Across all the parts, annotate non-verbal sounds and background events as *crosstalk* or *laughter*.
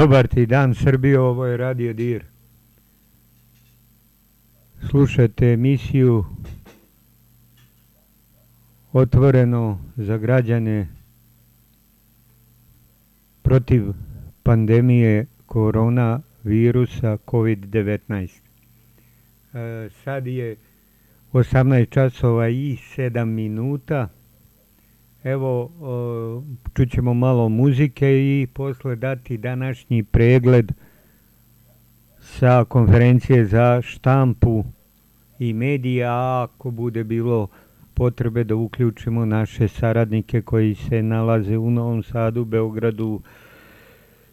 Dobar ti dan Srbijo, ovo je Radio Dir. Slušajte emisiju otvoreno za građane protiv pandemije korona virusa COVID-19. E, sad je 18 časova i 7 minuta. Evo, čućemo malo muzike i posle dati današnji pregled sa konferencije za štampu i medija, ako bude bilo potrebe da uključimo naše saradnike koji se nalaze u Novom Sadu, Beogradu,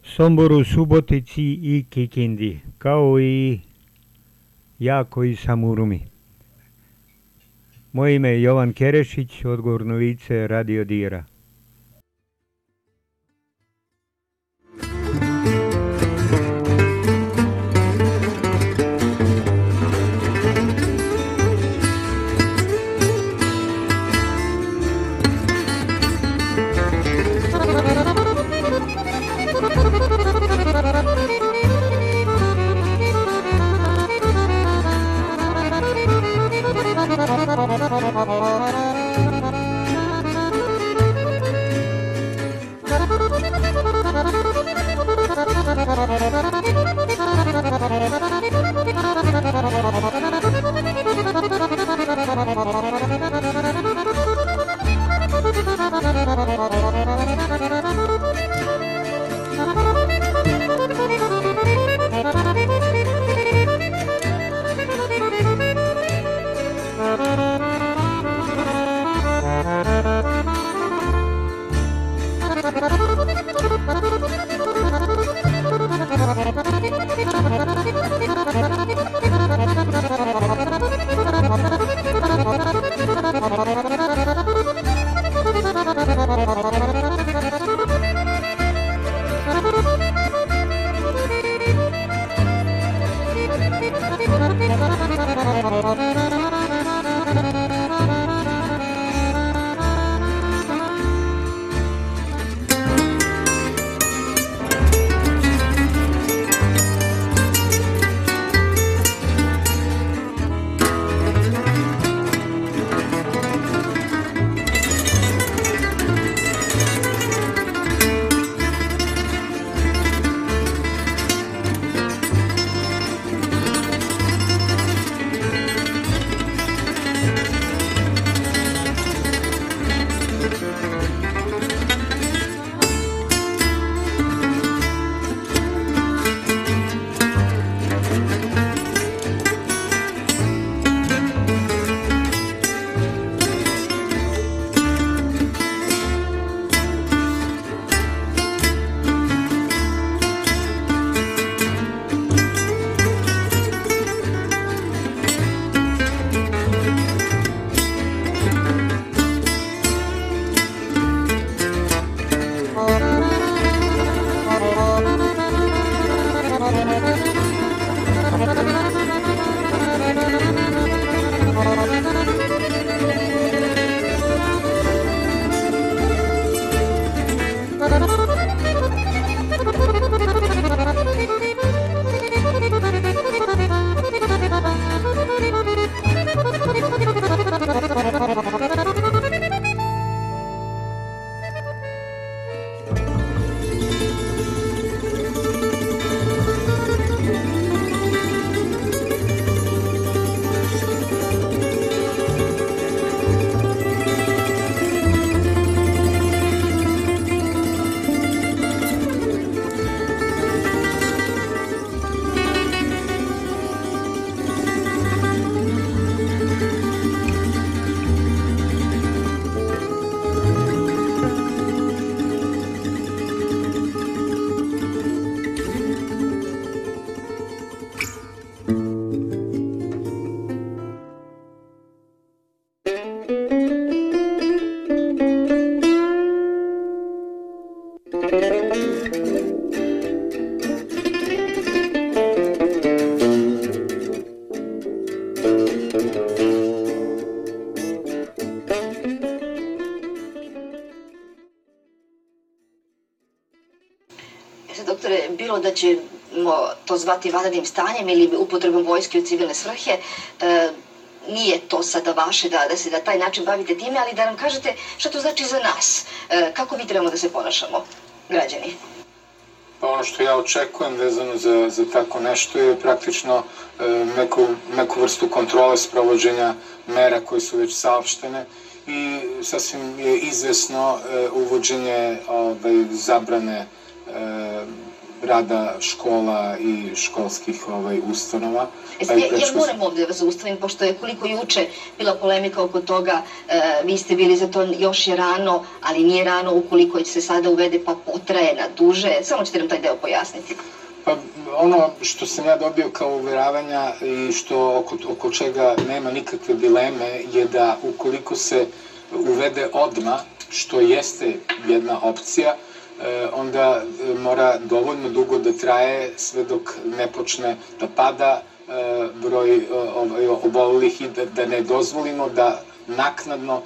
Somboru, Subotici i Kikindi, kao i ja koji sam u Rumi. Moje ime je Jovan Kerešić, odgovorno lice Radio Dira. Da ćemo to zvati vanrednim stanjem ili upotrebom vojske u civilne svrhe, e, nije to sada vaše da, da se na taj način bavite time, ali da nam kažete šta to znači za nas, e, kako vi trebamo da se ponašamo, građani. Pa ono što ja očekujem vezano za, za tako nešto je praktično e, neku, neku vrstu kontrole sprovođenja mera koje su već saopštene i sasvim je izvesno e, uvođenje ovaj, zabrane rada škola i školskih ovaj, ustanova. Jeste, ja, ja moram ovde da vas zaustavim, pošto je koliko juče bila polemika oko toga, e, vi ste bili za to još je rano, ali nije rano ukoliko će se sada uvede pa potraje na duže. Samo ćete nam taj deo pojasniti. Pa ono što sam ja dobio kao uveravanja i što oko, oko čega nema nikakve dileme je da ukoliko se uvede odma, što jeste jedna opcija, E, onda e, mora dovoljno dugo da traje sve dok ne počne da pada e, broj ovaj, obolelih i da, da ne dozvolimo da naknadno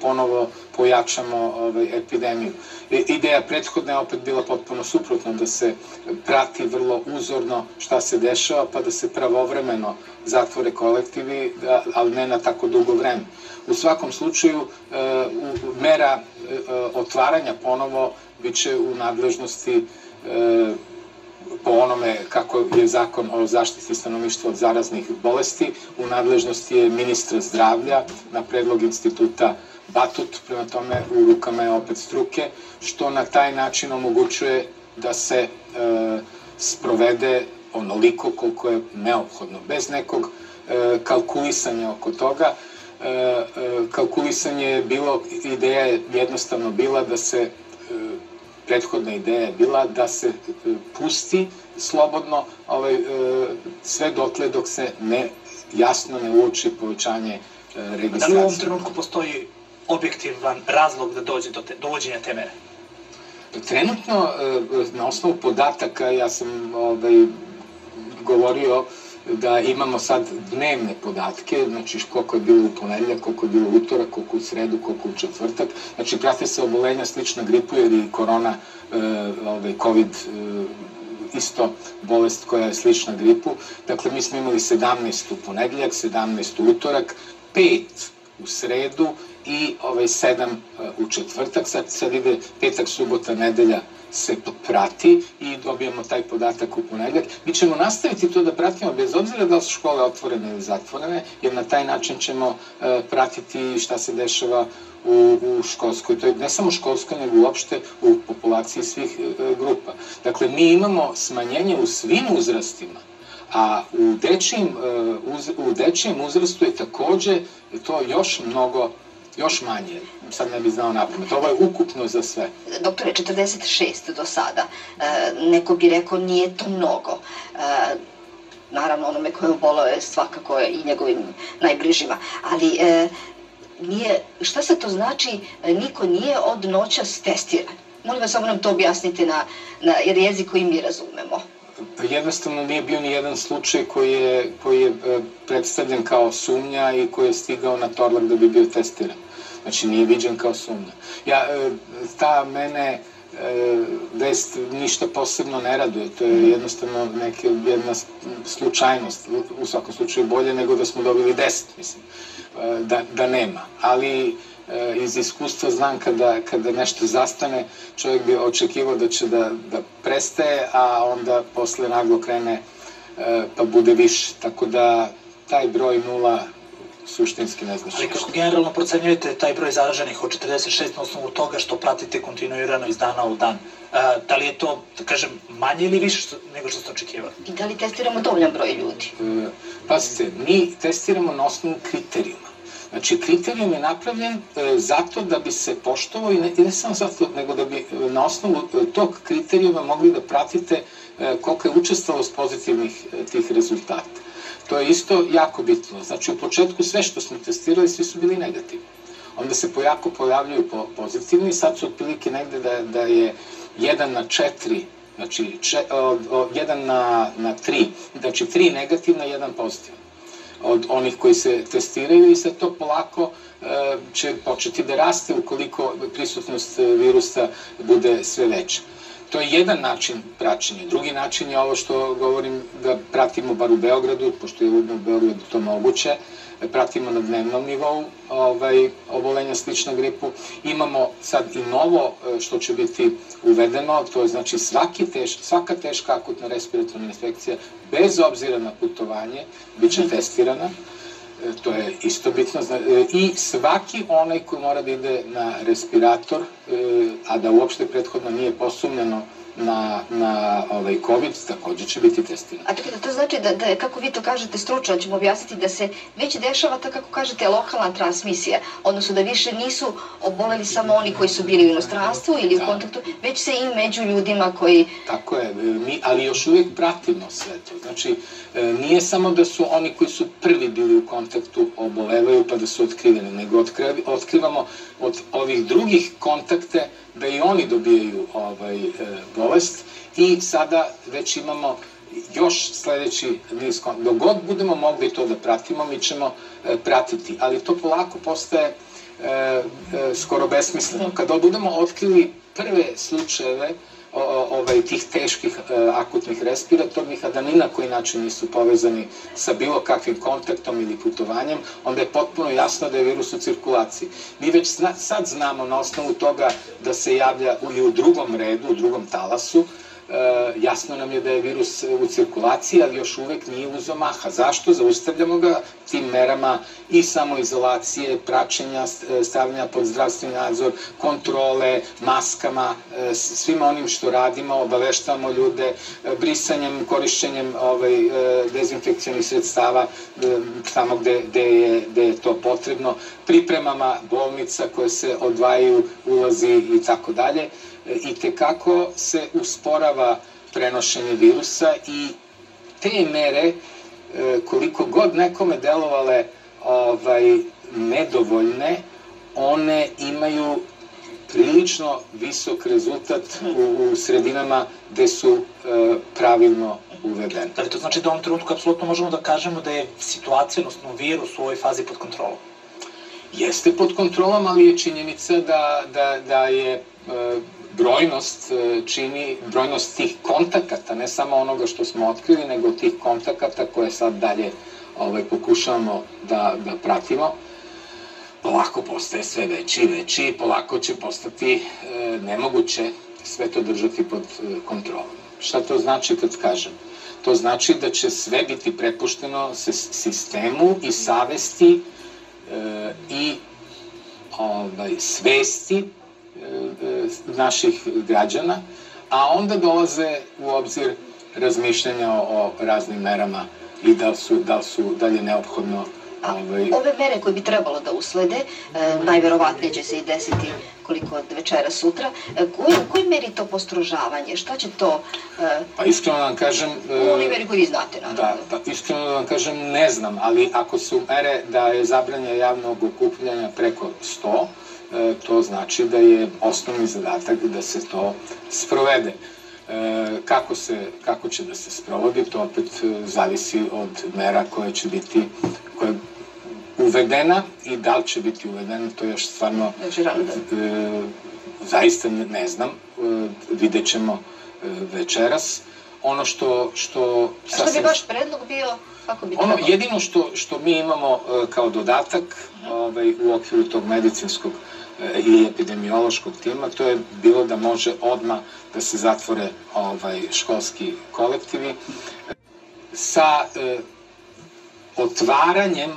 ponovo pojačamo ovaj, epidemiju. Ideja prethodna je opet bila potpuno suprotna, da se prati vrlo uzorno šta se dešava, pa da se pravovremeno zatvore kolektivi, ali ne na tako dugo vreme. U svakom slučaju, mera otvaranja ponovo biće u nadležnosti e, po onome kako je zakon o zaštiti stanovništva od zaraznih bolesti, u nadležnosti je ministra zdravlja na predlog instituta Batut, prema tome u rukama je opet struke, što na taj način omogućuje da se e, sprovede onoliko koliko je neophodno, bez nekog e, kalkulisanja oko toga. E, e, kalkulisanje je bilo, ideja je jednostavno bila da se prethodna ideja je bila da se e, pusti slobodno ovaj, e, sve dotle dok se ne jasno ne uoči povećanje registracije. Da li u ovom trenutku postoji objektivan razlog da dođe do, te, do uvođenja te mere? Trenutno, e, na osnovu podataka, ja sam ovaj, govorio da imamo sad dnevne podatke, znači koliko je bilo u ponedeljak, koliko je bilo u utorak, koliko u sredu, koliko u četvrtak. Znači prate se obolenja slična gripu jer i korona, e, ovaj, COVID e, isto bolest koja je slična gripu. Dakle, mi smo imali 17 u ponedeljak, 17 u utorak, 5 u sredu i ovaj 7 e, u četvrtak. Sad, sad ide petak, subota, nedelja, se prati i dobijamo taj podatak u ponedljak. Mi ćemo nastaviti to da pratimo bez obzira da li su škole otvorene ili zatvorene, jer na taj način ćemo e, pratiti šta se dešava u, u školskoj, to je ne samo školskoj, nego uopšte u populaciji svih e, grupa. Dakle, mi imamo smanjenje u svim uzrastima, a u dečijem, e, uz, u dečijem uzrastu je takođe to još mnogo još manje, sad ne bi znao napamet. Ovo je ukupno za sve. Doktore, 46 do sada. E, neko bi rekao nije to mnogo. E, naravno, onome koje obolao je svakako i njegovim najbližima. Ali e, nije, šta se to znači, e, niko nije od noća testiran? Molim vas, samo nam to objasnite na, na jezik koji mi razumemo. Pa jednostavno nije bio ni jedan slučaj koji je, koji je e, predstavljen kao sumnja i koji je stigao na Torlak da bi bio testiran. Znači nije viđen kao sumnja. Ja, e, ta mene e, vest ništa posebno ne raduje, to je jednostavno neka jedna slučajnost, u svakom slučaju bolje nego da smo dobili deset, mislim, da, da nema. Ali iz iskustva znam kada, kada nešto zastane, čovjek bi očekivao da će da, da prestaje, a onda posle naglo krene pa bude više. Tako da taj broj nula suštinski ne znači. Ali kako generalno procenjujete taj broj zaraženih od 46 na osnovu toga što pratite kontinuirano iz dana u dan? Uh, da li je to, da kažem, manje ili više što, nego što ste očekivali? I da li testiramo dovoljan broj ljudi? Uh, pazite, mi testiramo na osnovu kriterijuma. Znači, kriterijum je napravljen e, zato da bi se poštovao i ne, ne samo zato, nego da bi e, na osnovu e, tog kriterijuma mogli da pratite e, koliko je učestalost pozitivnih e, tih rezultata. To je isto jako bitno. Znači, u početku sve što smo testirali, svi su bili negativni. Onda se pojako pojavljaju po, pozitivni, sad su otprilike negde da, da je 1 na 4, znači če, o, o, 1 na, na 3, znači 3 negativna, 1 pozitivan od onih koji se testiraju i sad to polako e, će početi da raste ukoliko prisutnost virusa bude sve veća. To je jedan način praćenja. Drugi način je ovo što govorim da pratimo bar u Beogradu, pošto je u Beogradu to moguće, pratimo na dnevnom nivou ovaj, obolenja slična gripu. Imamo sad i novo e, što će biti uvedeno, to je znači svaki teš, svaka teška akutna respiratorna infekcija, bez obzira na putovanje, bit će testirana. E, to je isto bitno, e, i svaki onaj koji mora da ide na respirator, a da uopšte prethodno nije posumljeno na, na ovaj, COVID takođe će biti testirani. A čekajte, to znači da, da, kako vi to kažete stručno, ćemo objasniti da se već dešava ta, kako kažete, lokalna transmisija, odnosno da više nisu oboleli samo oni koji su bili u inostranstvu ili da. u kontaktu, već se i među ljudima koji... Tako je, mi, ali još uvijek pratimo sve to. Znači, e, nije samo da su oni koji su prvi bili u kontaktu obolevaju pa da su otkriveni, nego otkrivamo od ovih drugih kontakte da i oni dobijaju ovaj, e, bolest i sada već imamo još sledeći niz, dok god budemo mogli to da pratimo, mi ćemo e, pratiti, ali to polako postaje e, e, skoro besmisleno. Kada budemo otkrili prve slučajeve ovaj, tih teških e, akutnih respiratornih, a da ni na koji način nisu povezani sa bilo kakvim kontaktom ili putovanjem, onda je potpuno jasno da je virus u cirkulaciji. Mi već sad znamo na osnovu toga da se javlja i u drugom redu, u drugom talasu, jasno nam je da je virus u cirkulaciji, ali još uvek nije uzo maha. Zašto? Zaustavljamo ga tim merama i samoizolacije, praćenja, e, stavljanja pod zdravstveni nadzor, kontrole, maskama, e, svima onim što radimo, obaveštavamo ljude, brisanjem, korišćenjem ovaj, dezinfekcijnih sredstava tamo gde, gde, je, gde je to potrebno, pripremama bolnica koje se odvajaju, ulazi i tako dalje i tekako se usporava prenošenje virusa i te mere, e, koliko god nekome delovale ovaj, nedovoljne, one imaju prilično visok rezultat u, u sredinama gde su e, pravilno uvedene. Da li to znači da u ovom trenutku apsolutno možemo da kažemo da je situacija, odnosno virus u ovoj fazi pod kontrolom? Jeste pod kontrolom, ali je činjenica da, da, da je e, brojnost e, čini, brojnost tih kontakata, ne samo onoga što smo otkrili, nego tih kontakata koje sad dalje ovaj, pokušavamo da, da pratimo, polako postaje sve veći i veći i polako će postati e, nemoguće sve to držati pod e, kontrolom. Šta to znači kad kažem? To znači da će sve biti prepušteno sistemu i savesti e, i ovaj, svesti naših građana, a onda dolaze u obzir razmišljanja o, raznim merama i da su, da su dalje neophodno A ovaj... ove mere koje bi trebalo da uslede, e, najverovatnije će se i desiti koliko od večera sutra, e, koji, u kojoj meri to postrožavanje? Šta će to... E, pa iskreno da vam kažem... E, u onoj meri koju vi znate, naravno. Da, da, iskreno da vam kažem, ne znam, ali ako su mere da je zabranje javnog okupljanja preko 100, E, to znači da je osnovni zadatak da se to sprovede. E, kako, se, kako će da se sprovodi, to opet e, zavisi od mera koje će biti, koje uvedena i da li će biti uvedena, to još stvarno zaista ne znam, vidjet ćemo večeras. Ono što... što A što bi vaš predlog bio? Kako bi ono, jedino što, što mi imamo kao dodatak ovaj, u okviru tog medicinskog i epidemiološkog tima, to je bilo da može odma da se zatvore ovaj, školski kolektivi sa e, otvaranjem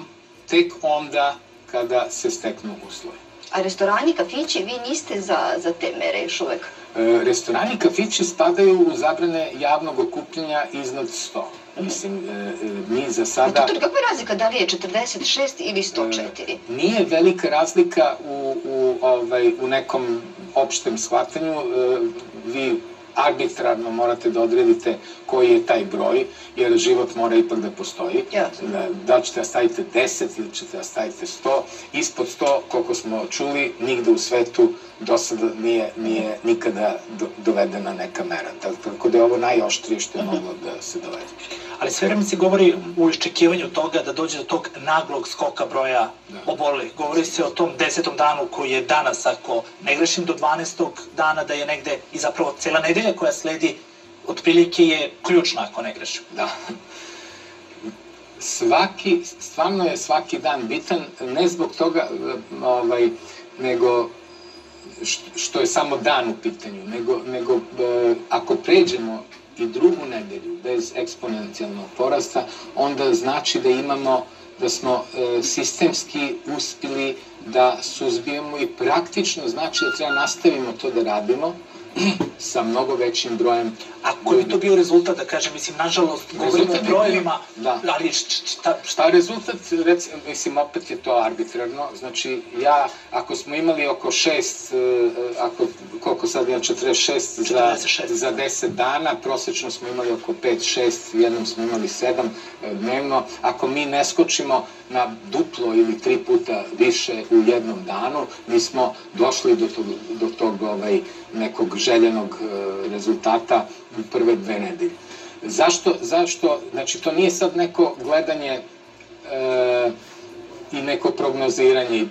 tek onda kada se steknu uslovi. A restorani, kafići, vi niste za, za te mere još uvek? E, restorani kafići spadaju u zabrane javnog okupljanja iznad 100. Mislim, e, e, mi za sada... Kakva je razlika da li je 46 ili 104? E, nije velika razlika u, u, ovaj, u nekom opštem shvatanju. E, vi arbitrarno morate da odredite koji je taj broj, jer život mora ipak da postoji. Da, da ćete da stavite 10 ili ćete da stavite 100. Ispod 100, koliko smo čuli, nigde u svetu do sada nije, nije nikada do, dovedena neka mera. Tako da je ovo najoštrije što je mhm. moglo da se dovede ali sve vreme se govori u iščekivanju toga da dođe do tog naglog skoka broja da. obolelih. Govori se o tom desetom danu koji je danas, ako ne grešim do 12. dana da je negde i zapravo cela nedelja nedelja koja sledi otprilike je ključna ako ne grešim. Da. Svaki, stvarno je svaki dan bitan, ne zbog toga, ovaj, nego što je samo dan u pitanju, nego, nego e, ako pređemo i drugu nedelju bez eksponencijalnog porasta, onda znači da imamo da smo e, sistemski uspili da suzbijemo i praktično znači da treba nastavimo to da radimo *clears throat* sa mnogo većim brojem A koji bi to bio rezultat, da kažem, mislim, nažalost, govorimo o brojevima, da. ali šta, šta... rezultat, rec, mislim, opet je to arbitrarno, znači, ja, ako smo imali oko šest, e, ako, koliko sad imam, 46 za, 46. za 10 dana, prosečno smo imali oko 5, 6, jednom smo imali 7 e, dnevno, ako mi ne skočimo na duplo ili tri puta više u jednom danu, mi smo došli do tog, do tog ovaj, nekog željenog e, rezultata u prve dve nedelje. Zašto? Zašto? Znači, to nije sad neko gledanje e, i neko prognoziranje.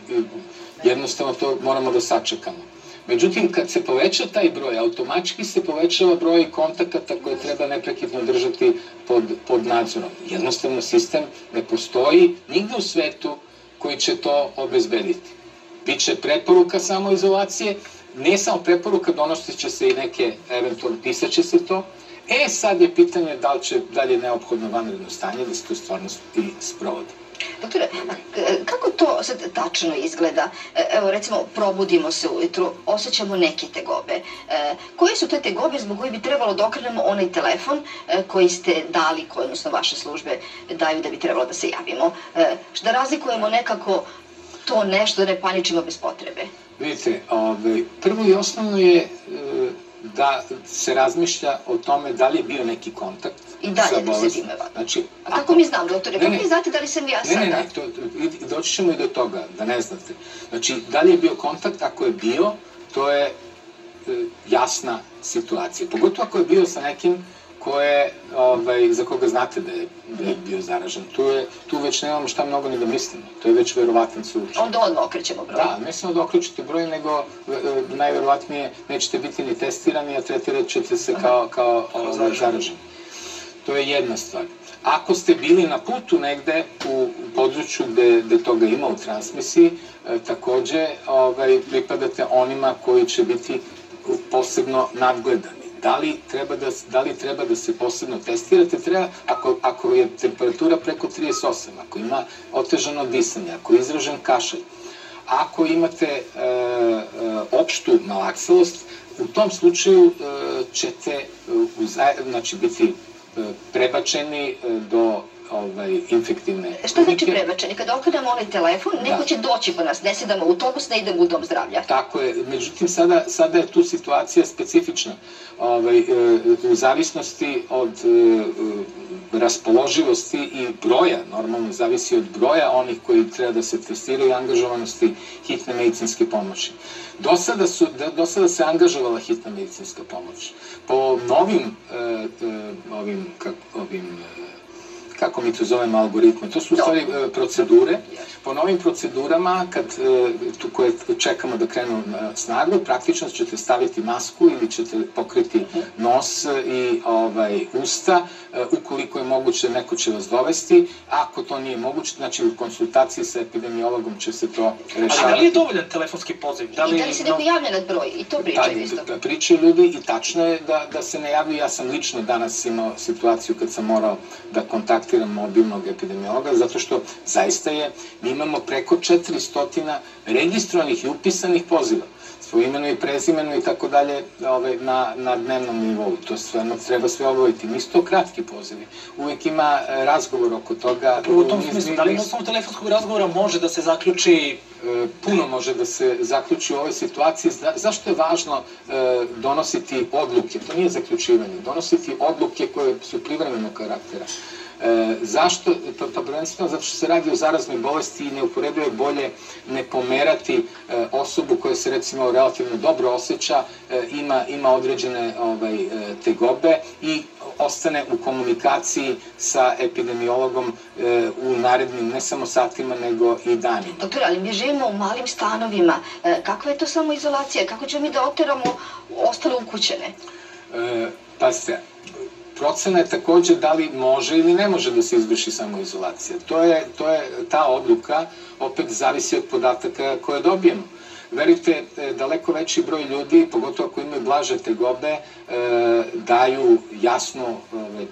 Jednostavno to moramo da sačekamo. Međutim, kad se poveća taj broj, automački se povećava broj kontakata koje treba neprekidno držati pod, pod nadzorom. Jednostavno, sistem ne postoji nigde u svetu koji će to obezbediti. Biće preporuka samoizolacije, ne samo preporuka, donosit će se i neke, eventualno pisat će se to. E, sad je pitanje da li će dalje neophodno vanredno stanje da se to stvarno i sprovodi. Doktore, kako to sad tačno izgleda? E, evo, recimo, probudimo se ujutru, osjećamo neke tegobe. E, koje su te tegobe zbog koje bi trebalo da okrenemo onaj telefon e, koji ste dali, koji, odnosno vaše službe daju da bi trebalo da se javimo? Da razlikujemo nekako to nešto, da ne paničimo bez potrebe. Vidite, ovaj, prvo i osnovno je e, da se razmišlja o tome da li je bio neki kontakt I dalje da se time vada. Znači, A kako mi znam, doktore, kako mi znate da li sam ja sada? Ne, ne, ne, to, doći ćemo i do toga, da ne znate. Znači, da li je bio kontakt, ako je bio, to je e, jasna situacija. Pogotovo ako je bio sa nekim koje, ovaj, za koga znate da je, da je bio zaražen. Tu, je, tu već nemamo šta mnogo ni da mislimo. To je već verovatan slučaj. Onda odmah okrećemo broj. Da, ne samo da okrećete broj, nego e, najverovatnije nećete biti ni testirani, a tretirat ćete se kao, kao ovaj, zaraženi. To je jedna stvar. Ako ste bili na putu negde u području gde, gde toga ima u transmisiji, e, takođe ovaj, pripadate onima koji će biti posebno nadgledani da li treba da, da, li treba da se posebno testirate, treba, ako, ako je temperatura preko 38, ako ima otežano disanje, ako je izražen kašalj, ako imate e, e, opštu malakselost, u tom slučaju e, ćete e, uzaj, znači, biti e, prebačeni do ovaj, infektivne Šta znači prebačeni? Kada okrenemo onaj telefon, neko da. će doći po nas, ne sedamo u autobus, ne idemo u dom zdravlja. Tako je, međutim sada, sada je tu situacija specifična. Ovaj, e, u zavisnosti od e, raspoloživosti i broja, normalno zavisi od broja onih koji treba da se testiraju i angažovanosti hitne medicinske pomoći. Do sada, su, do sada se angažovala hitna medicinska pomoć. Po novim, e, ovim, kak, ovim kako mi to zovemo algoritme, to su u stvari e, procedure. Po novim procedurama, kad, e, tu koje čekamo da krenu na snagu, praktično ćete staviti masku ili ćete pokriti nos i ovaj, usta, ukoliko je moguće, neko će vas dovesti, ako to nije moguće, znači u konsultaciji sa epidemiologom će se to rešavati. Ali da li je dovoljan telefonski poziv? Da li, I da li se neko javlja na broj? I to pričaju da, isto? Da, pričaju ljudi i tačno je da, da se ne javljaju. Ja sam lično danas imao situaciju kad sam morao da kontaktiram kontaktiram mobilnog epidemiologa, zato što zaista je, mi imamo preko 400 registrovanih i upisanih poziva svoje imeno i prezimeno i tako dalje ovaj, na, na dnevnom nivou. To stvarno treba sve obaviti. Nisu to kratki pozivi. Uvek ima e, razgovor oko toga. U tom smislu, da li na osnovu telefonskog razgovora može da se zaključi e, puno može da se zaključi u ovoj situaciji. Zašto je važno e, donositi odluke? To nije zaključivanje. Donositi odluke koje su privremenog karaktera. E, zašto? Pa, pa prvenstveno zato što se radi o zaraznoj bolesti i neuporedivo je bolje ne pomerati e, osobu koja se recimo relativno dobro osjeća, e, ima, ima određene ovaj, e, tegobe i ostane u komunikaciji sa epidemiologom e, u narednim ne samo satima nego i danima. Doktor, ali mi živimo u malim stanovima. E, kakva je to samoizolacija? Kako ćemo mi da oteramo ostale ukućene? E, pazite, procena je takođe da li može ili ne može da se izvrši samoizolacija. To je, to je ta odluka, opet zavisi od podataka koje dobijemo verujte, e, daleko veći broj ljudi, pogotovo ako imaju blaže tegobe, e, daju jasno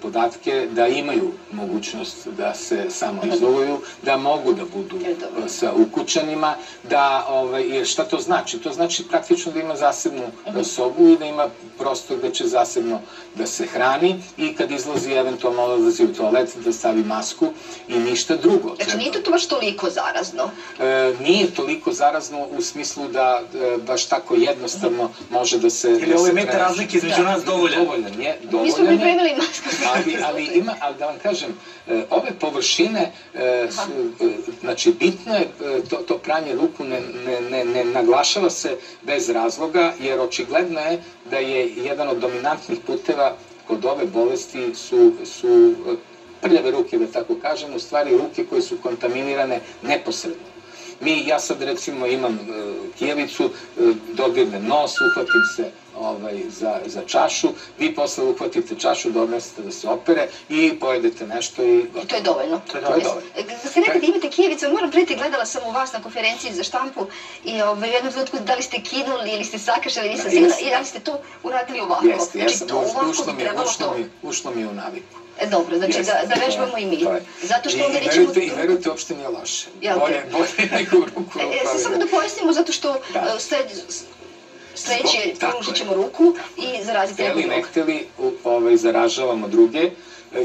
podatke da imaju mogućnost da se samo izoluju, da mogu da budu e, sa ukućanima, da, ove, jer šta to znači? To znači praktično da ima zasebnu mhm. sobu i da ima prostor da će zasebno da se hrani i kad izlazi eventualno odlazi u toalet da stavi masku i ništa drugo. Znači nije to baš toliko zarazno? E, nije toliko zarazno u smislu da e, baš tako jednostavno može da se... Ili da ovaj metar razlike između da, nas dovoljan? Dovoljan je, dovoljan Mi smo pripremili masku. Ali, ali ima, ali da vam kažem, e, ove površine, e, su, znači bitno je to, to pranje ruku ne, ne, ne, ne naglašava se bez razloga, jer očigledno je da je jedan od dominantnih puteva kod ove bolesti su, su prljave ruke, da tako kažem, u stvari ruke koje su kontaminirane neposredno. Mi, ja sad recimo imam uh, kijevicu, uh, dodirnem nos, uhvatim se ovaj, za, za čašu, vi posle uhvatite čašu, donesete da se opere i pojedete nešto i gotovo. I to je dovoljno. To je dovoljno. Da se nekad imate kijevicu, moram preti, gledala sam u vas na konferenciji za štampu i ovaj, u jednom trenutku da li ste kinuli ili ste sakašali, nisam da, sigurna, i da li ste to uradili ovako. Jeste, znači, ja sam, to ovako ušlo mi, ušlo, mi, ušlo mi u naviku. E, dobro, znači Jeste, da, da vežbamo i mi. Zato što onda nećemo... I verujte, uopšte nije loše. Ja, bolje, bolje nego u ruku. E, e, samo da pojasnimo, zato što da. Uh, sled, sledeće pružit ćemo ruku i zaraziti nekog drugog. ne hteli, ovaj, zaražavamo druge e,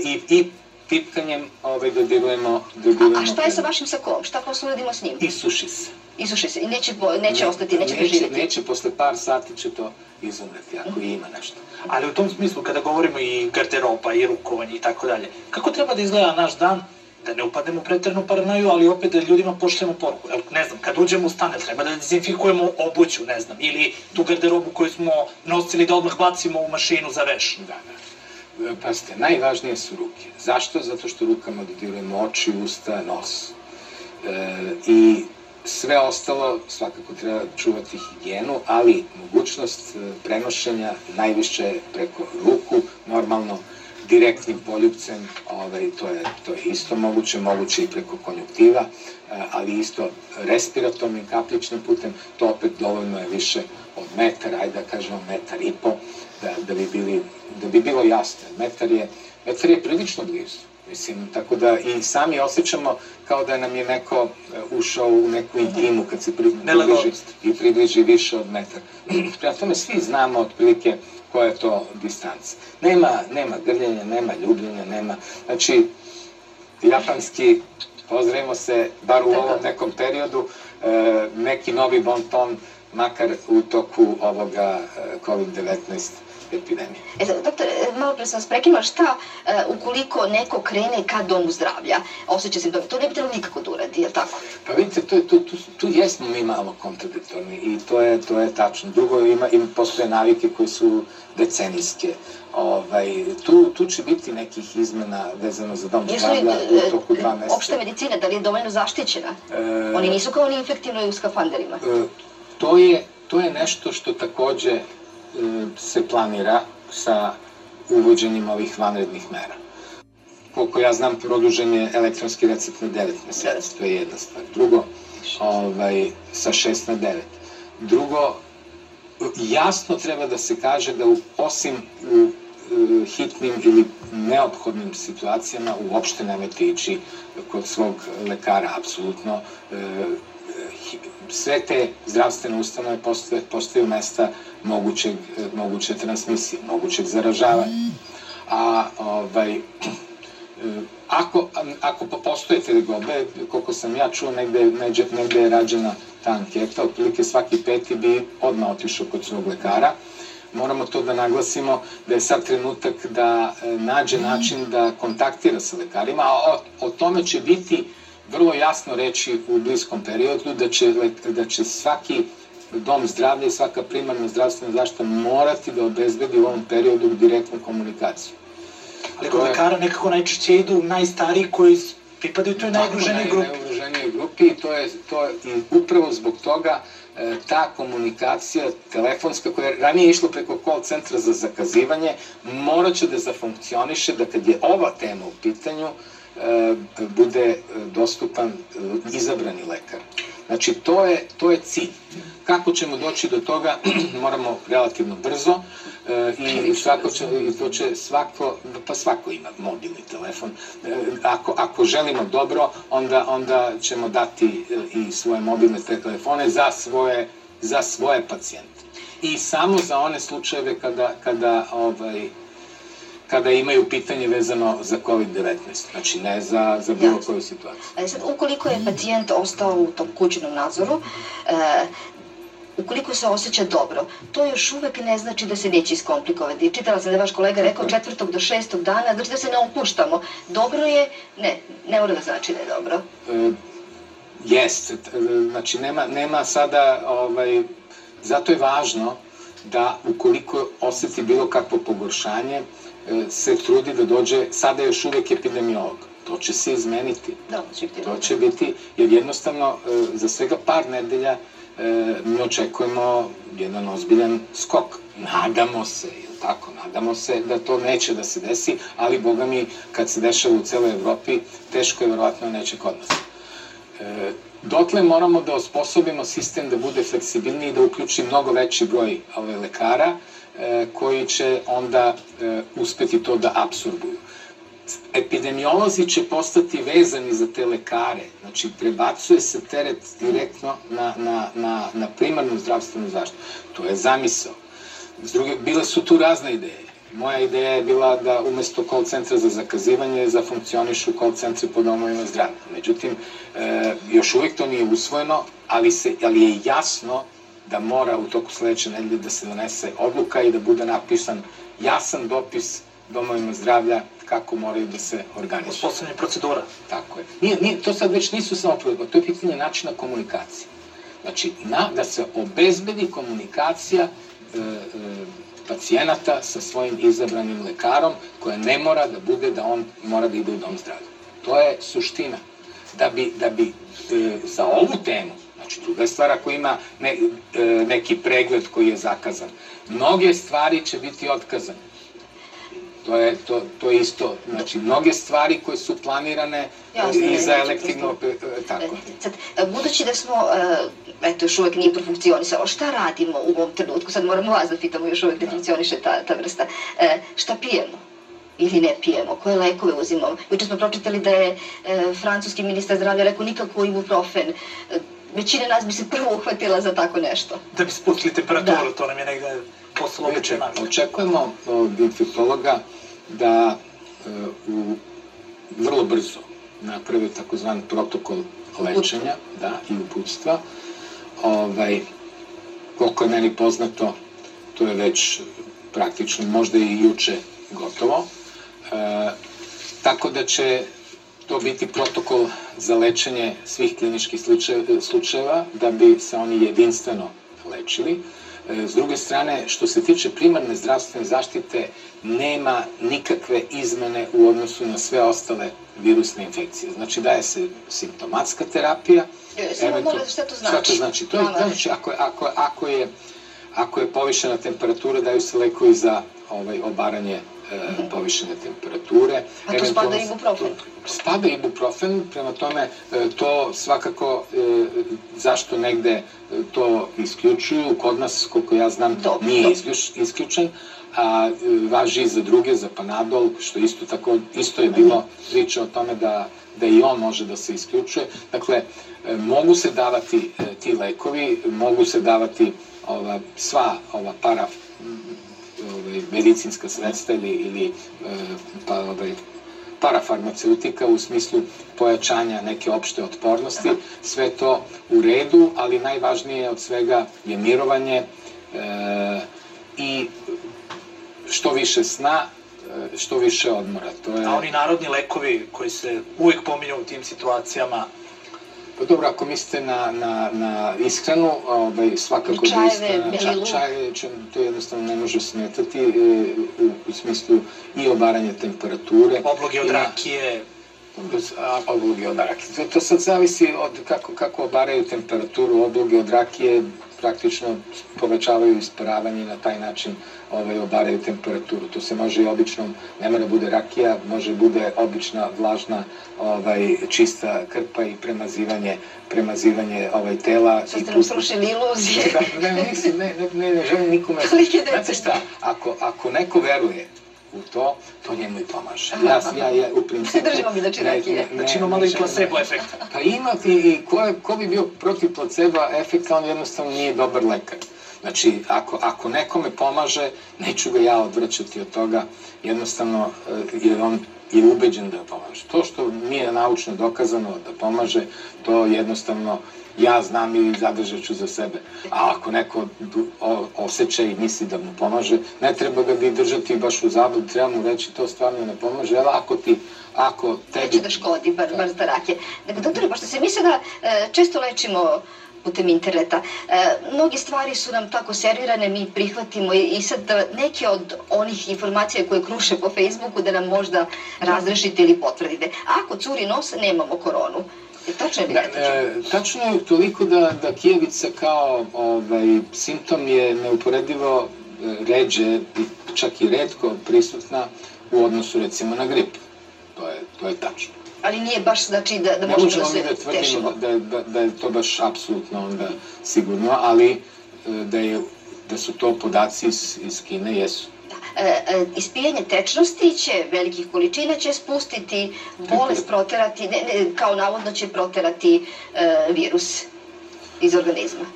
i, i pipkanjem ovaj, dodirujemo, dodirujemo... A, a šta je sa vašim sakom? Šta posle uradimo s njim? Isuši se. Isuši se i neće, neće ne, ostati, neće, neće preživeti? Neće, posle par sati će to izumreti, ako ima nešto. Ali u tom smislu, kada govorimo i garderoba, i rukovanje i tako dalje, kako treba da izgleda naš dan da ne upadnemo u pretrenu paranoju, ali opet da ljudima pošljemo poruku. Evo, ne znam, kad uđemo u stan, treba da dezinfikujemo obuću, ne znam, ili tu garderobu koju smo nosili da odmah bacimo u mašinu za veš. Da, da. Pazite, najvažnije su ruke. Zašto? Zato što rukama dodirujemo oči, usta, nos. E, I sve ostalo svakako treba čuvati higijenu, ali mogućnost e, prenošenja najviše preko ruku, normalno direktnim poljubcem, ovaj, to, je, to je isto moguće, moguće i preko konjuktiva, ali isto respiratornim kapljičnim putem, to opet dovoljno je više od metara, ajde da kažemo metar i po, da, da, bi, bili, da bi bilo jasno. Metar je, metar je prilično blizu. Mislim, tako da i sami osjećamo kao da nam je neko eh, ušao u neku intimu kad se približi i približi više od metara. Prema tome svi znamo otprilike koja je to distanca. Nema, nema grljenja, nema ljubljenja, nema... Znači, japanski, pozdravimo se, bar u ovom nekom periodu, e, neki novi bonton, makar u toku ovoga e, COVID-19 epidemije. E, doktor, malo pre sam vas prekinula, šta uh, ukoliko neko krene ka domu zdravlja, osjeća se dobro, to ne bi trebalo nikako da uradi, je li tako? Pa vidite, tu, tu, tu, tu jesmo mi malo kontradiktorni i to je, to je tačno. Drugo, ima, ima, postoje navike koje su decenijske. Ovaj, tu, tu će biti nekih izmena vezano za dom zdravlja u toku dva meseca. Opšta medicina, da li je dovoljno zaštićena? E, Oni nisu kao oni infektivno u skafanderima. E, to, je, to je nešto što takođe se planira sa uvođenjem ovih vanrednih mera. Koliko ja znam, produžen je elektronski recept na 9 meseci, to je jedna stvar. Drugo, ovaj, sa 6 na 9. Drugo, jasno treba da se kaže da u, osim u hitnim ili neophodnim situacijama uopšte nemojte ići kod svog lekara, apsolutno sve te zdravstvene ustanove postoje, postoje mesta mogućeg, moguće transmisije, mogućeg zaražavanja. A ovaj, *clears throat* ako, ako postoje tegobe, koliko sam ja čuo, negde, negde, negde je rađena ta anketa, otprilike svaki peti bi odmah otišao kod svog lekara. Moramo to da naglasimo da je sad trenutak da e, nađe način da kontaktira sa lekarima, a o, o tome će biti vrlo jasno reći u bliskom periodu da će, da će svaki dom zdravlja i svaka primarna zdravstvena zaštita morati da obezbedi u ovom periodu direktnu komunikaciju. Ali kod lekara nekako najčešće idu najstariji koji pripadaju toj najugroženijoj grupi. Najugroženijoj grupi i to je, to je upravo zbog toga e, ta komunikacija telefonska koja je ranije išla preko call centra za zakazivanje morat će da zafunkcioniše da kad je ova tema u pitanju e, bude dostupan izabrani lekar. Znači, to je, to je cilj. Kako ćemo doći do toga, *clears throat* moramo relativno brzo e, i svako će, to će svako, pa svako ima mobilni telefon. E, ako, ako želimo dobro, onda, onda ćemo dati e, i svoje mobilne telefone za svoje, za svoje pacijente. I samo za one slučajeve kada, kada ovaj, kada imaju pitanje vezano za COVID-19, znači ne za, za bilo Jasne. koju situaciju. E sad, ukoliko je pacijent ostao u tom kućnom nadzoru, e, ukoliko se osjeća dobro, to još uvek ne znači da se neće iskomplikovati. Čitala sam da je vaš kolega rekao četvrtog do šestog dana, znači da se ne opuštamo. Dobro je, ne, ne mora da znači da je dobro. E, jeste, znači nema, nema sada, ovaj, zato je važno da ukoliko oseti bilo kakvo pogoršanje, E, se trudi da dođe, sada je još uvek epidemiolog. To će se izmeniti. Da, će biti. To će biti, jer jednostavno e, za svega par nedelja e, mi očekujemo jedan ozbiljan skok. Nadamo se, je tako? Nadamo se da to neće da se desi, ali boga mi, kad se dešava u celoj Evropi, teško je verovatno neće kod nas. E, dotle moramo da osposobimo sistem da bude fleksibilniji i da uključi mnogo veći broj ove lekara, E, koji će onda e, uspeti to da absorbuju. Epidemiolozi će postati vezani za te lekare, znači prebacuje se teret direktno na, na, na, na primarnu zdravstvenu zaštitu. To je zamisao. S druge, bile su tu razne ideje. Moja ideja je bila da umesto call centra za zakazivanje zafunkcionišu call centre po domovima zdravlja. Međutim, e, još uvijek to nije usvojeno, ali, se, ali je jasno da mora u toku sledeće nedelje da se donese odluka i da bude napisan jasan dopis domovima zdravlja kako moraju da se organizuju. Uspostavljanje procedura. Tako je. Nije, nije, to sad već nisu samo procedura, to je pitanje načina komunikacije. Znači, na, da se obezbedi komunikacija e, e, pacijenata sa svojim izabranim lekarom, koja ne mora da bude da on mora da ide u dom zdravlja. To je suština. Da bi, da bi e, za ovu temu Znači, druga stvar ako ima ne, e, neki pregled koji je zakazan. Mnoge stvari će biti otkazane. To je, to, to je isto, znači, mnoge stvari koje su planirane Jasne, i za elektivno. E, tako. E, sad, budući da smo, eto, još uvek nije profunkcionisalo, šta radimo u ovom trenutku? Sad moramo vas da pitamo, još uvek ne da. funkcioniše ta, ta vrsta. Šta pijemo? ili ne pijemo, koje lekove uzimamo. Juče smo pročitali da je e, francuski ministar zdravlja rekao nikako ibuprofen većina nas bi se prvo uhvatila za tako nešto. Da bi spustili temperaturu, da. to nam je negde postalo običaj Očekujemo od infektologa da uh, u, vrlo brzo naprave takozvan protokol lečenja da, i uputstva. Ovaj, koliko je meni poznato, to je već praktično možda i juče gotovo. E, tako da će to biti protokol za lečenje svih kliničkih slučajeva, da bi se oni jedinstveno lečili. E, s druge strane, što se tiče primarne zdravstvene zaštite, nema nikakve izmene u odnosu na sve ostale virusne infekcije. Znači, daje se simptomatska terapija. E, samo molim, šta to znači? Šta to znači? To je, znači, ako, ako, ako, je, ako je povišena temperatura, daju se lekovi za ovaj, obaranje povišene temperature. A to spada ibuprofen? Spada ibuprofen, prema tome e, to svakako, e, zašto negde e, to isključuju, kod nas, koliko ja znam, dobro, nije dobro. isključen, a važi i za druge, za Panadol, što isto tako, isto je bilo priča o tome da, da i on može da se isključuje. Dakle, mogu se davati ti lekovi, mogu se davati ova, sva ova para ovaj, medicinska sredstva ili, ili e, pa, ovaj, parafarmaceutika u smislu pojačanja neke opšte otpornosti, sve to u redu, ali najvažnije od svega je mirovanje e, i što više sna, e, što više odmora. To je... A oni narodni lekovi koji se uvek pominju u tim situacijama, Pa dobro, ako mislite na, na, na ishranu, ovaj, svakako da ishrana, ča, čaje, to jednostavno ne može smetati e, u, u smislu i obaranja temperature. Obloge od rakije. Obloge od rakije. To, to sad zavisi od kako, kako obaraju temperaturu obloge od rakije, praktično povećavaju isparavanje i na taj način ovaj, obaraju temperaturu. To se može i običnom, ne mora bude rakija, može bude obična, vlažna, ovaj, čista krpa i premazivanje, premazivanje ovaj, tela. I ste nam srušili iluzije. Da, ne, nisam, ne, ne, ne, ne želim nikome... Znate šta, ako, ako neko veruje u to, to njemu i pomaže. Ja, ja, ja u principu... *laughs* Držimo mi znači rakije. Znači ima malo i placebo efekta. Pa ima i, i ko, je, ko bi bio protiv placeba efekta, on jednostavno nije dobar lekar. Znači, ako, ako nekome pomaže, neću ga ja odvraćati od toga, jednostavno, eh, jer on je ubeđen da pomaže. To što nije naučno dokazano da pomaže, to jednostavno ja znam i zadržat ću za sebe. A ako neko osjeća i misli da mu pomaže, ne treba ga ni držati baš u zabud, treba mu reći to stvarno ne pomaže, ali ako ti, ako tebi... Neće da škodi, bar, bar za rakije. Nego, doktore, pošto se mi sada e, često lečimo putem interneta, e, mnoge stvari su nam tako servirane, mi prihvatimo i, i sad da neke od onih informacija koje kruše po Facebooku da nam možda razrešite ili potvrdite. Ako curi nos, nemamo koronu. Je tačno Da, ne tačno? e, tačno je toliko da, da kijevica kao ovaj, simptom je neuporedivo e, ređe, i čak i redko prisutna u odnosu recimo na grip. To je, to je tačno. Ali nije baš znači da, da Ne možemo da možemo mi se da tvrdimo tešimo. da, da, da je to baš apsolutno onda sigurno, ali e, da, je, da su to podaci iz, iz Kine, jesu. E, e, ispijanje tečnosti će, velikih količina će spustiti, bolest proterati, ne, ne, kao navodno će proterati e, virus iz organizma.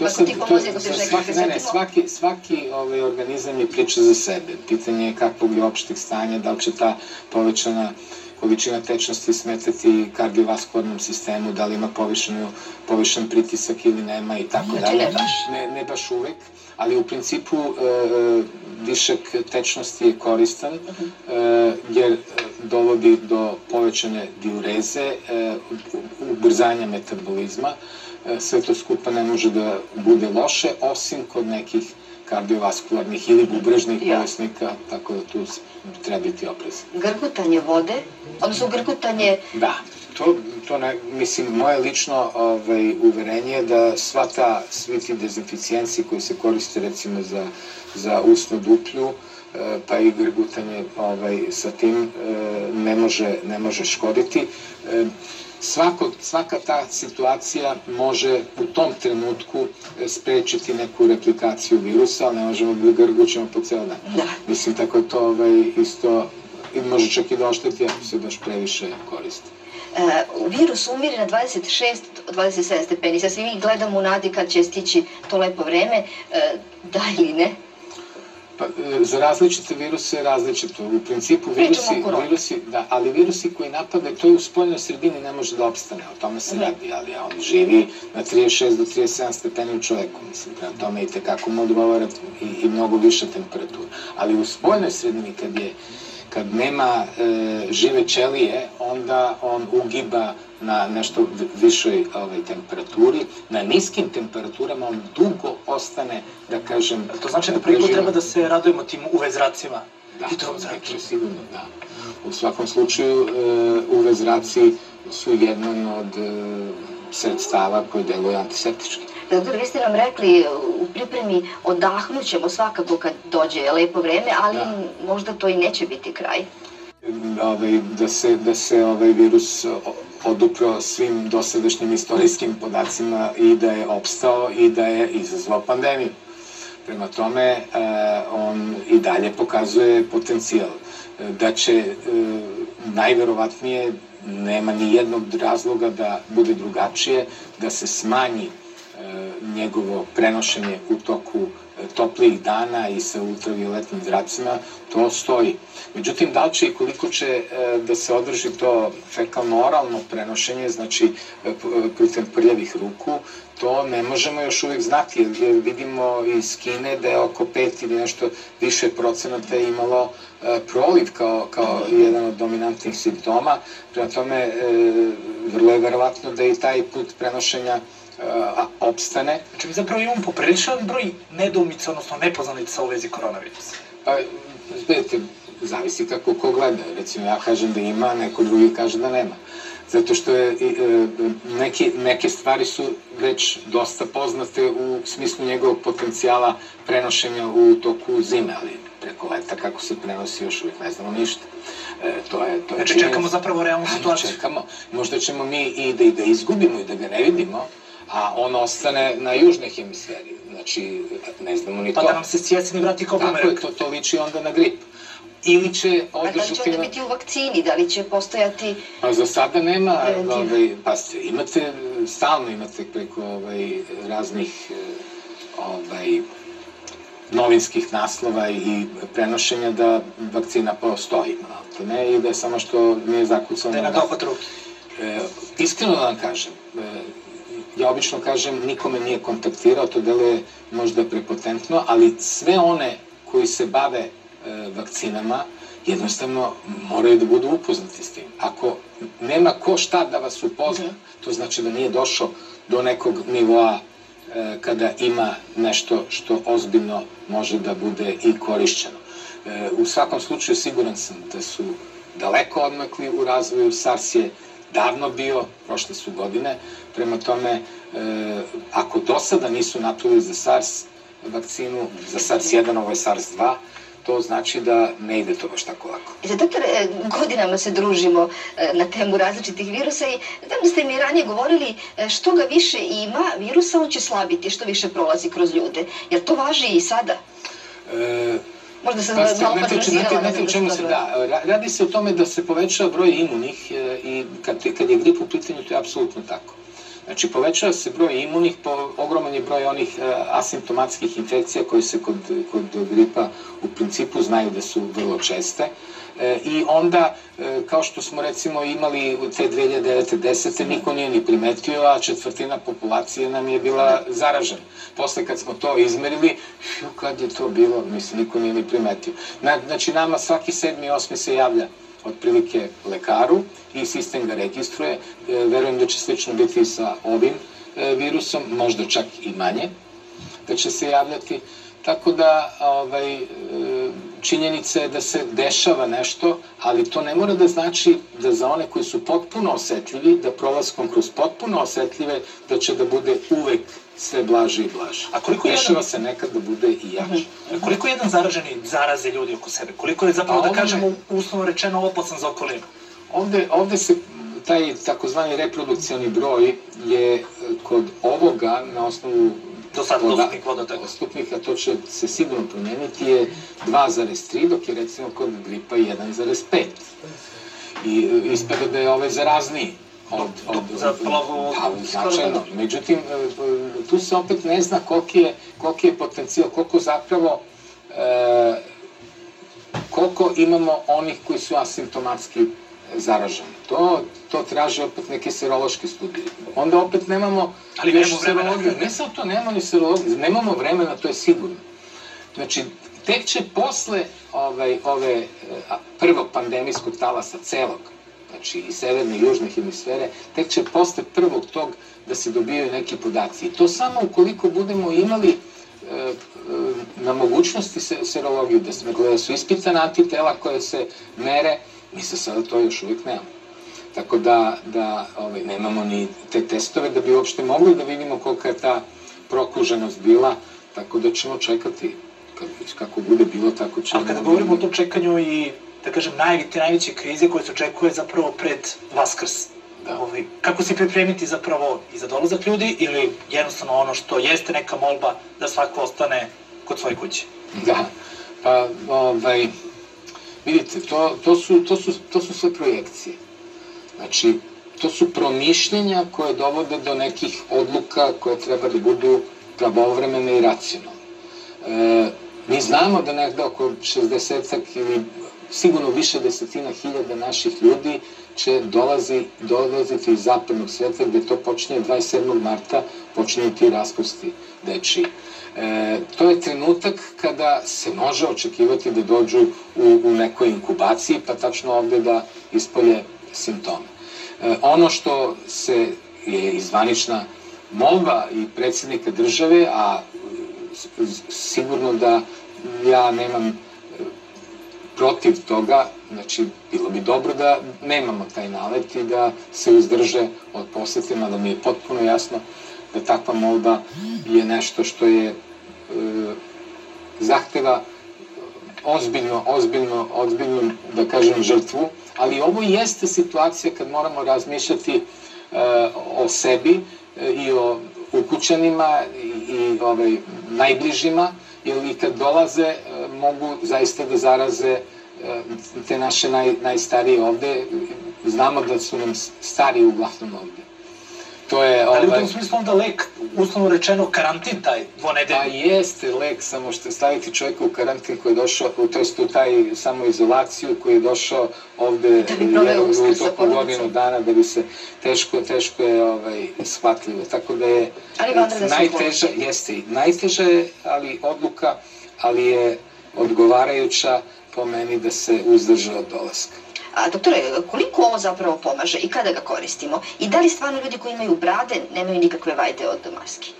To ti to- još svaki, ne, ne, svaki, svaki ovaj, organizam je priča za sebe. Pitanje je kakvog je opšteg stanja, da li će ta povećana količina tečnosti smetati kardiovaskularnom sistemu, da li ima povišenu, povišen pritisak ili nema i tako Znači, dalje. ne baš. Ne, ne baš uvek, ali u principu e, višak tečnosti je koristan Mhm. e, jer e, dovodi do povećane diureze, e, ubrzanja metabolizma. E, sve to skupa ne može da bude loše, osim kod nekih kardiovaskularnih ili bubrežnih Ja. bolesnika, tako da tu treba biti oprezan. Grgutanje vode, odnosno grgutanje Da, to, to ne, mislim, moje lično ovaj, uverenje je da sva ta, svi ti dezinficijenci koji se koriste recimo za, za usnu duplju, e, pa i grgutanje ovaj, sa tim e, ne može, ne može škoditi. Svako, svaka ta situacija može u tom trenutku e, sprečiti neku replikaciju virusa, ali ne možemo da grgućemo po ceo dan. Da. Mislim, tako je to ovaj, isto, i može čak i da ošteti ako se baš previše koristi. E, virus umire na 26-27 stepeni. Sad svi mi gledamo u nadi kad će stići to lepo vreme, e, da ili ne. Pa, e, za različite viruse je različito. U principu virusi, virusi, da, ali virusi koji napadaju, to je u spoljnoj sredini ne može da opstane, o tome se Mhm. radi, ali on živi na 36 do 37 stepeni u čoveku, mislim, prema tome i tekako mu odgovara i, i mnogo više temperatura. Ali u spoljnoj sredini kad je kad nema e, žive ćelije, onda on ugiba na nešto vi- višoj ovaj, temperaturi. Na niskim temperaturama on dugo ostane, da kažem... To znači da živi. treba da se radujemo tim UV zracima. Da, I to znači sigurno, da. U svakom slučaju, e, UV zraci su jedan od e, sredstava koji deluje antiseptički. Doktor, vi ste nam rekli u pripremi odahnućemo svakako kad dođe lepo vreme, ali Da. možda to i neće biti kraj. Ovaj, da se, da se ovaj virus o- odupro svim dosadašnjim istorijskim podacima i da je opstao i da je izazvao pandemiju. Prema tome, e, on i dalje pokazuje potencijal E, da će e, najverovatnije nema ni jednog razloga da bude drugačije, da se smanji njegovo prenošenje u toku toplijih dana i sa ultravioletnim zracima, to stoji. Međutim, da li će i koliko će e, da se održi to fekalno-oralno prenošenje, znači e, e, putem prljavih ruku, to ne možemo još uvek znati, jer, vidimo iz Kine da je oko pet ili nešto više procenata imalo proliv kao, kao jedan od dominantnih simptoma. Prema tome, vrlo je verovatno da i taj put prenošenja a, opstane. Znači mi zapravo imamo popriličan broj nedoumica, odnosno nepoznanica u vezi koronavirusa. Pa, vidite, zavisi kako ko gleda. Recimo ja kažem da ima, neko drugi kaže da nema. Zato što je, e, neke, neke stvari su već dosta poznate u smislu njegovog potencijala prenošenja u toku zime, ali preko leta kako se prenosi još uvijek ne znamo ništa. E, to je, to je znači čekamo zapravo realnu situaciju. Čekamo, možda ćemo mi i da, i da izgubimo i da ga ne vidimo, a on ostane na južnoj hemisferi. Znači, ne znamo ni pa to. Pa da nam se sjeseni vrati kao Tako je, to, to liči onda na grip ili će održati... A da li će onda biti u vakcini, da li će postojati... Pa za sada nema, ovaj, pa imate, stalno imate preko ovaj, raznih ovaj, novinskih naslova i prenošenja da vakcina postoji. To ne i da je samo što nije zakucano... Da je na dohvat ruke. E, iskreno da vam kažem, e, ja obično kažem nikome nije kontaktirao, to deluje možda prepotentno, ali sve one koji se bave E, vakcinama, jednostavno moraju da budu upoznati s tim. Ako nema ko šta da vas upozna, mhm. to znači da nije došao do nekog nivoa e, kada ima nešto što ozbiljno može da bude i korišćeno. E, u svakom slučaju siguran sam da su daleko odmakli u razvoju, SARS je davno bio, prošle su godine, prema tome, ako do sada nisu napravili za SARS vakcinu, za SARS-1, ovo je SARS-2, to znači da ne ide to baš tako lako. Za doktore, e, godinama se družimo e, na temu različitih virusa i da ste mi ranije govorili e, što ga više ima virusa, on će slabiti, što više prolazi kroz ljude. Jer to važi i sada? E, Možda sam pa, malo patrozirala. Znate, u čemu se da, radi se o tome da se povećava broj imunih i kad, kad je grip u pitanju, to je apsolutno tako. Znači, povećava se broj imunih, po, ogroman je broj onih e, asimptomatskih infekcija koji se kod, kod gripa u principu znaju da su vrlo česte. E, I onda, e, kao što smo recimo imali u te 2009-10. niko nije ni primetio, a četvrtina populacije nam je bila zaražena. Posle kad smo to izmerili, kad je to bilo, mislim, niko nije ni primetio. Znači, nama svaki sedmi i osmi se javlja otprilike lekaru i sistem ga registruje. E, verujem da će slično biti sa ovim virusom, možda čak i manje, da će se javljati. Tako da ovaj, činjenica je da se dešava nešto, ali to ne mora da znači da za one koji su potpuno osetljivi, da prolaskom kroz potpuno osetljive, da će da bude uvek sve blaže i blaže. A koliko Dešava jedan... se nekad da bude i jače. A koliko jedan zaraženi zaraze ljudi oko sebe? Koliko je zapravo, da kažemo, uslovno rečeno, opasan za okolinu? Ovde, ovde se taj takozvani reprodukcioni broj je kod ovoga na osnovu do sad dostupnih vodoteka. Dostupnih, a to će se sigurno promeniti, je 2,3, dok je recimo kod gripa 1,5. I e, ispada da je ovaj zarazniji od, od, za plavu... Da, značajno. Međutim, e, tu se opet ne zna koliki je, koliki je potencijal, koliko zapravo e, koliko imamo onih koji su asimptomatski zaraženi. To, to traže opet neke serološke studije. Onda opet nemamo Ali nemamo serologiju. Ne samo to, nemamo ni serologiju. Nemamo vremena, to je sigurno. Znači, tek će posle ovaj, ove prvog pandemijskog talasa celog, znači i severne i južne hemisfere, tek će posle prvog tog da se dobijaju neki podaci. I to samo ukoliko budemo imali e, e, na mogućnosti se, serologiju, da, se, da su ispitane antitela koje se mere, mi se sada to još uvijek nemamo. Tako da, da ovaj, nemamo ni te testove da bi uopšte mogli da vidimo kolika je ta prokuženost bila, tako da ćemo čekati kad, kako bude bilo, tako ćemo... Ali kada govorimo o tom čekanju i da kažem, naj, te najveće krize koje se očekuje zapravo pred Vaskrs. Da. Ovaj, kako se pripremiti zapravo i za dolazak ljudi ili jednostavno ono što jeste neka molba da svako ostane kod svoje kuće? Da, pa ovaj, vidite, to, to, su, to, su, to su sve projekcije. Znači, to su promišljenja koje dovode do nekih odluka koje treba da budu pravovremene i racionalne. E, mi znamo da nekde oko 60 ili sigurno više desetina hiljada naših ljudi će dolazi, dolaziti iz zapadnog sveta gde to počinje 27. marta, počinju ti raspusti deči. E, to je trenutak kada se može očekivati da dođu u, u nekoj inkubaciji, pa tačno ovde da ispolje simptome. E, ono što se je izvanična molba i predsednika države, a sigurno da ja nemam protiv toga, znači bilo bi dobro da nemamo taj nalet i da se uzdrže od posete, mada mi je potpuno jasno da takva molba je nešto što je e, zahteva ozbiljno, ozbiljno, ozbiljno, da kažem, žrtvu, ali ovo jeste situacija kad moramo razmišljati e, o sebi e, i o ukućanima i, ovaj, najbližima, jer i kad dolaze e, mogu zaista da zaraze te naše naj, najstarije ovde. Znamo da su nam stari uglavnom ovde. To je, Ali u ovaj, tom smislu onda lek, uslovno rečeno, karantin taj Pa dvonedeljni. jeste lek, samo što staviti čovjeka u karantin koji je došao, u, to u taj samoizolaciju koji je došao ovde Da proveo u toku godinu dana da bi se teško, teško je ovaj, shvatljivo. Tako da je Ali najteža, jeste, i najteža je ali odluka, ali je odgovarajuća po meni da se uzdrže od dolaska. A, doktore, koliko ovo zapravo pomaže i kada ga koristimo? I da li stvarno ljudi koji imaju brade nemaju nikakve vajde od maski?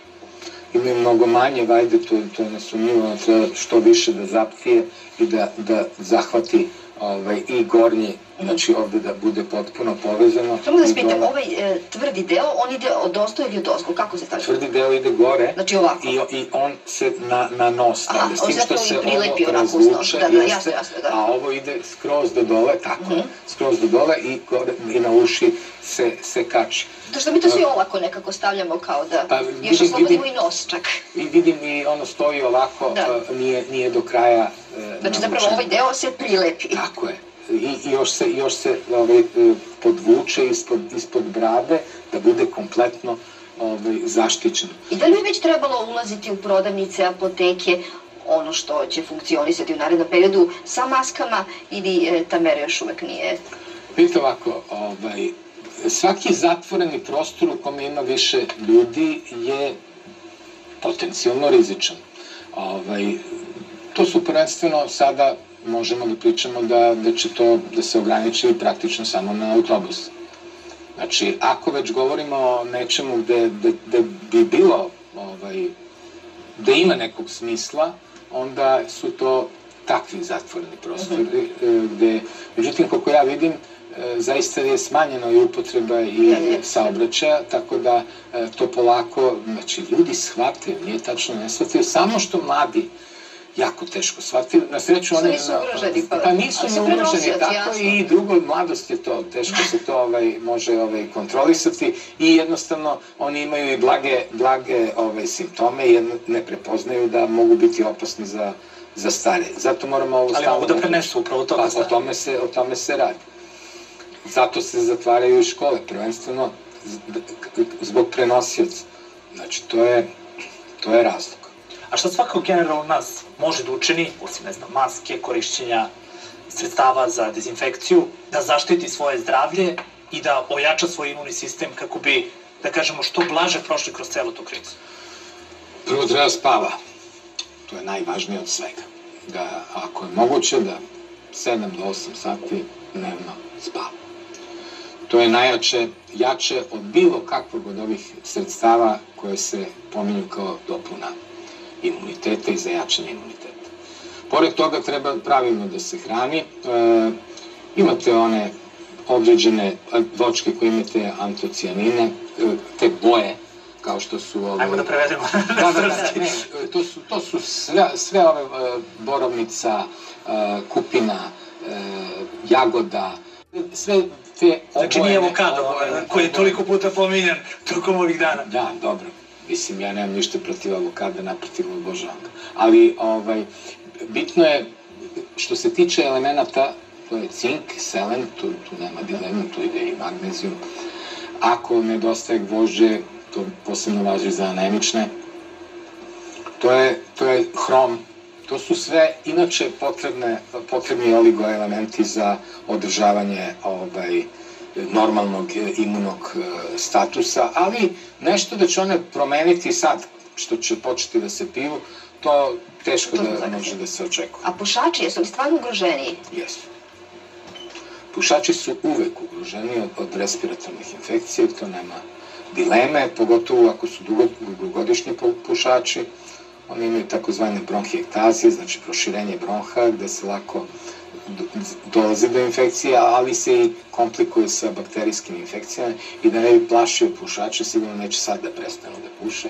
imaju mnogo manje vajde, to, to je nesumnjivo, treba što više da zaptije i da, da zahvati ovaj, i gornji, znači ovde da bude potpuno povezano. Samo da vas pitam, dole. ovaj e, tvrdi deo, on ide od ozdo ili od ozgo? Kako se stavlja? Tvrdi deo ide gore Znači ovako. i, i on se na, na nos Aha, stavlja, s on tim što se prilepi ovo razvuče, Da, da, jeste, jasno, jasno, da. a ovo ide skroz do dole, tako, Mhm. skroz do dole i, gore, i na uši se, se kači. To što mi to svi olako nekako stavljamo kao da Pa, još vidim- oslobodimo vidim- i nos čak. I vidim i ono stoji ovako, Da. a, nije, nije do kraja e, Znači zapravo ovaj deo se prilepi. Tako je. I, i još se, još se ovaj, e, podvuče ispod, ispod brade da bude kompletno ovaj, zaštićeno. I da li bi već trebalo ulaziti u prodavnice, apoteke, ono što će funkcionisati u narednom periodu sa maskama ili e, ta mera još uvek nije? Vidite ovako, ovaj, svaki zatvoreni prostor u kome ima više ljudi je potencijalno rizičan. Ovaj, to su prvenstveno sada možemo da pričamo da, da će to da se ograniči praktično samo na autobus. Znači, ako već govorimo o nečemu gde, gde, gde bi bilo, ovaj, gde ima nekog smisla, onda su to takvi zatvoreni prostori, e, gde, međutim, koliko ja vidim, e, zaista je smanjena i upotreba i saobraćaja, tako da e, to polako, znači, ljudi shvataju, nije tačno ne shvataju, samo što mladi jako teško shvatili. Na sreću Što oni... nisu ugroženi, pa- pa nisu ni ugroženi, tako jasno. i drugo, mladost je to, teško se to ovaj, može ovaj, kontrolisati i jednostavno oni imaju i blage, blage ovaj, simptome jer ne prepoznaju da mogu biti opasni za, za stare. Zato moramo ovo Ali mogu da prenesu upravo to Pa, da o tome, se, o tome se radi. Zato se zatvaraju i škole, prvenstveno zbog prenosioca. Znači, to je, to je razlog. A šta svako generalno nas može da učini, osim, ne znam, maske, korišćenja sredstava za dezinfekciju, da zaštiti svoje zdravlje i da ojača svoj imunni sistem kako bi, da kažemo, što blaže prošli kroz celu tu krizu? Prvo treba spava. To je najvažnije od svega. Da, ako je moguće, da 7 do 8 sati dnevno spava. To je najjače, jače od bilo kakvog od ovih sredstava koje se pominju kao dopuna imuniteta i za jačanje imuniteta. Pored toga treba pravilno da se hrani. E, imate one određene vočke koje imate antocijanine, e, te boje, kao što su... Ove, Ajmo da prevedemo *laughs* da, da, da, ne, to su, to su sve, sve ove e, borovnica, e, kupina, e, jagoda, sve te Znači obojene- nije avokado, koji je toliko puta pominjan tokom ovih dana. Da, dobro. Mislim, ja nemam ništa protiv avokada, naprotiv obožavam ga. Ali, ovaj, bitno je, što se tiče elemenata, to je cink, selen, tu, tu nema dilema, tu ide i magnezijum. Ako nedostaje gvožđe, to posebno važi za anemične, to je, to je hrom, to su sve inače potrebne, potrebni oligoelementi za održavanje ovaj, normalnog e, imunog e, statusa, ali nešto da će one promeniti sad, što će početi da se piju, to teško To da zakasnili. može da se očekuje. A pušači, jesu li stvarno ugroženiji? Jesu. Pušači su uvek ugroženi od, od respiratornih infekcija, to nema dileme, pogotovo ako su dugo, dugogodišnji pu- pušači. Oni imaju takozvane bronhijektazije, znači proširenje bronha, gde se lako dolazi do infekcija, ali se i komplikuje sa bakterijskim infekcijama i da ne bi plašio pušače, sigurno neće sad da prestanu da puše,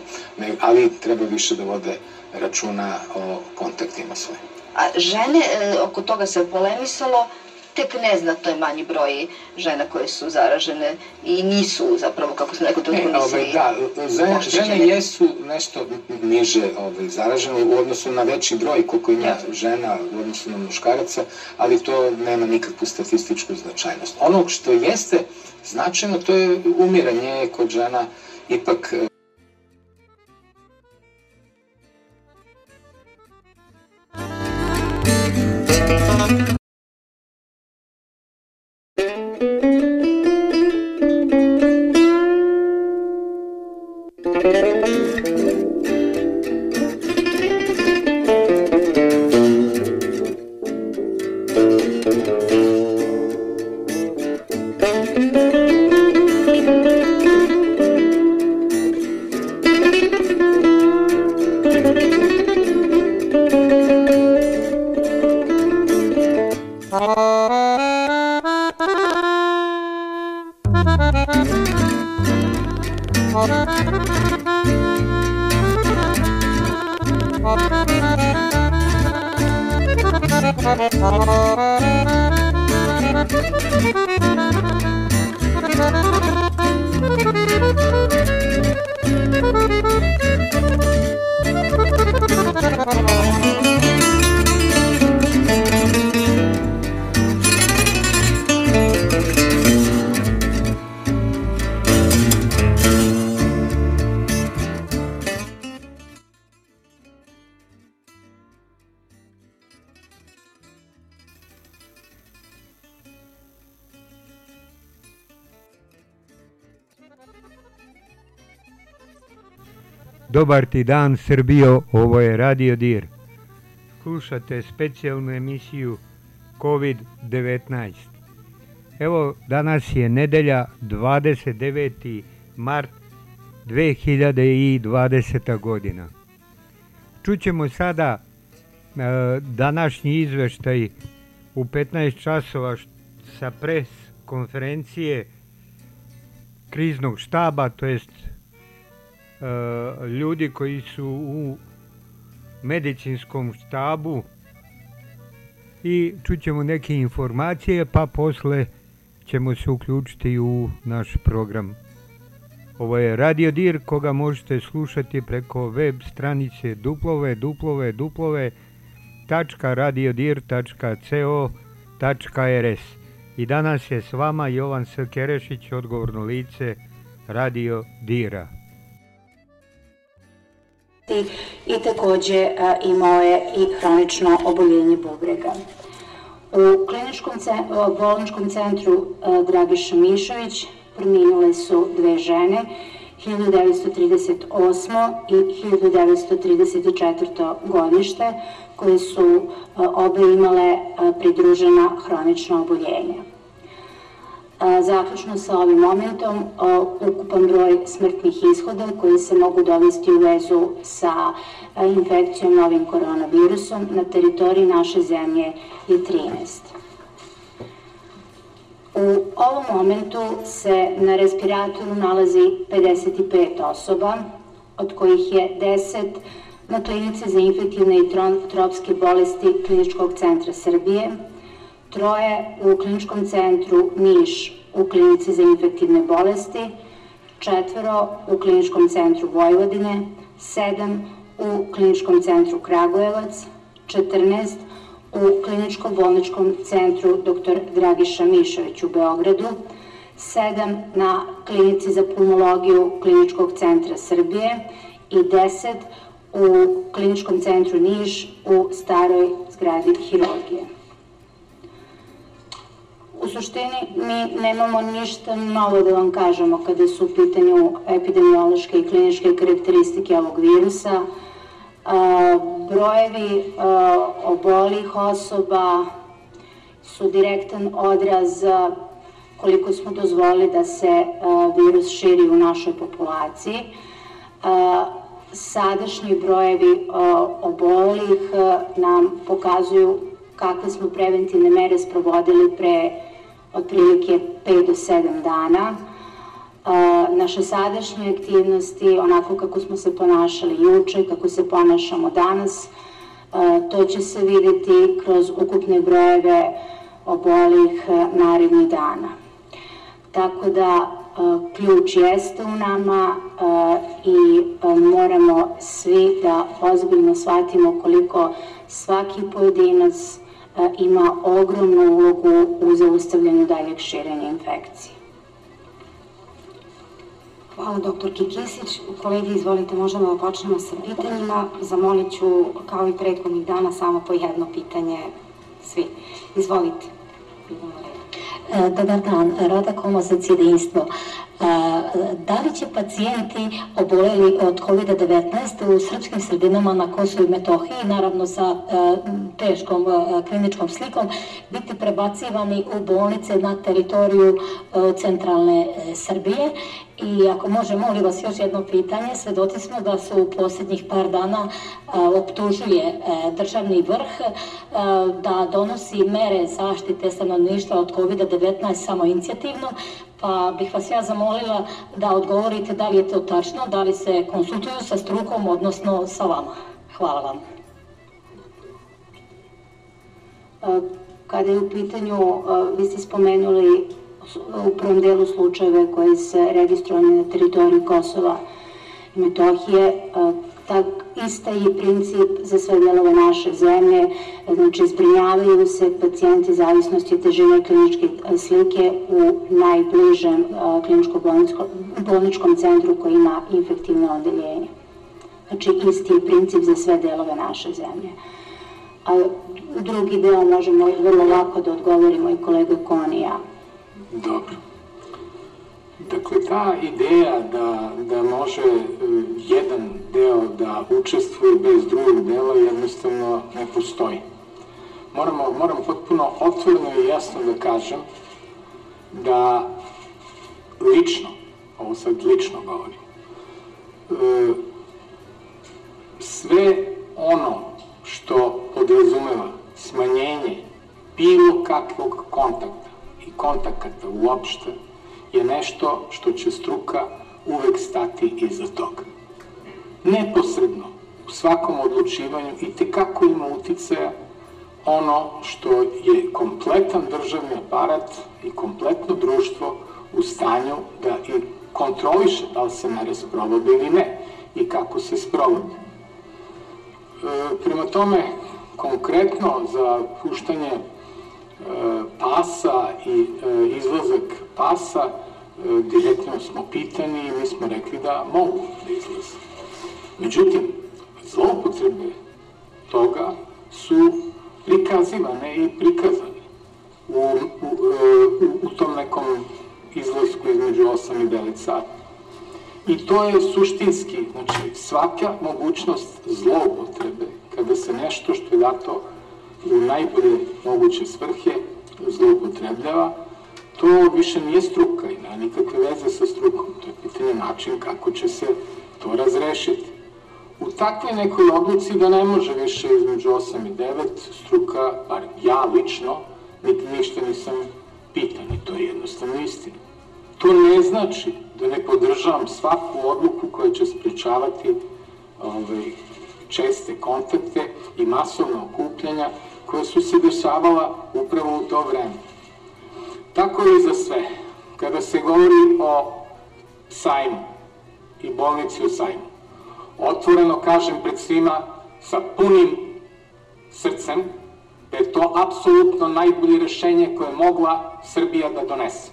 ali treba više da vode računa o kontaktima svojim. A žene, e, oko toga se polemisalo, tek neznatno je manji broj žena koje su zaražene i nisu zapravo, kako sam rekao, to ne, ovaj, da, žene, žene jesu nešto niže ovaj, zaražene u odnosu na veći broj koliko ima ja. žena u odnosu na muškaraca, ali to nema nikakvu statističku značajnost. Ono što jeste značajno, to je umiranje kod žena ipak Dobar ti dan Srbijo, ovo je Radio Dir. Slušate specijalnu emisiju COVID-19. Evo, danas je nedelja 29. mart 2020. godina. Čućemo sada e, današnji izveštaj u 15 časova sa pres konferencije kriznog štaba, to jest ljudi koji su u medicinskom štabu i čućemo neke informacije pa posle ćemo se uključiti u naš program. Ovo je Radio Dir koga možete slušati preko web stranice duplove duplove duplove .radiodir.co.rs i danas je s vama Jovan Srkerešić, odgovorno lice Radio Dira i takođe imao je i hronično oboljenje bubrega. U kliničkom bolničkom centru Dragiša Mišović preminule su dve žene, 1938. i 1934. godište, koje su obe imale pridružena hronična oboljenja. Zaključno sa ovim momentom, ukupan broj smrtnih ishoda koji se mogu dovesti u vezu sa infekcijom novim koronavirusom na teritoriji naše zemlje je 13. U ovom momentu se na respiratoru nalazi 55 osoba, od kojih je 10 na klinici za infektivne i tropske bolesti Kliničkog centra Srbije, troje u kliničkom centru Niš u klinici za infektivne bolesti, četvero u kliničkom centru Vojvodine, sedam u kliničkom centru Kragujevac, 14 u kliničko-bolničkom centru dr. Dragiša Mišović u Beogradu, 7 na klinici za pulmologiju Kliničkog centra Srbije i 10 u kliničkom centru Niš u staroj zgradi hirurgije. U suštini mi nemamo ništa novo da vam kažemo kada su u pitanju epidemiološke i kliničke karakteristike ovog virusa. Brojevi obolih osoba su direktan odraz koliko smo dozvolili da se virus širi u našoj populaciji. Sadašnji brojevi obolih nam pokazuju kakve smo preventivne mere sprovodili pre otprilike 5 do 7 dana. Naše sadašnje aktivnosti, onako kako smo se ponašali juče, kako se ponašamo danas, to će se videti kroz ukupne brojeve obolih narednih dana. Tako da ključ jeste u nama i moramo svi da ozbiljno shvatimo koliko svaki pojedinac ima ogromnu ulogu u zaustavljanju daljeg širenja infekcije. Hvala doktor Kikisić. Kolegi, izvolite, možemo da počnemo sa pitanjima. Zamolit ću, kao i prethodnih dana, samo po jedno pitanje svi. Izvolite. E, dobar dan, Rada Koma za cijedinstvo. E, da li će pacijenti oboleli od COVID-19 u srpskim sredinama na Kosovo i Metohiji, naravno sa e, teškom kliničkom slikom, biti prebacivani u bolnice na teritoriju centralne Srbije I ako može, molim vas još jedno pitanje. Svedoci smo da su u posljednjih par dana optužuje e, državni vrh e, da donosi mere zaštite stanovništva od COVID-19 samo inicijativno, pa bih vas ja zamolila da odgovorite da li je to tačno, da li se konsultuju sa strukom, odnosno sa vama. Hvala vam. E, kada je u pitanju, vi ste spomenuli u prvom delu slučajeve koji se registrovani na teritoriji Kosova i Metohije, tak ista je princip za sve delove naše zemlje, znači zbrinjavaju se pacijenti zavisnosti od težine kliničke slike u najbližem kliničko-bolničkom centru koji ima infektivne odeljenje. Znači isti je princip za sve delove naše zemlje. A drugi deo možemo vrlo lako da odgovorimo i kolega Konija. Dobro. Dakle, ta ideja da, da može e, jedan deo da učestvuje bez drugog dela jednostavno ne postoji. Moramo, moramo potpuno otvoreno i jasno da kažem da lično, ovo sad lično govorim, e, sve ono što podrazumeva smanjenje bilo kakvog kontakta i kontakata uopšte je nešto što će struka uvek stati iza toga. Neposredno, u svakom odlučivanju i tekako ima uticaja ono što je kompletan državni aparat i kompletno društvo u stanju da i kontroliše da li se mere sprovode ili ne i kako se sprovode. E, prema tome, konkretno za puštanje pasa i e, izlazak pasa, e, direktno smo pitani i mi smo rekli da mogu da izlaze. Međutim, zloupotrebe toga su prikazivane i prikazane u, u, e, u, tom nekom izlasku između 8 i 9 sata. I to je suštinski, znači svaka mogućnost zloupotrebe, kada se nešto što je dato u najbolje moguće svrhe zloupotrebljava, to više nije struka i nema nikakve veze sa strukom. To je pitanje način kako će se to razrešiti. U takvoj nekoj odluci da ne može više između 8 i 9 struka, bar ja lično, ništa nisam pitan i to je jednostavno istina. To ne znači da ne podržavam svaku odluku koja će spričavati ovaj, česte kontakte i masovna okupljanja koja su se dešavala upravo u to vreme. Tako je i za sve. Kada se govori o sajmu i bolnici u sajmu, otvoreno kažem pred svima sa punim srcem da je to apsolutno najbolje rešenje koje je mogla Srbija da donese.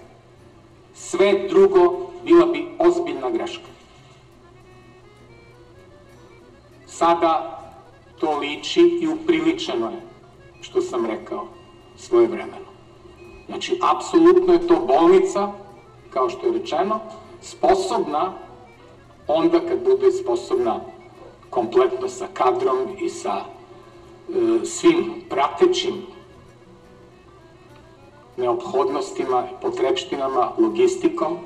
Sve drugo bila bi ozbiljna greška. Sada to liči i upriličeno je što sam rekao svoje vremeno. Znači, apsolutno je to bolnica, kao što je rečeno, sposobna onda kad bude sposobna kompletno sa kadrom i sa e, svim pratećim neophodnostima, potrebštinama, logistikom,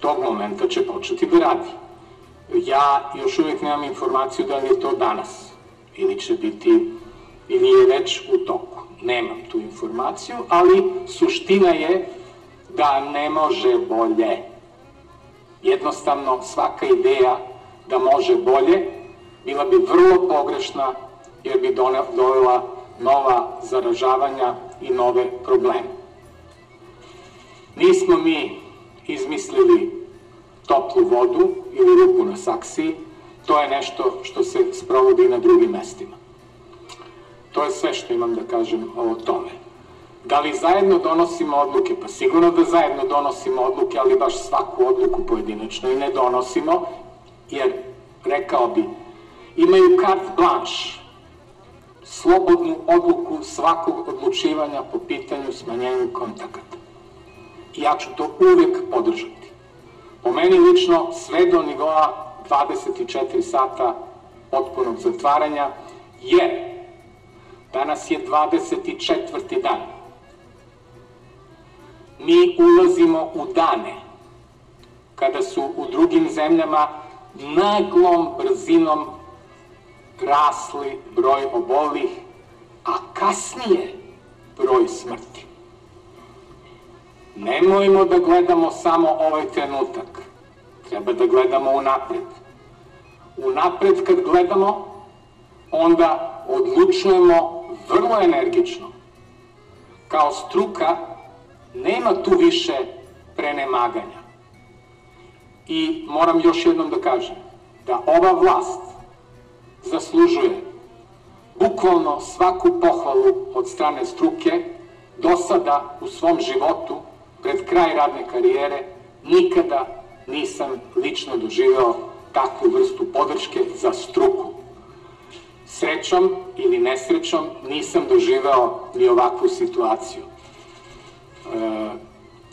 tog momenta će početi da radi. Ja još uvijek nemam informaciju da li je to danas ili će biti ili je već u toku. Nemam tu informaciju, ali suština je da ne može bolje. Jednostavno, svaka ideja da može bolje bila bi vrlo pogrešna jer bi dovela nova zaražavanja i nove probleme. Nismo mi izmislili toplu vodu ili ruku na saksiji, to je nešto što se sprovodi na drugim mestima. To je sve što imam da kažem o tome. Da li zajedno donosimo odluke? Pa sigurno da zajedno donosimo odluke, ali baš svaku odluku pojedinačno i ne donosimo, jer, rekao bi, imaju kart blanš, slobodnu odluku svakog odlučivanja po pitanju smanjenju kontakata. I ja ću to uvek podržati. Po meni lično sve do nivoa 24 sata potpunog zatvaranja, jer danas je 24. dan. Mi ulazimo u dane kada su u drugim zemljama naglom brzinom rasli broj obolih, a kasnije broj smrti. Nemojmo da gledamo samo ovaj trenutak. Treba da gledamo unapred. Unapred kad gledamo, onda odlučujemo vrlo energično. Kao struka nema tu više prenemaganja. I moram još jednom da kažem da ova vlast zaslužuje bukvalno svaku pohvalu od strane struke, do sada u svom životu, pred kraj radne karijere, nikada nisam lično doživeo takvu vrstu podrške za struku. Srećom ili nesrećom nisam doživeo ni ovakvu situaciju. E,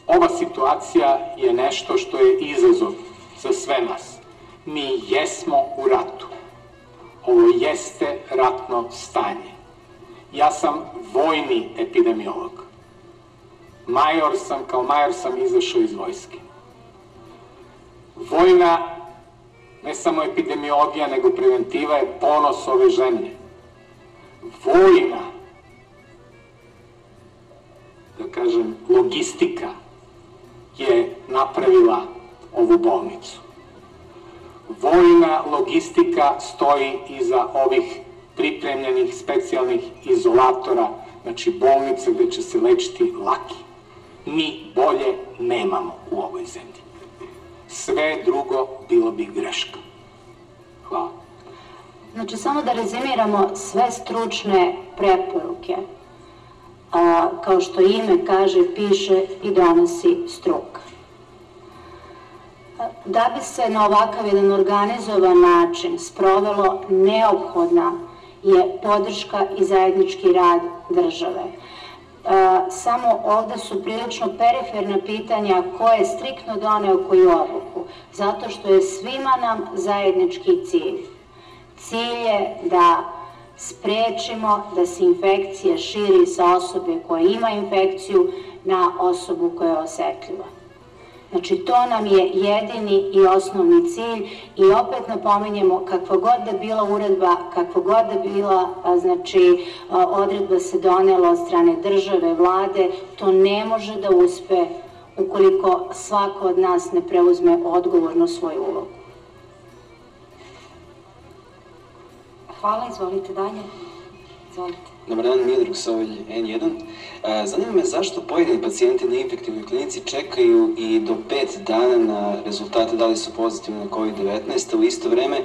ova situacija je nešto što je izazov za sve nas. Mi jesmo u ratu. Ovo jeste ratno stanje. Ja sam vojni epidemiolog. Major sam, kao major sam izašao iz vojske. Vojna, ne samo epidemiologija, nego preventiva je ponos ove zemlje. Vojna, da kažem, logistika je napravila ovu bolnicu. Vojna logistika stoji iza ovih pripremljenih specijalnih izolatora, znači bolnice gde će se lečiti laki. Mi bolje nemamo u ovoj zemlji. Sve drugo bilo bi greška. Hvala. Znači, samo da rezimiramo sve stručne preporuke. A, kao što ime kaže, piše i donosi struka. Da bi se na ovakav jedan organizovan način sprovelo neophodna je podrška i zajednički rad države. E, samo ovde su prilično periferna pitanja ko je striktno doneo koju odluku, zato što je svima nam zajednički cilj. Cilj je da sprečimo da se infekcija širi sa osobe koja ima infekciju na osobu koja je osetljiva. Znači, to nam je jedini i osnovni cilj i opet napominjemo kakva god da bila uredba, kakva god da bila, znači, odredba se donela od strane države, vlade, to ne može da uspe ukoliko svako od nas ne preuzme odgovorno svoju ulogu. Hvala, izvolite dalje. Izvolite. Dobar dan, Miliruk Sovilj, N1. E, zanima me zašto pojedini pacijenti na infektivnoj klinici čekaju i do pet dana na rezultate da li su pozitivni na COVID-19, u isto vreme,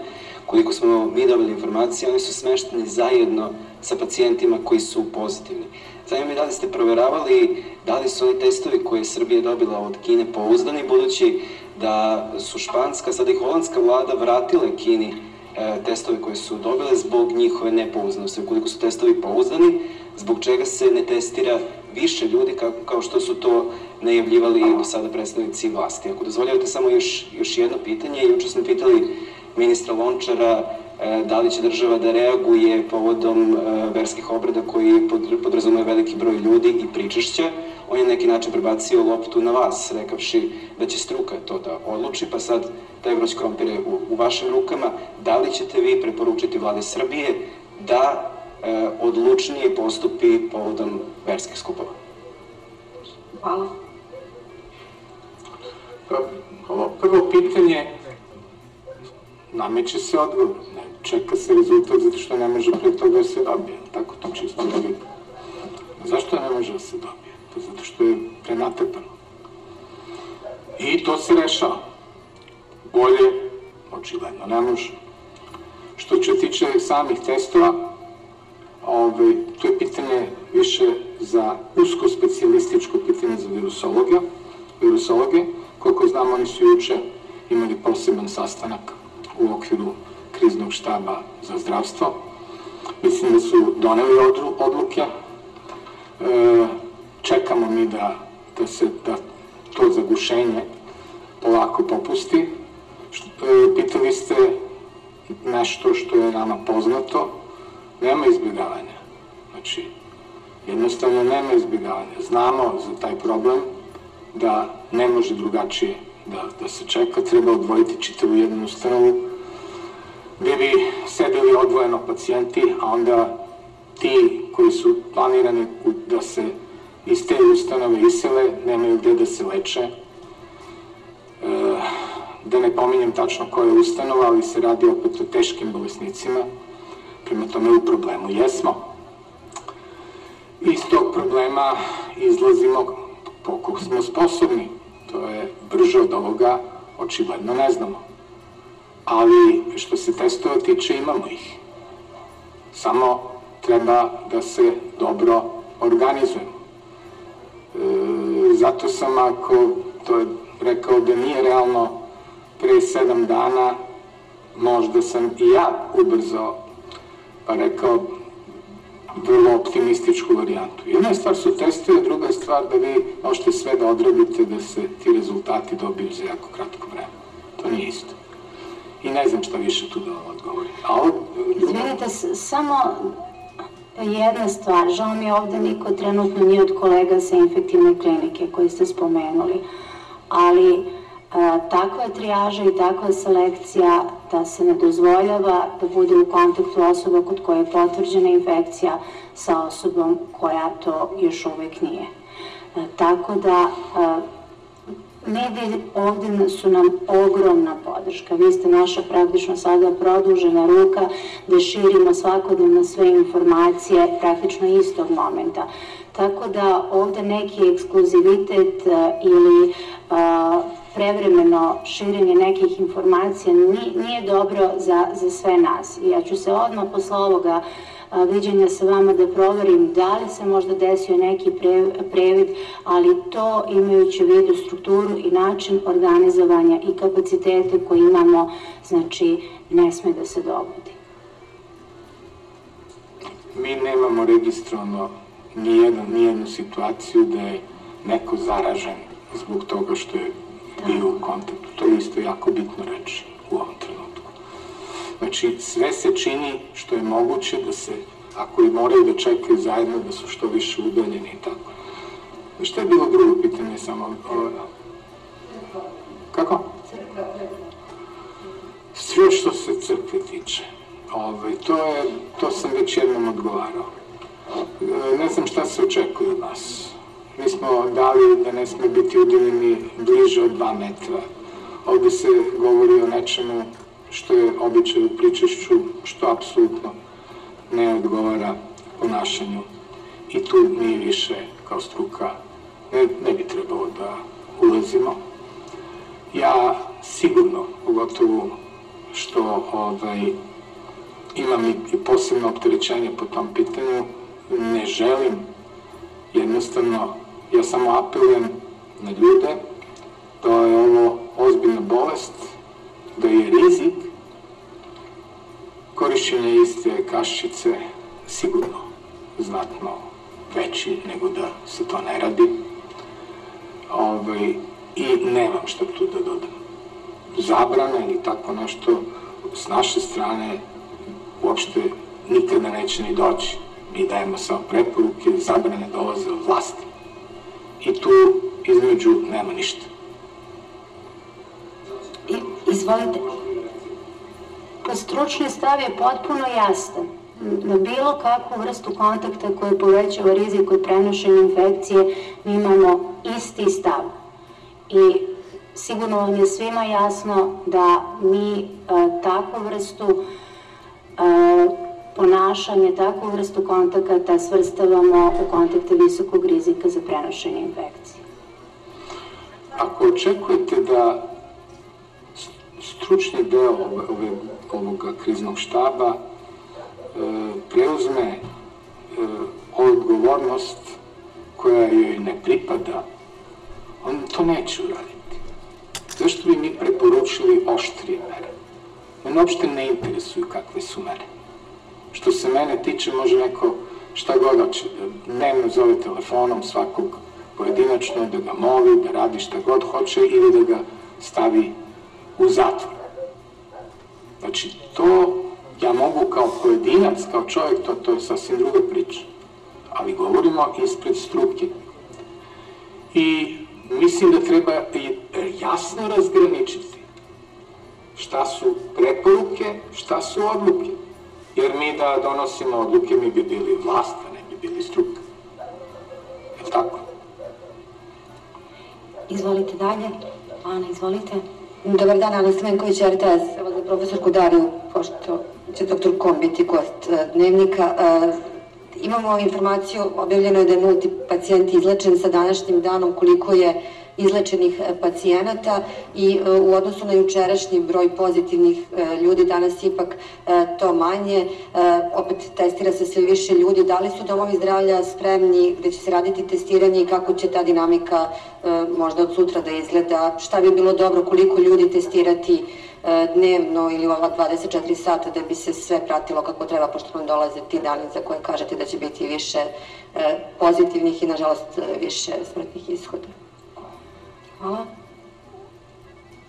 koliko smo mi dobili informacije, oni su smešteni zajedno sa pacijentima koji su pozitivni. Zanima me da li ste proveravali da li su oni testovi koje je Srbija dobila od Kine pouzdani, budući da su španska, sada i holandska vlada vratile Kini E, testove koje su dobile zbog njihove nepouzdanosti. Ukoliko su testovi pouzdani, zbog čega se ne testira više ljudi kao, kao što su to najavljivali do sada predstavnici vlasti. Ako dozvoljavate samo još, još jedno pitanje, juče smo pitali ministra Lončara da li će država da reaguje povodom e, verskih obrada koji podrazumaju veliki broj ljudi i pričašća. On je neki način prebacio loptu na vas, rekavši da će struka to da odluči, pa sad taj vruć krompir je u, u vašim rukama. Da li ćete vi preporučiti vlade Srbije da e, odlučnije postupi povodom verskih skupova? Hvala. Pa, ovo prvo pitanje nameće se odgovor. Čeka se rezultat zato što ne može pre toga da se dobije. Tako to čisto logika. Zašto ne može da se dobije? Pa zato što je prenatrpano. I to se rešava. Bolje, očigledno, ne može. Što se tiče samih testova, ovaj, to je pitanje više za usko specialističko pitanje za virusologa, virusologe. Koliko znam, oni su juče imali poseban sastanak u okviru kriznog štaba za zdravstvo. Mislim da su doneli odluke. E, čekamo mi da, da se da to zagušenje polako popusti. E, pitali ste nešto što je nama poznato, nema izbjegavanja. Znači, jednostavno nema izbjegavanja. Znamo za taj problem da ne može drugačije da, da se čeka, treba odvojiti čitavu jednu ustanovu gde bi sedeli odvojeno pacijenti, a onda ti koji su planirani da se iz te ustanove isele, nemaju gde da se leče. E, da ne pominjem tačno koja je ustanova, ali se radi opet o teškim bolesnicima, prema tome u problemu jesmo. Iz tog problema izlazimo koliko smo sposobni, to je brže od ovoga, očigledno ne znamo. Ali što se testova tiče imamo ih. Samo treba da se dobro organizujemo. E, zato sam ako, to je rekao da nije realno pre sedam dana, možda sam i ja ubrzao, pa rekao vrlo optimističku varijantu. Jedna stvar su testovi, druga je stvar da vi možete sve da odradite da se ti rezultati dobiju za jako kratko vreme. To nije isto. I ne znam šta više tu da vam odgovorim. A. Izvinite, samo jedna stvar. Žao mi je ovde niko trenutno nije od kolega sa infektivne klinike koji ste spomenuli. Ali a, takva je trijaža i takva selekcija da se ne dozvoljava da bude u kontaktu osoba kod koje je potvrđena infekcija sa osobom koja to još uvek nije. A, tako da a, Mediji ovde su nam ogromna podrška. Vi ste naša praktično sada produžena ruka da širimo svakodnevno sve informacije praktično istog momenta. Tako da ovde neki ekskluzivitet ili a, prevremeno širenje nekih informacija nije dobro za, za sve nas. Ja ću se odmah posle ovoga viđenja sa vama da proverim da li se možda desio neki previd, ali to imajući u vidu strukturu i način organizovanja i kapacitete koje imamo, znači ne sme da se dogodi. Mi nemamo registrovano nijednu, nijednu situaciju da je neko zaražen zbog toga što je bio u kontaktu. To je isto jako bitno reći u ovom trenutku. Znači, sve se čini što je moguće da se, ako i moraju da čekaju zajedno, da su što više udaljeni i tako. Šta je bilo drugo pitanje samo? Kako? Sve što se crkve tiče. Ove, ovaj, to, je, to sam već jednom odgovarao. Ne znam šta se očekuje od nas. Mi smo dali da ne sme biti udaljeni bliže od dva metra. Ovde se govori o nečemu što je običaj u pričešću, što apsolutno ne odgovara ponašanju. I tu nije više kao struka, ne, ne bi trebalo da ulazimo. Ja sigurno, pogotovo što ovaj, imam i, i posebno opterećenje po tom pitanju, ne želim, jednostavno, ja samo apelujem na ljude, da je ovo ozbiljna bolest, da je rizik korišćenja iste kašice sigurno znatno veći nego da se to ne radi. Ovaj, I nemam šta tu da dodam. Zabrana ili tako nešto s naše strane uopšte nikada neće ni doći. Mi dajemo samo preporuke, zabrane dolaze od vlasti. I tu između nema ništa. Izvolite. Pa stručni stav je potpuno jasan. na bilo kakvu vrstu kontakta koja povećava rizik od prenošenja infekcije, mi imamo isti stav. I sigurno vam je svima jasno da mi e, takvu vrstu e, ponašanja, takvu vrstu kontakata svrstavamo u kontakte visokog rizika za prenošenje infekcije. Ako očekujete da stručni deo ove, ovoga kriznog štaba e, preuzme e, odgovornost koja joj ne pripada, on to neće uraditi. Zašto bi mi preporučili oštrije mere? Mene uopšte ne interesuju kakve su mere. Što se mene tiče, može neko šta god hoće, dnevno zove telefonom svakog pojedinačno, da ga moli, da radi šta god hoće ili da ga stavi u zatvor. Znači, to ja mogu kao pojedinac, kao čovjek, to, to je sasvim druga priča. Ali govorimo ispred struke. I mislim da treba jasno razgraničiti šta su preporuke, šta su odluke. Jer mi da donosimo odluke, mi bi bili vlast, a ne bi bili struka. Je li tako? Izvolite dalje. Ana, izvolite. Dobar dan, Ana Stamenković, RTS. Evo za profesorku Dariju, pošto će doktor Kom biti gost e, dnevnika. E, imamo informaciju, objavljeno je da je nulti pacijent izlečen sa današnjim danom, koliko je izlečenih e, pacijenata i e, u odnosu na jučerašnji broj pozitivnih e, ljudi danas ipak to manje. Opet testira se sve više ljudi. Da li su domovi zdravlja spremni gde će se raditi testiranje i kako će ta dinamika možda od sutra da izgleda? Šta bi bilo dobro, koliko ljudi testirati dnevno ili ova 24 sata da bi se sve pratilo kako treba, pošto nam dolaze ti dani za koje kažete da će biti više pozitivnih i nažalost više smrtnih ishoda. Hvala.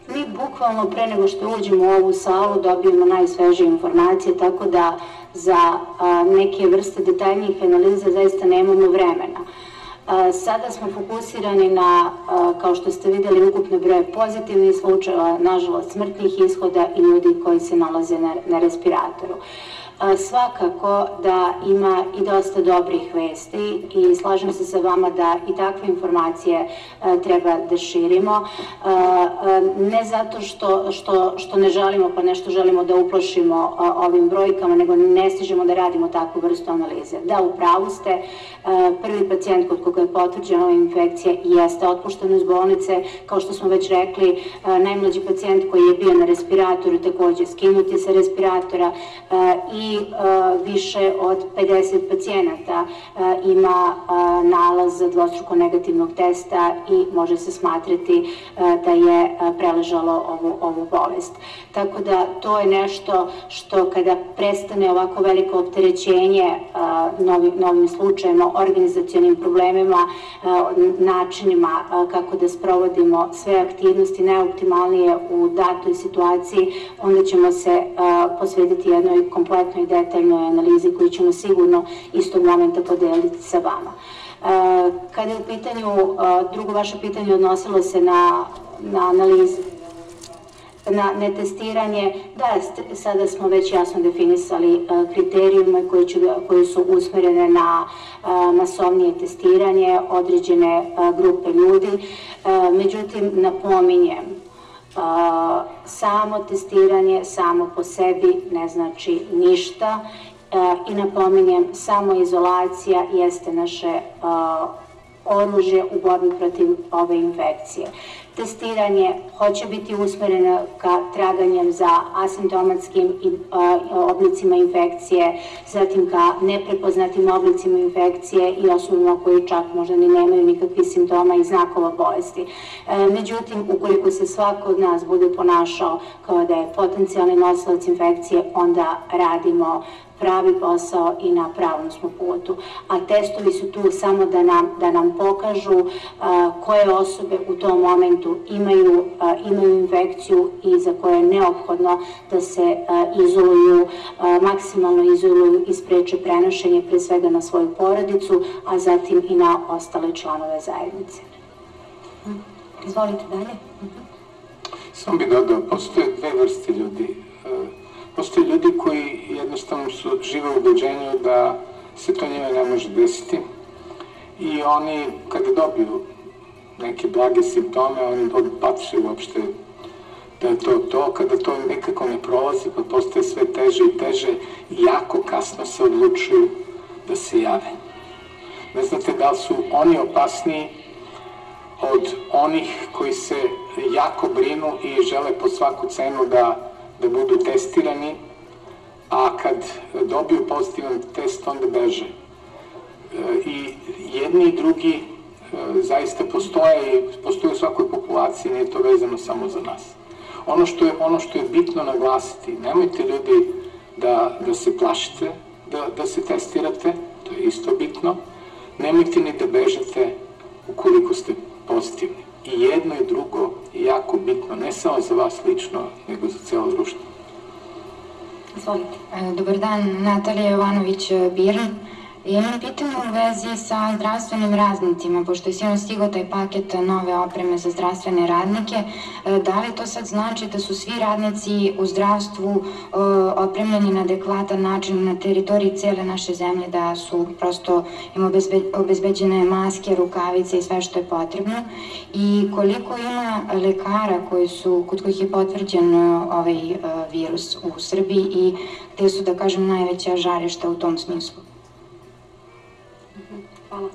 Mi bukvalno pre nego što uđemo u ovu salu dobijemo najsvežije informacije, tako da za neke vrste detaljnijih analiza zaista nemamo vremena. Sada smo fokusirani na, kao što ste videli, ukupne broje pozitivnih slučajeva, nažalost smrtnih ishoda i ljudi koji se nalaze na, na respiratoru svakako da ima i dosta dobrih vesti i slažem se sa vama da i takve informacije treba da širimo. Ne zato što, što, što ne želimo pa nešto želimo da uplašimo ovim brojkama, nego ne stižemo da radimo takvu vrstu analize. Da, u pravu ste, prvi pacijent kod koga je potvrđena ova infekcija jeste otpušten iz bolnice, kao što smo već rekli, najmlađi pacijent koji je bio na respiratoru takođe skinuti sa respiratora i više od 50 pacijenata ima nalaz dvostruko negativnog testa i može se smatrati da je preležalo ovu, ovu bolest. Tako da to je nešto što kada prestane ovako veliko opterećenje novim, novim slučajima, organizacijonim problemima, načinima kako da sprovodimo sve aktivnosti najoptimalnije u datoj situaciji, onda ćemo se posvetiti jednoj kompletnoj detaljnoj analizi koju ćemo sigurno istog momenta podeliti sa vama. Kada je u pitanju, drugo vaše pitanje odnosilo se na, na analizu na netestiranje, da, sada smo već jasno definisali kriterijume koji, ću, koji su usmerene na masovnije testiranje određene grupe ljudi. Međutim, napominjem, samo testiranje samo po sebi ne znači ništa i napominjem, samo izolacija jeste naše oružje u borbi protiv ove infekcije. Testiranje hoće biti usmereno ka traganjem za asimptomatskim oblicima infekcije, zatim ka neprepoznatim oblicima infekcije i osobima koji čak možda ni nemaju nikakvih simptoma i znakova bolesti. E, međutim, ukoliko se svako od nas bude ponašao kao da je potencijalni nosilac infekcije, onda radimo pravi posao i na pravom smo putu. A testovi su tu samo da nam, da nam pokažu a, koje osobe u tom momentu imaju, a, imaju infekciju i za koje je neophodno da se a, izoluju, maksimalno izoluju i spreče prenošenje pre svega na svoju porodicu, a zatim i na ostale članove zajednice. Izvolite dalje. Samo bih dodao, postoje dve vrste ljudi postoje ljudi koji jednostavno su, žive u ubeđenju da se to njima ne može desiti i oni kada dobiju neke blage simptome, oni odpače uopšte da je to to, kada to nekako ne prolazi, pa postaje sve teže i teže, jako kasno se odlučuju da se jave. Ne znate da li su oni opasniji od onih koji se jako brinu i žele po svaku cenu da, da budu testirani, a kad dobiju pozitivan test, onda beže. E, I jedni i drugi e, zaista postoje i postoje u svakoj populaciji, nije to vezano samo za nas. Ono što je, ono što je bitno naglasiti, nemojte ljudi da, da se plašite, da, da se testirate, to je isto bitno, nemojte ni da bežete ukoliko ste pozitivni. I jedno i drugo je jako bitno, ne samo za vas lično, nego za celo društvo. Izvolite. E, dobar dan, Natalija Jovanović Imam pitanje u vezi sa zdravstvenim radnicima, pošto je sino stigo taj paket nove opreme za zdravstvene radnike. E, da li to sad znači da su svi radnici u zdravstvu e, opremljeni na adekvatan način na teritoriji cele naše zemlje, da su prosto im obezbeđene maske, rukavice i sve što je potrebno? I koliko ima lekara koji su, kod kojih je potvrđen ovaj virus u Srbiji i gde su, da kažem, najveća žarišta u tom smislu? Hvala.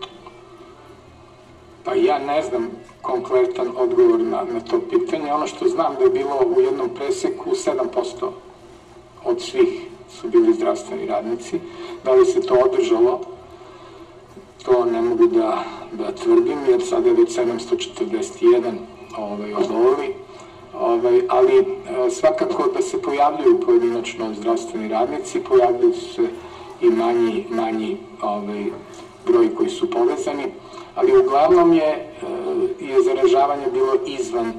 Pa ja ne znam konkretan odgovor na, na to pitanje. Ono što znam da je bilo u jednom preseku 7% od svih su bili zdravstveni radnici. Da li se to održalo, to ne mogu da, da tvrdim, jer sada je već 741 ovaj, odovoli. Ovaj, ali e, svakako da se pojavljuju pojedinačno zdravstveni radnici, pojavljuju se i manji, manji ovaj, broj koji su povezani, ali uglavnom je, e, je zaražavanje bilo izvan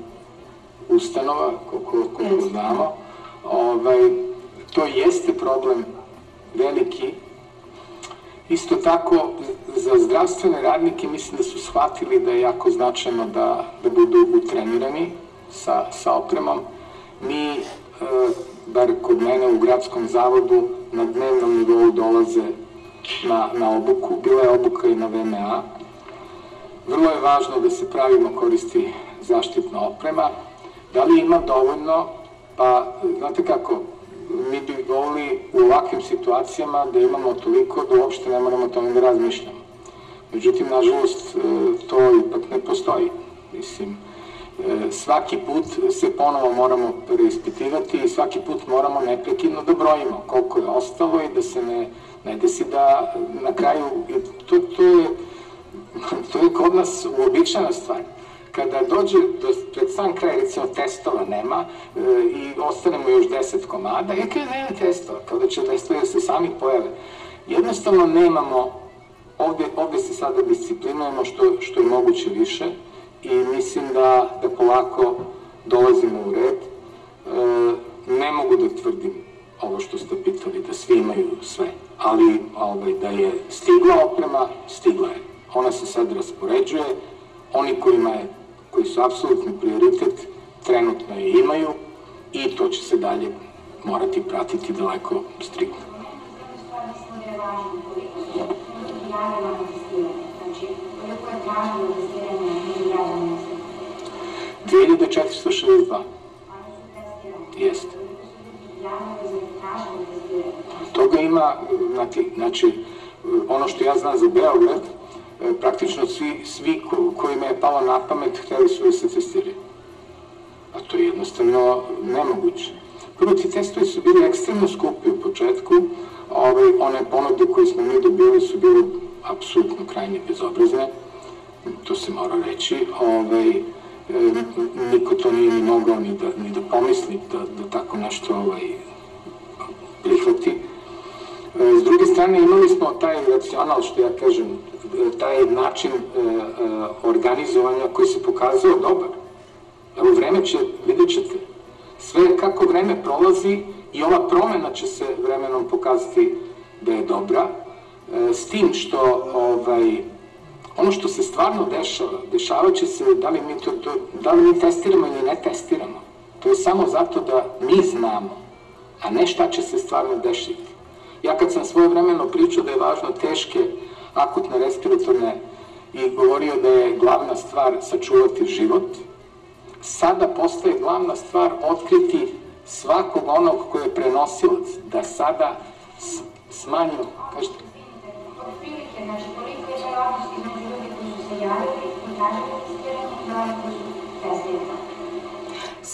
ustanova, koliko, koliko znamo. Ovaj, to jeste problem veliki. Isto tako, za zdravstvene radnike mislim da su shvatili da je jako značajno da, da budu utrenirani sa, sa opremom. Mi, e, bar kod mene u gradskom zavodu, na dnevnom nivou dolaze na, na obuku, bila je obuka i na VMA. Vrlo je važno da se pravilno koristi zaštitna oprema. Da li ima dovoljno? Pa, znate kako, mi bi volili u ovakvim situacijama da imamo toliko da uopšte ne moramo tome da razmišljamo. Međutim, nažalost, e, to ipak ne postoji. Mislim, svaki put se ponovo moramo preispitivati i svaki put moramo neprekidno da brojimo koliko je ostalo i da se ne ne desi da na kraju, to, to, je, *laughs* to je kod nas uobičajena stvar. Kada dođe do, pred sam kraj, recimo, testova nema e, i ostanemo još 10 komada, ja kada nema testova, kada će testovi da se sami pojave. Jednostavno nemamo, ovde, ovde se sada disciplinujemo što, što je moguće više i mislim da, da polako dolazimo u red. E, ne mogu da tvrdim ovo što ste pitali, da svi imaju sve ali ovaj, da je stigla oprema, stigla je. Ona se sad raspoređuje, oni kojima je, koji su apsolutni prioritet, trenutno je imaju i to će se dalje morati pratiti daleko striktno. Znači, 2462. Jeste. Toga ima, znači, znači, ono što ja znam za Beograd, praktično svi, svi ko, kojima je palo na pamet hteli su da se testiraju. A to je jednostavno nemoguće. Prvo, ti testovi su bili ekstremno skupi u početku, ovaj, one ponude koje smo mi dobili su bile apsolutno krajnje bezobrazne, to se mora reći, ovaj, niko to nije ni mogao ni da, ni da pomisli da, da tako nešto ovaj, prihvati. E, s druge strane, imali smo taj racional, što ja kažem, taj način e, e, organizovanja koji se pokazao dobar. Evo, vreme će, vidjet ćete, sve kako vreme prolazi i ova promena će se vremenom pokazati da je dobra, s tim što ovaj, ono što se stvarno dešava, dešavat će se da li mi, to, da li mi testiramo ili ne testiramo. To je samo zato da mi znamo a ne šta će se stvarno dešiti. Ja kad sam svoje vremeno pričao da je važno teške akutne respiratorne i govorio da je glavna stvar sačuvati život, sada postaje glavna stvar otkriti svakog onog koji je prenosilac, da sada smanjimo, kažete, otprilike, znači koliko je odnos između ljudi koji su se javili i tražili testiranje i oni koji su testirani.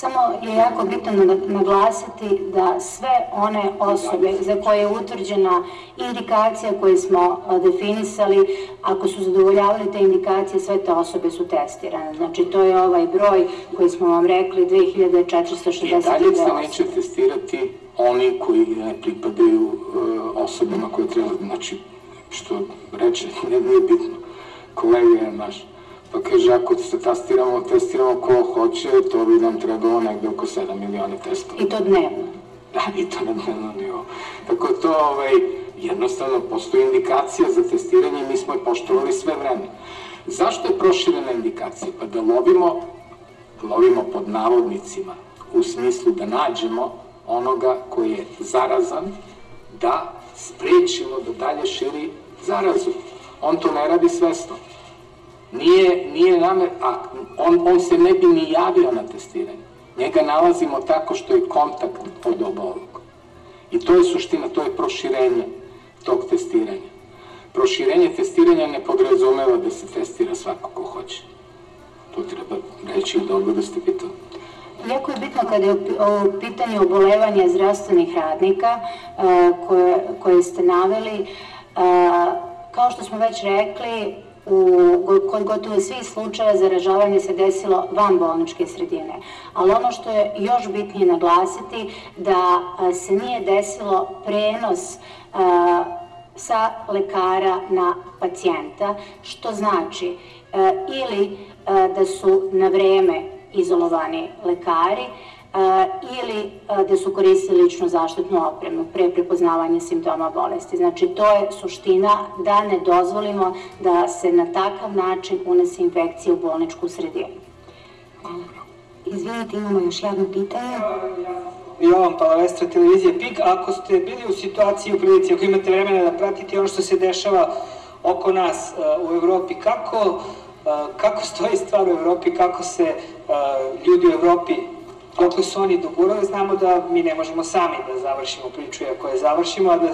Samo je jako bitno naglasiti da sve one osobe za koje je utvrđena indikacija koje smo definisali, ako su zadovoljavali te indikacije, sve te osobe su testirane. Znači, to je ovaj broj koji smo vam rekli, 2462 I dalje se neće testirati oni koji ne pripadaju uh, osobama koje treba, znači, što reče, ne nije bitno. Kolega je naš Pa kaže, ako se testiramo, testiramo ko hoće, to bi nam trebalo negde oko 7 miliona testova. I to dnevno? Da, i to na dnevno nivo. Tako to, ovaj, jednostavno, postoji indikacija za testiranje i mi smo je poštovali sve vreme. Zašto je proširena indikacija? Pa da lovimo, lovimo pod navodnicima, u smislu da nađemo onoga koji je zarazan, da sprečimo da dalje širi zarazu. On to ne radi svesno. Nije, nije namer, a on, on se ne bi ni javio na testiranje. Njega nalazimo tako što je kontakt od obolog. I to je suština, to je proširenje tog testiranja. Proširenje testiranja ne podrazumeva da se testira svako ko hoće. To treba reći da odgoda ste pitali. Jako je bitno kada je u pitanju obolevanja zdravstvenih radnika koje, koje ste naveli, kao što smo već rekli, u, kod gotovo svih slučaja zaražavanje se desilo van bolničke sredine. Ali ono što je još bitnije naglasiti da se nije desilo prenos sa lekara na pacijenta, što znači ili da su na vreme izolovani lekari, ili da su koristili ličnu zaštitnu opremu pre prepoznavanja simptoma bolesti. Znači, to je suština da ne dozvolimo da se na takav način unese infekcija u bolničku sredinu. Izvinite, imamo još jedno pitanje. Jovan Palavestra, televizije PIK. Ako ste bili u situaciji, u prilici, ako imate vremena da pratite ono što se dešava oko nas u Evropi, kako, kako stoji stvar u Evropi, kako se ljudi u Evropi Dokle su oni dogurali, znamo da mi ne možemo sami da završimo priču, ako je završimo, a da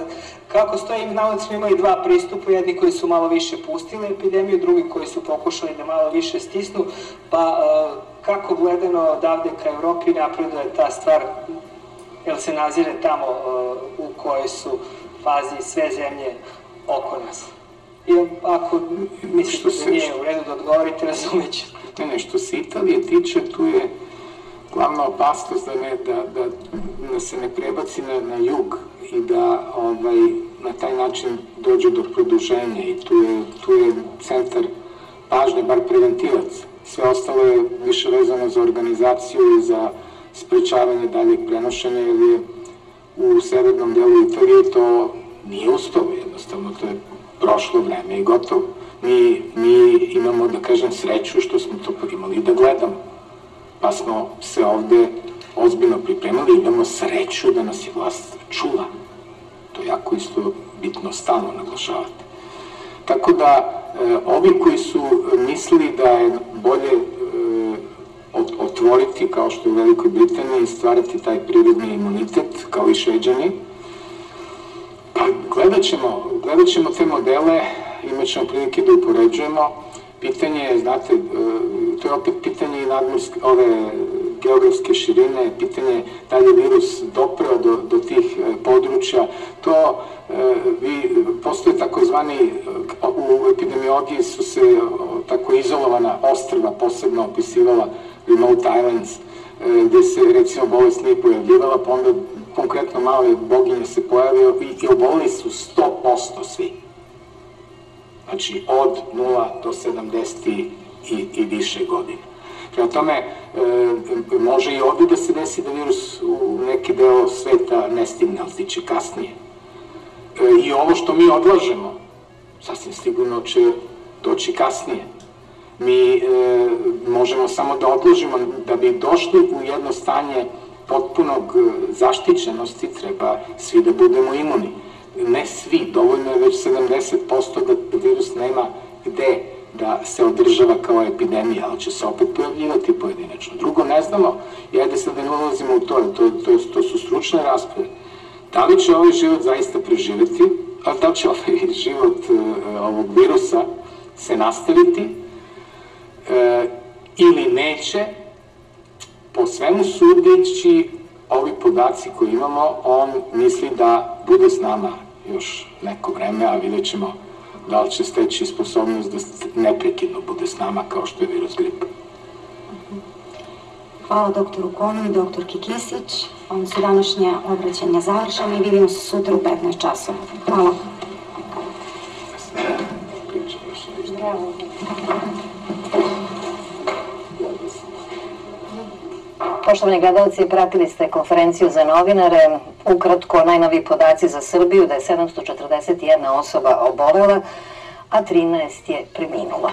kako stoji, navod smo imali dva pristupa, jedni koji su malo više pustili epidemiju, drugi koji su pokušali da malo više stisnu, pa kako gledano odavde ka Evropi napreduje ta stvar, jel se nazire tamo u kojoj su fazi sve zemlje oko nas? I ako mislite da nije u redu da odgovorite, razumeću. Ne, ne, što se Italije tiče, tu je glavna opasnost da, ne, da, da, da se ne prebaci na, na jug i da ovaj, na taj način dođe do produženja i tu je, tu je centar pažnje, bar preventivac. Sve ostalo je više vezano za organizaciju i za sprečavanje daljeg prenošenja, jer je u severnom delu Italije to nije uspelo, jednostavno to je prošlo vreme i gotovo. Mi, mi imamo, da kažem, sreću što smo to imali da gledamo pa smo se ovde ozbiljno pripremali imamo sreću da nas je vlast čula. To je jako isto bitno stalno naglašavati. Tako da, e, ovi koji su mislili da je bolje e, otvoriti, kao što je u Velikoj Britaniji, stvarati taj prirodni imunitet, kao i šeđani, gledat ćemo, gledat ćemo te modele, imat ćemo prilike da upoređujemo, Pitanje je, znate, e, to je opet pitanje nadmorske, ove geografske širine, pitanje da li je virus dopreo do, do tih e, područja, to e, vi, postoje takozvani, u epidemiologiji su se tako izolovana ostrva posebno opisivala remote islands, gde se recimo bolest nije pojavljivala, pa onda konkretno male boginje se pojavio i, i obolili su 100% svi. Znači, od 0 do 70 i, i više godina. Prema tome, e, može i ovde da se desi da virus u neki deo sveta ne stigne, ali stiče kasnije. E, I ovo što mi odlažemo, sasvim sigurno će doći kasnije. Mi e, možemo samo da odložimo, da bi došli u jedno stanje potpunog zaštićenosti treba svi da budemo imuni. Ne svi, dovoljno je već 70% da virus nema gde da se održava kao epidemija, ali će se opet pojavljivati pojedinačno. Drugo, ne znamo, i ajde sad da ne ulazimo u to, to, to, to su stručne rasprave, da li će ovaj život zaista preživeti, a da će ovaj *laughs* život uh, ovog virusa se nastaviti uh, ili neće, po svemu sudeći ovi podaci koje imamo, on misli da bude s nama još neko vreme, a vidjet ćemo da li će steći sposobnost da neprekidno bude s nama kao što je virus gripa. Hvala doktoru Konu i doktorki Kisić. Ovo su današnje obraćanja završene i vidimo se sutra u 15 časova. Hvala. Bravo. Poštovani gledalci, pratili ste konferenciju za novinare. Ukratko, najnovi podaci za Srbiju da je 741 osoba obolela, a 13 je preminula.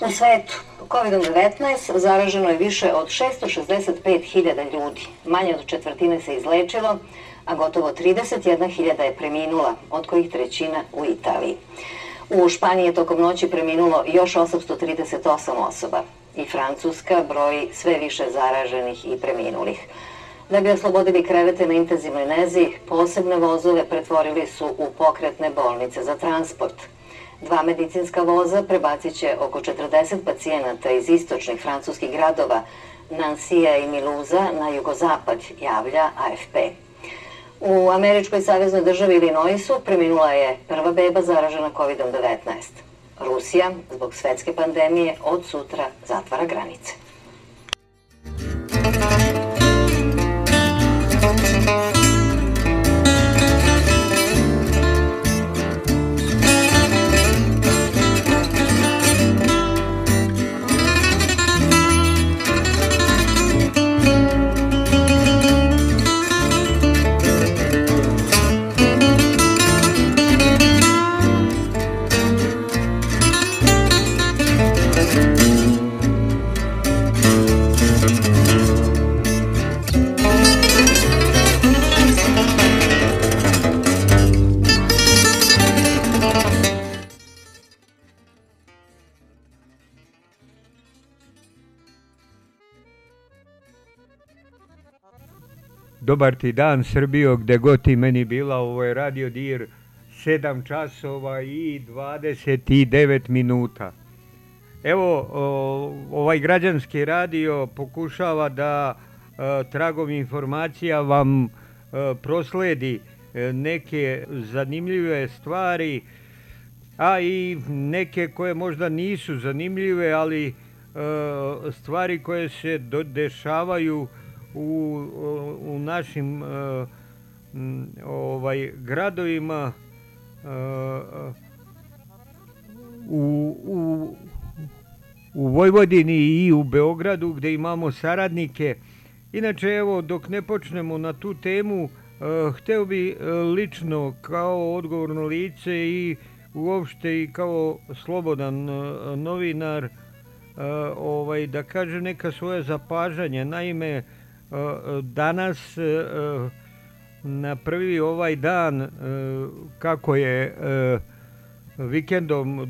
U svetu COVID-19 zaraženo je više od 665.000 ljudi. Manje od četvrtine se izlečilo, a gotovo 31.000 je preminula, od kojih trećina u Italiji. U Španiji je tokom noći preminulo još 838 osoba i Francuska broji sve više zaraženih i preminulih. Da bi oslobodili krevete na intenzivnoj nezi, posebne vozove pretvorili su u pokretne bolnice za transport. Dva medicinska voza prebacit će oko 40 pacijenata iz istočnih francuskih gradova, Nansija i Miluza na jugozapad, javlja AFP. U američkoj saveznoj državi Illinoisu preminula je prva beba zaražena COVID-19. Rusija, zbog svetske pandemije, od sutra zatvara granice. Dobar ti dan Srbijo, gde god ti meni bila, ovo je Radio Dir, 7 časova i 29 minuta. Evo, ovaj građanski radio pokušava da e, tragom informacija vam e, prosledi e, neke zanimljive stvari, a i neke koje možda nisu zanimljive, ali stvari koje se dešavaju u, u našim uh, ovaj gradovima uh, u, u, u Vojvodini i u Beogradu gde imamo saradnike. Inače, evo, dok ne počnemo na tu temu, uh, hteo bi lično kao odgovorno lice i uopšte i kao slobodan novinar ovaj da kaže neka svoje zapažanje. Naime, danas na prvi ovaj dan kako je vikendom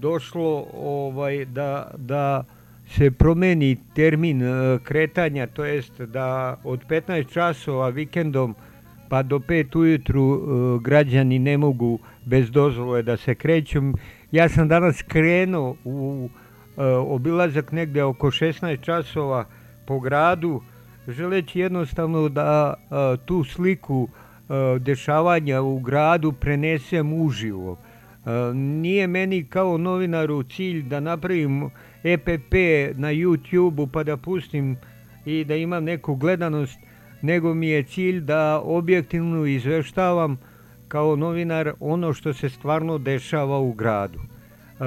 došlo ovaj da da se promeni termin kretanja, to jest da od 15 časova vikendom pa do 5 ujutru građani ne mogu bez dozvole da se kreću. Ja sam danas krenuo u obilazak negde oko 16 časova po gradu, želeći jednostavno da a, tu sliku a, dešavanja u gradu prenesem uživo. A, nije meni kao novinaru cilj da napravim EPP na YouTube-u pa da pustim i da imam neku gledanost, nego mi je cilj da objektivno izveštavam kao novinar ono što se stvarno dešava u gradu. E,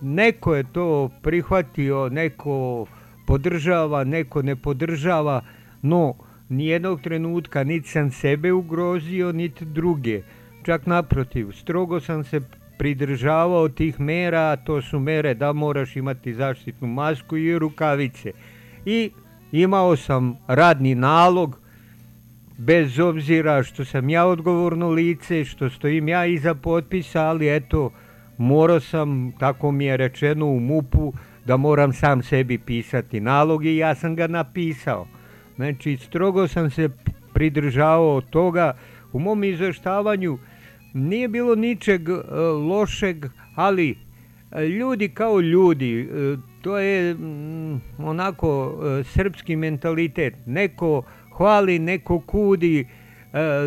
neko je to prihvatio, neko podržava, neko ne podržava, no nijednog trenutka niti sam sebe ugrozio, niti druge. Čak naprotiv, strogo sam se pridržavao tih mera, to su mere da moraš imati zaštitnu masku i rukavice. I imao sam radni nalog, bez obzira što sam ja odgovorno lice, što stojim ja iza potpisa, ali eto, morao sam, tako mi je rečeno u MUP-u, da moram sam sebi pisati nalog i ja sam ga napisao. Znači, strogo sam se pridržavao toga. U mom izveštavanju nije bilo ničeg e, lošeg, ali e, ljudi kao ljudi, e, to je mm, onako srpski mentalitet. Neko hvali, neko kudi,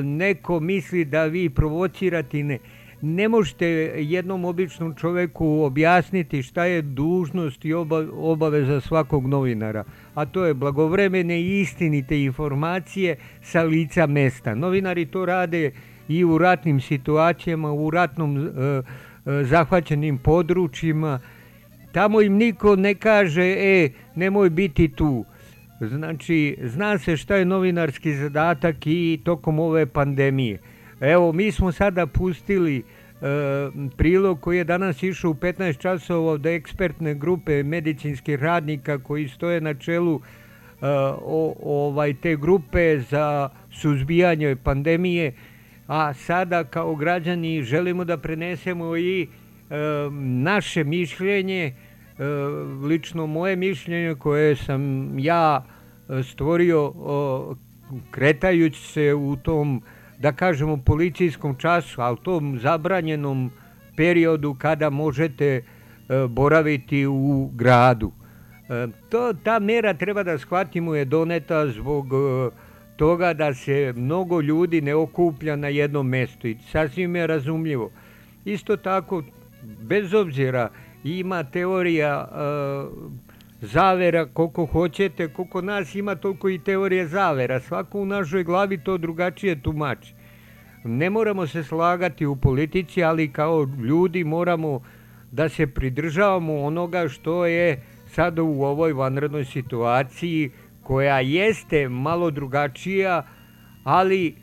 neko misli da vi provocirate, ne ne možete jednom običnom čoveku objasniti šta je dužnost i obaveza svakog novinara, a to je blagovremene i istinite informacije sa lica mesta. Novinari to rade i u ratnim situacijama, u ratnom e, e, zahvaćenim područjima. Tamo im niko ne kaže, e, nemoj biti tu. Znači, zna se šta je novinarski zadatak i tokom ove pandemije. Evo, mi smo sada pustili e, prilog koji je danas išao u 15 časova od ekspertne grupe medicinskih radnika koji stoje na čelu e, o, ovaj te grupe za suzbijanje pandemije, a sada kao građani želimo da prenesemo i e, naše mišljenje, lično moje mišljenje koje sam ja stvorio kretajući se u tom da kažemo policijskom času, ali tom zabranjenom periodu kada možete e, boraviti u gradu. E, to, ta mera treba da shvatimo je doneta zbog e, toga da se mnogo ljudi ne okuplja na jednom mestu i sasvim je razumljivo. Isto tako, bez obzira ima teorija zavera koliko hoćete, koliko nas ima toliko i teorije zavera. Svako u našoj glavi to drugačije tumači. Ne moramo se slagati u politici, ali kao ljudi moramo da se pridržavamo onoga što je sada u ovoj vanrednoj situaciji koja jeste malo drugačija, ali e,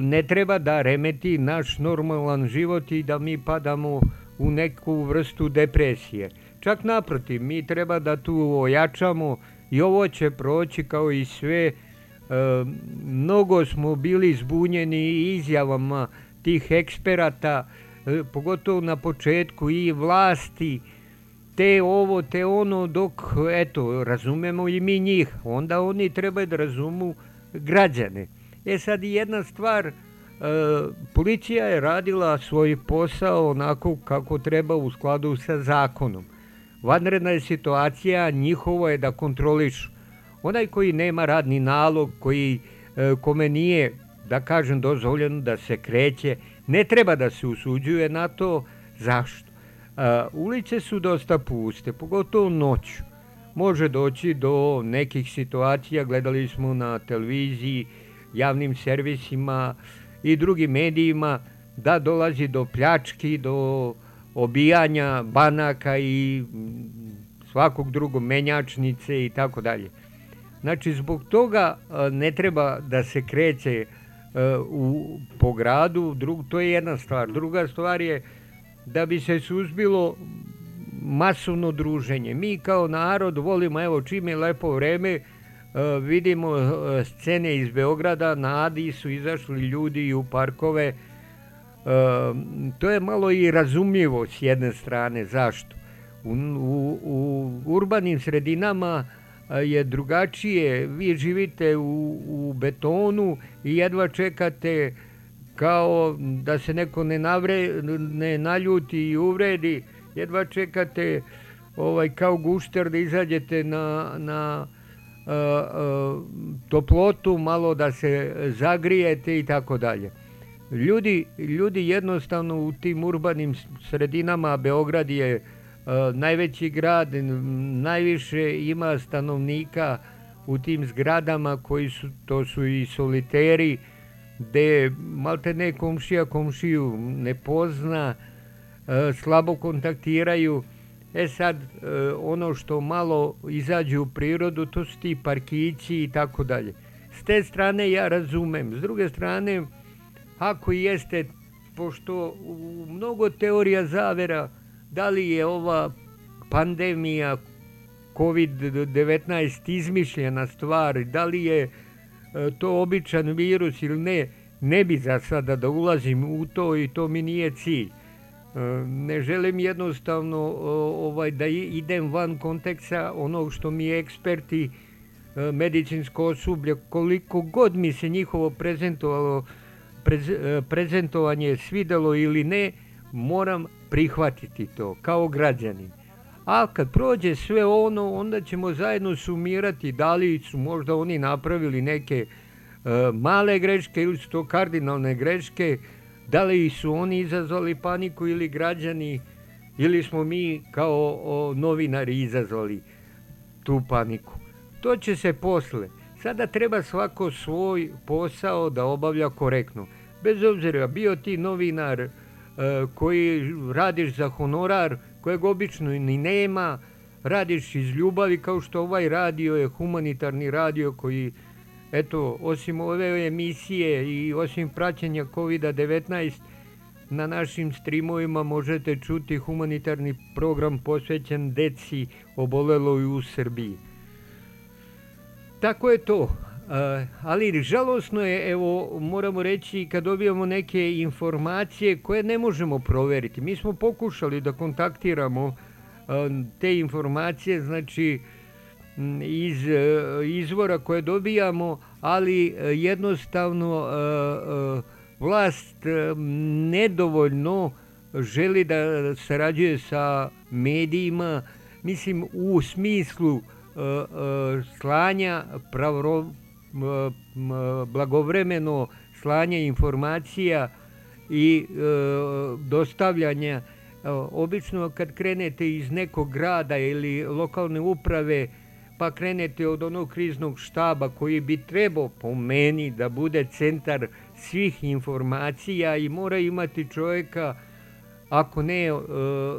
ne treba da remeti naš normalan život i da mi padamo u neku vrstu depresije. Čak naprotiv, mi treba da tu ojačamo i ovo će proći kao i sve. E, mnogo smo bili zbunjeni izjavama tih eksperata, e, pogotovo na početku i vlasti, te ovo, te ono, dok, eto, razumemo i mi njih. Onda oni trebaju da razumu građane. E sad jedna stvar, e, policija je radila svoj posao onako kako treba u skladu sa zakonom. Vanredna je situacija, njihovo je da kontrolišu. Onaj koji nema radni nalog, koji, e, kome nije, da kažem, dozvoljeno da se kreće, ne treba da se usuđuje na to. Zašto? E, ulice su dosta puste, pogotovo noću. Može doći do nekih situacija, gledali smo na televiziji, javnim servisima i drugim medijima, da dolazi do pljački, do obijanja banaka i svakog drugog menjačnice i tako dalje. Znači, zbog toga ne treba da se kreće u, po gradu, drug, to je jedna stvar. Druga stvar je da bi se suzbilo masovno druženje. Mi kao narod volimo, evo čim je lepo vreme, vidimo scene iz Beograda, na Adi su izašli ljudi u parkove, to je malo i razumljivo s jedne strane. Zašto? U, u, u urbanim sredinama je drugačije. Vi živite u, u betonu i jedva čekate kao da se neko ne, navre, ne naljuti i uvredi, jedva čekate ovaj, kao gušter da izađete na, na a, a, toplotu, malo da se zagrijete i tako dalje. Ljudi, ljudi jednostavno u tim urbanim sredinama, Beograd je uh, najveći grad, najviše ima stanovnika u tim zgradama koji su, to su i soliteri, gde malte ne komšija komšiju ne pozna, uh, slabo kontaktiraju. E sad, uh, ono što malo izađe u prirodu, to su ti parkići i tako dalje. S te strane ja razumem. S druge strane, ako jeste, pošto u mnogo teorija zavera, da li je ova pandemija COVID-19 izmišljena stvar, da li je e, to običan virus ili ne, ne bi za sada da ulazim u to i to mi nije cilj. E, ne želim jednostavno ovaj da idem van konteksta onog što mi eksperti e, medicinsko osoblje koliko god mi se njihovo prezentovalo prez, prezentovanje svidelo ili ne moram prihvatiti to kao građanin a kad prođe sve ono onda ćemo zajedno sumirati da li su možda oni napravili neke e, male greške ili su to kardinalne greške da li su oni izazvali paniku ili građani ili smo mi kao o, novinari izazvali tu paniku. To će se posle. Sada treba svako svoj posao da obavlja korektno. Bez obzira bio ti novinar e, koji radiš za honorar, kojeg obično ni nema, radiš iz ljubavi kao što ovaj radio je humanitarni radio koji eto, osim ove emisije i osim praćenja COVID-19, na našim streamovima možete čuti humanitarni program posvećen deci oboleloj u Srbiji. Tako je to. Ali žalosno je, evo, moramo reći, kad dobijamo neke informacije koje ne možemo proveriti. Mi smo pokušali da kontaktiramo te informacije, znači, iz e, izvora koje dobijamo, ali jednostavno vlast nedovoljno želi da sarađuje sa medijima, mislim u smislu slanja pravro, blagovremeno slanja informacija i dostavljanja. Obično kad krenete iz nekog grada ili lokalne uprave pa krenete od onog kriznog štaba koji bi trebao po meni da bude centar svih informacija i mora imati čovjeka ako ne e,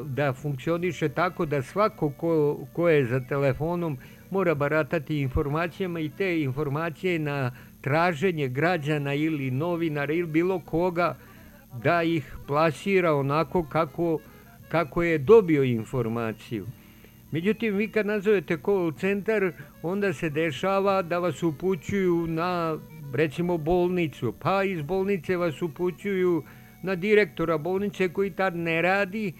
da funkcioniše tako da svako ko, ko je za telefonom mora baratati informacijama i te informacije na traženje građana ili novinara ili bilo koga da ih plasira onako kako, kako je dobio informaciju. Međutim, vi kad nazovete call centar, onda se dešava da vas upućuju na, recimo, bolnicu, pa iz bolnice vas upućuju na direktora bolnice koji tad ne radi,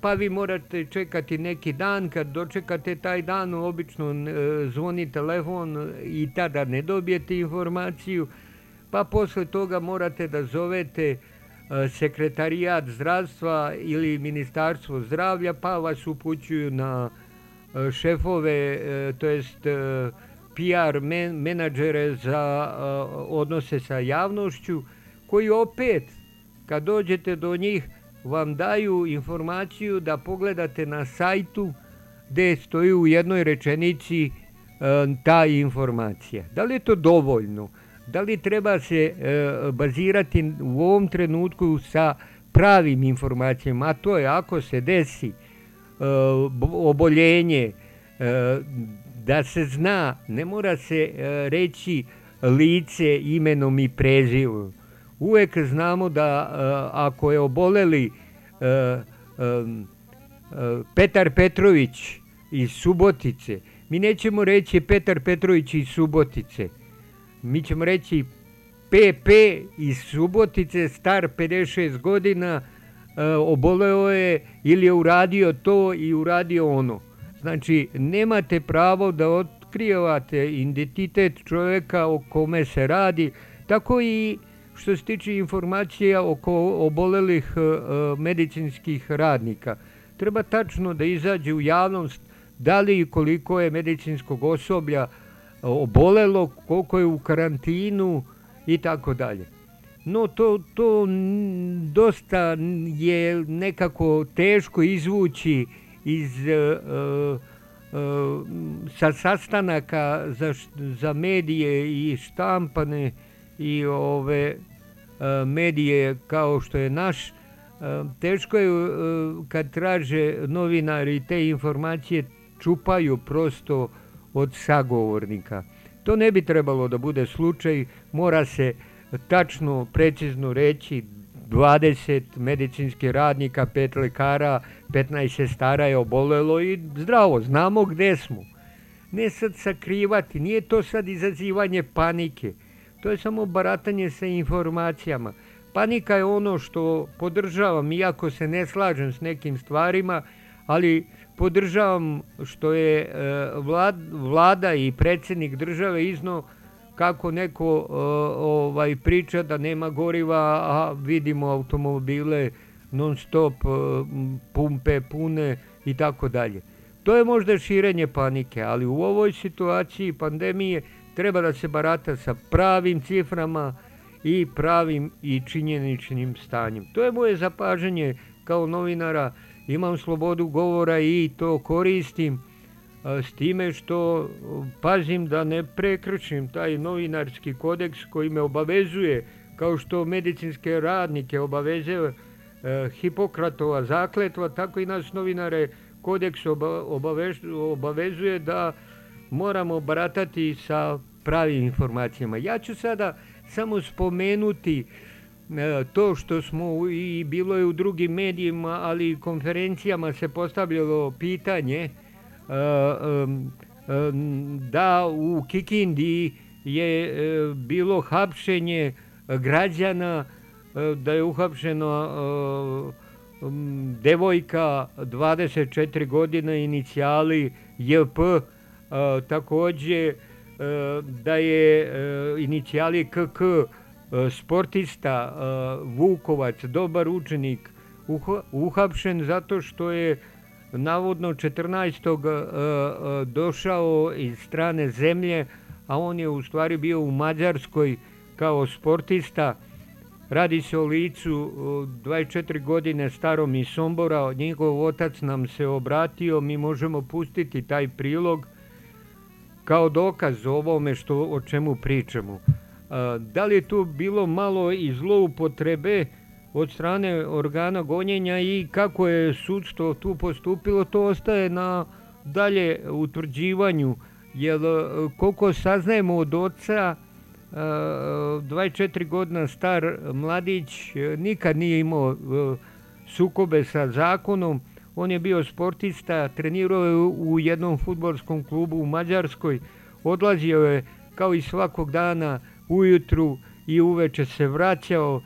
pa vi morate čekati neki dan, kad dočekate taj dan, obično e, zvoni telefon i tada ne dobijete informaciju, pa posle toga morate da zovete e, sekretarijat zdravstva ili ministarstvo zdravlja, pa vas upućuju na e, šefove, to jest PR men, menadžere za odnose sa javnošću, koji opet, kad dođete do njih, vam daju informaciju da pogledate na sajtu gde stoji u jednoj rečenici e, ta informacija. Da li je to dovoljno? Da li treba se e, bazirati u ovom trenutku sa pravim informacijama, a to je ako se desi e, oboljenje, da se zna, ne mora se reći lice imenom i prezivom, uvek znamo da uh, ako je oboleli um, uh, Petar Petrović iz Subotice, mi nećemo reći Petar Petrović iz Subotice, mi ćemo reći PP iz Subotice, star 56 godina, oboleo je ili je uradio to i uradio ono. Znači, nemate pravo da otkrijevate identitet čovjeka o kome se radi, tako i što se tiče informacija oko obolelih e, medicinskih radnika. Treba tačno da izađe u javnost da li i koliko je medicinskog osoblja obolelo, koliko je u karantinu i tako dalje. No to, to dosta je nekako teško izvući iz uh, uh, sa sastanaka za, za medije i štampane i ove E, medije kao što je naš, e, teško je e, kad traže novinari te informacije čupaju prosto od sagovornika. To ne bi trebalo da bude slučaj, mora se tačno, precizno reći 20 medicinskih radnika, 5 lekara, 15 sestara je obolelo i zdravo, znamo gde smo. Ne sad sakrivati, nije to sad izazivanje panike, to je samo baratanje sa informacijama. Panika je ono što podržavam, iako se ne slažem s nekim stvarima, ali podržavam što je e, vlad, vlada i predsednik države izno kako neko e, ovaj priča da nema goriva, a vidimo automobile non stop e, pumpe pune i tako dalje. To je možda širenje panike, ali u ovoj situaciji pandemije treba da se barata sa pravim ciframa i pravim i činjeničnim stanjem. To je moje zapažanje kao novinara, imam slobodu govora i to koristim s time što pazim da ne prekršim taj novinarski kodeks koji me obavezuje, kao što medicinske radnike obavezuje Hipokratova zakletva, tako i nas novinare kodeks obavezuje da moramo baratati sa pravim informacijama. Ja ću sada samo spomenuti to što smo i bilo je u drugim medijima, ali i konferencijama se postavljalo pitanje da u Kikindi je e, bilo hapšenje građana, e, da je uhapšeno devojka 24 godine inicijali JP, takođe da je inicijali KK sportista Vukovac, dobar učenik, uhapšen zato što je navodno 14. došao iz strane zemlje, a on je u stvari bio u Mađarskoj kao sportista. Radi se o licu 24 godine starom iz Sombora, njegov otac nam se obratio, mi možemo pustiti taj prilog kao dokaz ovome što, o čemu pričamo. Da li je tu bilo malo i zloupotrebe od strane organa gonjenja i kako je sudstvo tu postupilo, to ostaje na dalje utvrđivanju, jer koliko saznajemo od oca, 24 godina star mladić nikad nije imao sukobe sa zakonom, on je bio sportista, trenirao je u jednom futbolskom klubu u Mađarskoj, odlazio je kao i svakog dana ujutru i uveče se vraćao,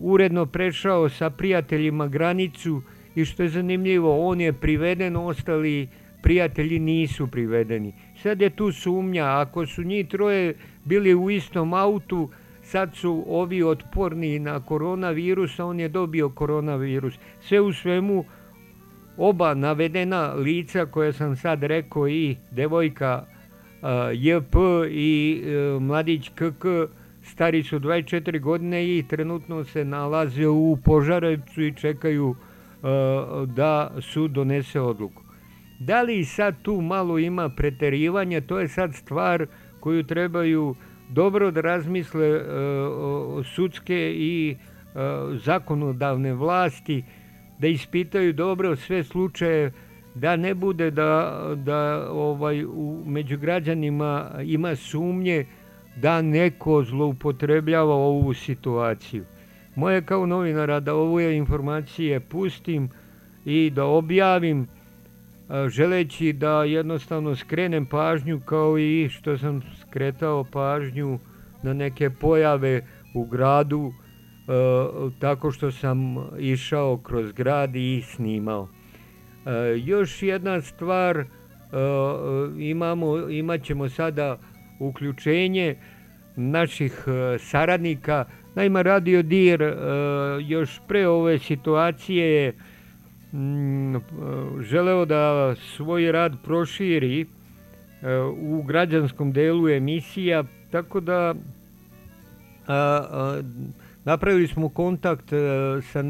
uredno prešao sa prijateljima granicu i što je zanimljivo, on je priveden, ostali prijatelji nisu privedeni. Sad je tu sumnja, ako su njih troje bili u istom autu, sad su ovi otporni na koronavirus, a on je dobio koronavirus. Sve u svemu, oba navedena lica koje sam sad rekao i devojka JP i e, mladić KK stari su 24 godine i trenutno se nalaze u Požarevcu i čekaju e, da sud donese odluku. Da li sad tu malo ima preterivanja, to je sad stvar koju trebaju dobro da razmisle e, sudske i zakonodavne vlasti, da ispitaju dobro sve slučaje da ne bude da, da ovaj, u, među građanima ima sumnje da neko zloupotrebljava ovu situaciju. Moje kao novinara da ove informacije pustim i da objavim želeći da jednostavno skrenem pažnju kao i što sam skretao pažnju na neke pojave u gradu tako što sam išao kroz grad i snimao. E, još jedna stvar, e, imamo, imat ćemo sada uključenje naših e, saradnika. Naime, Radio Dir e, još pre ove situacije je mm, želeo da svoj rad proširi e, u građanskom delu emisija, tako da a, a, napravili smo kontakt sa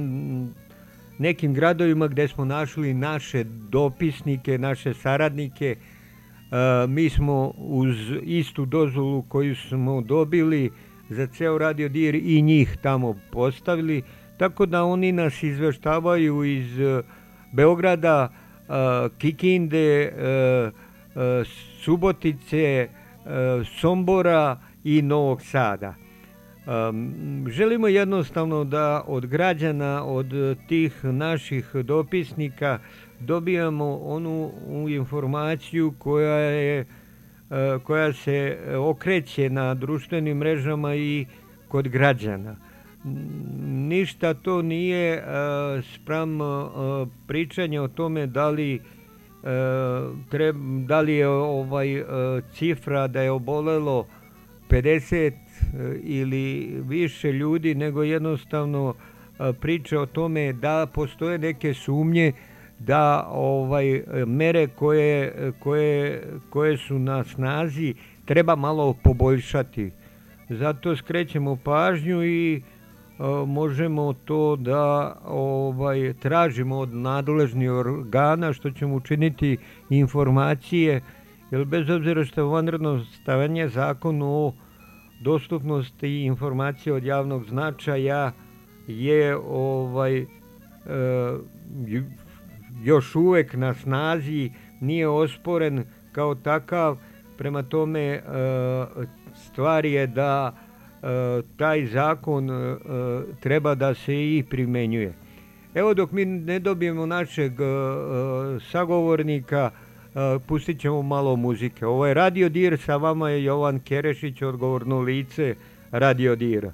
nekim gradovima gde smo našli naše dopisnike, naše saradnike. E, mi smo uz istu dozvolu koju smo dobili za ceo Radio Dir i njih tamo postavili, tako da oni nas izveštavaju iz e, Beograda, e, Kikinde, Subotice, Sombora i Novog Sada. Želimo jednostavno da od građana, od tih naših dopisnika dobijamo onu informaciju koja je koja se okreće na društvenim mrežama i kod građana. Ništa to nije spram pričanja o tome da li da li je ovaj cifra da je obolelo 50 ili više ljudi, nego jednostavno priča o tome da postoje neke sumnje da ovaj mere koje, koje, koje su na snazi treba malo poboljšati. Zato skrećemo pažnju i možemo to da ovaj tražimo od nadležnih organa što ćemo učiniti informacije jer bez obzira što je vanredno stavanje zakon o dostupnosti informacije od javnog značaja je ovaj e, još uvek na snazi, nije osporen kao takav, prema tome e, stvar je da e, taj zakon e, treba da se i primenjuje. Evo dok mi ne dobijemo našeg sagovornika, pustit ćemo malo muzike. Ovo je Radio Dir, sa vama je Jovan Kerešić, odgovorno lice Radio Dira.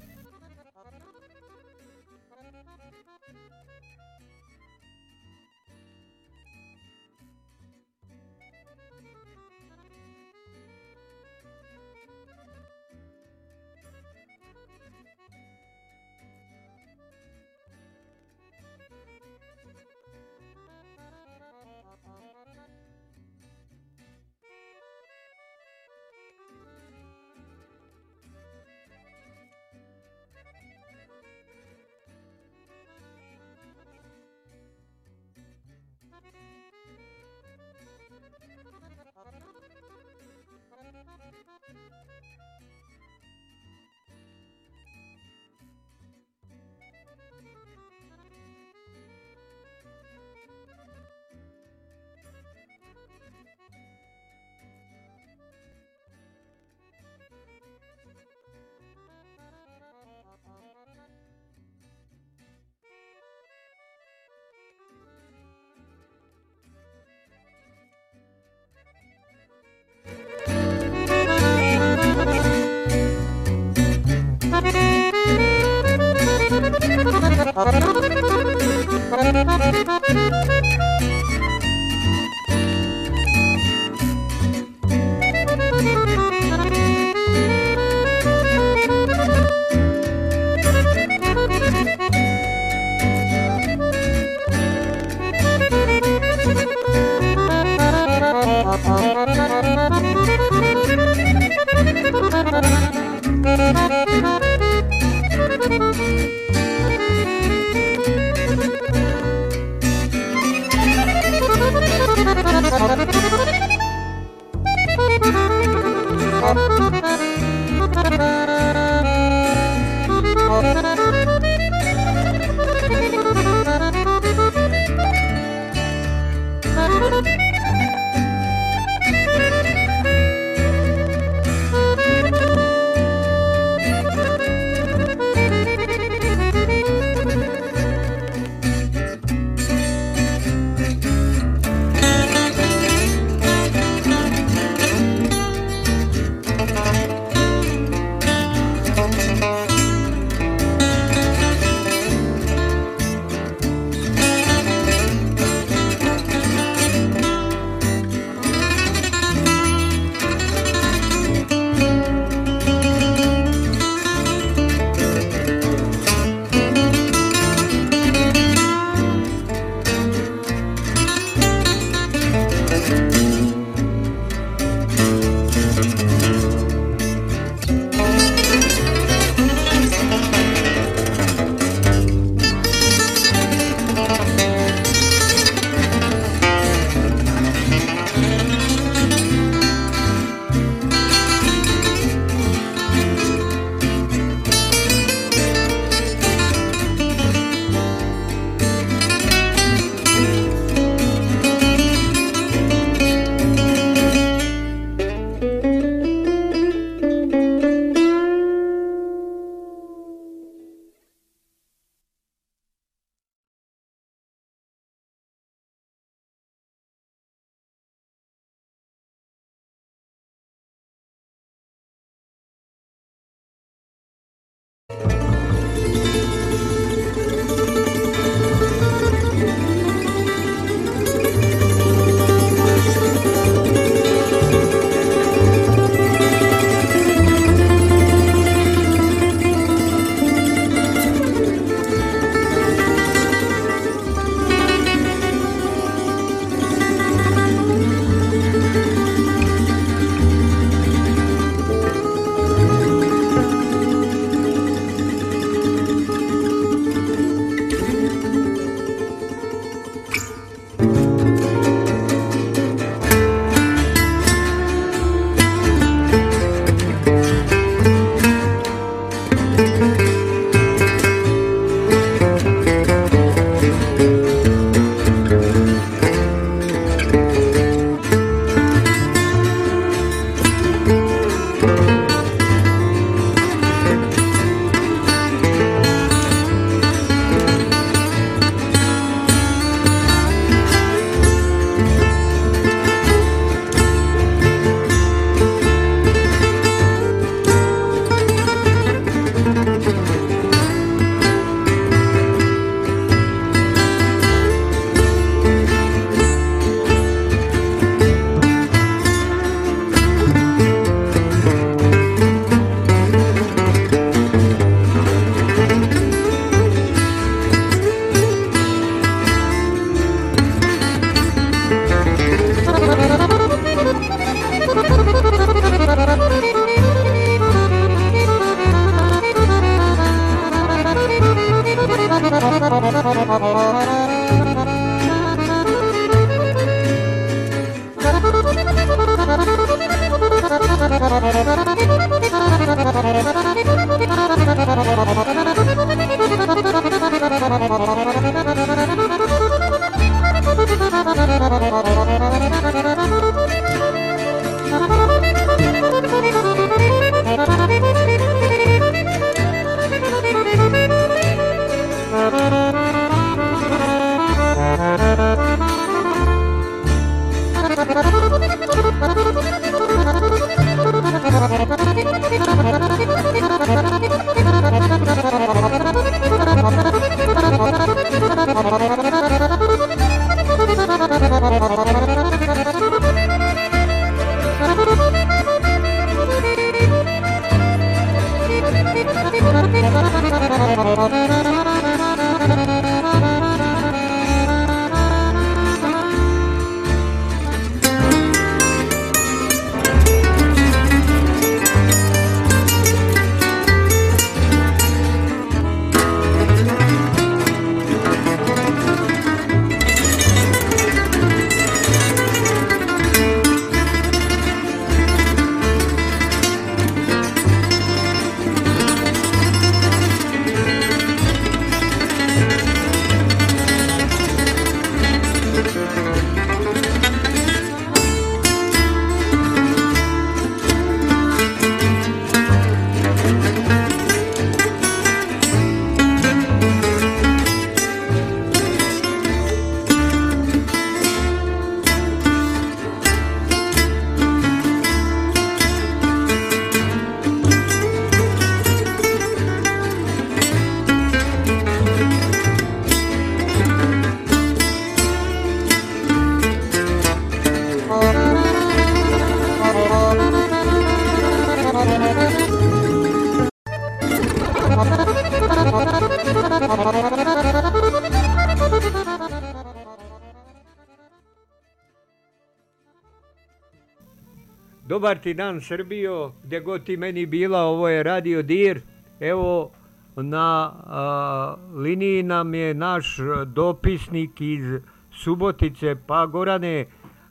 Dobar ti dan Srbijo, gdje god ti meni bila, ovo je Radio Dir. Evo, na a, liniji nam je naš dopisnik iz Subotice, pa Gorane,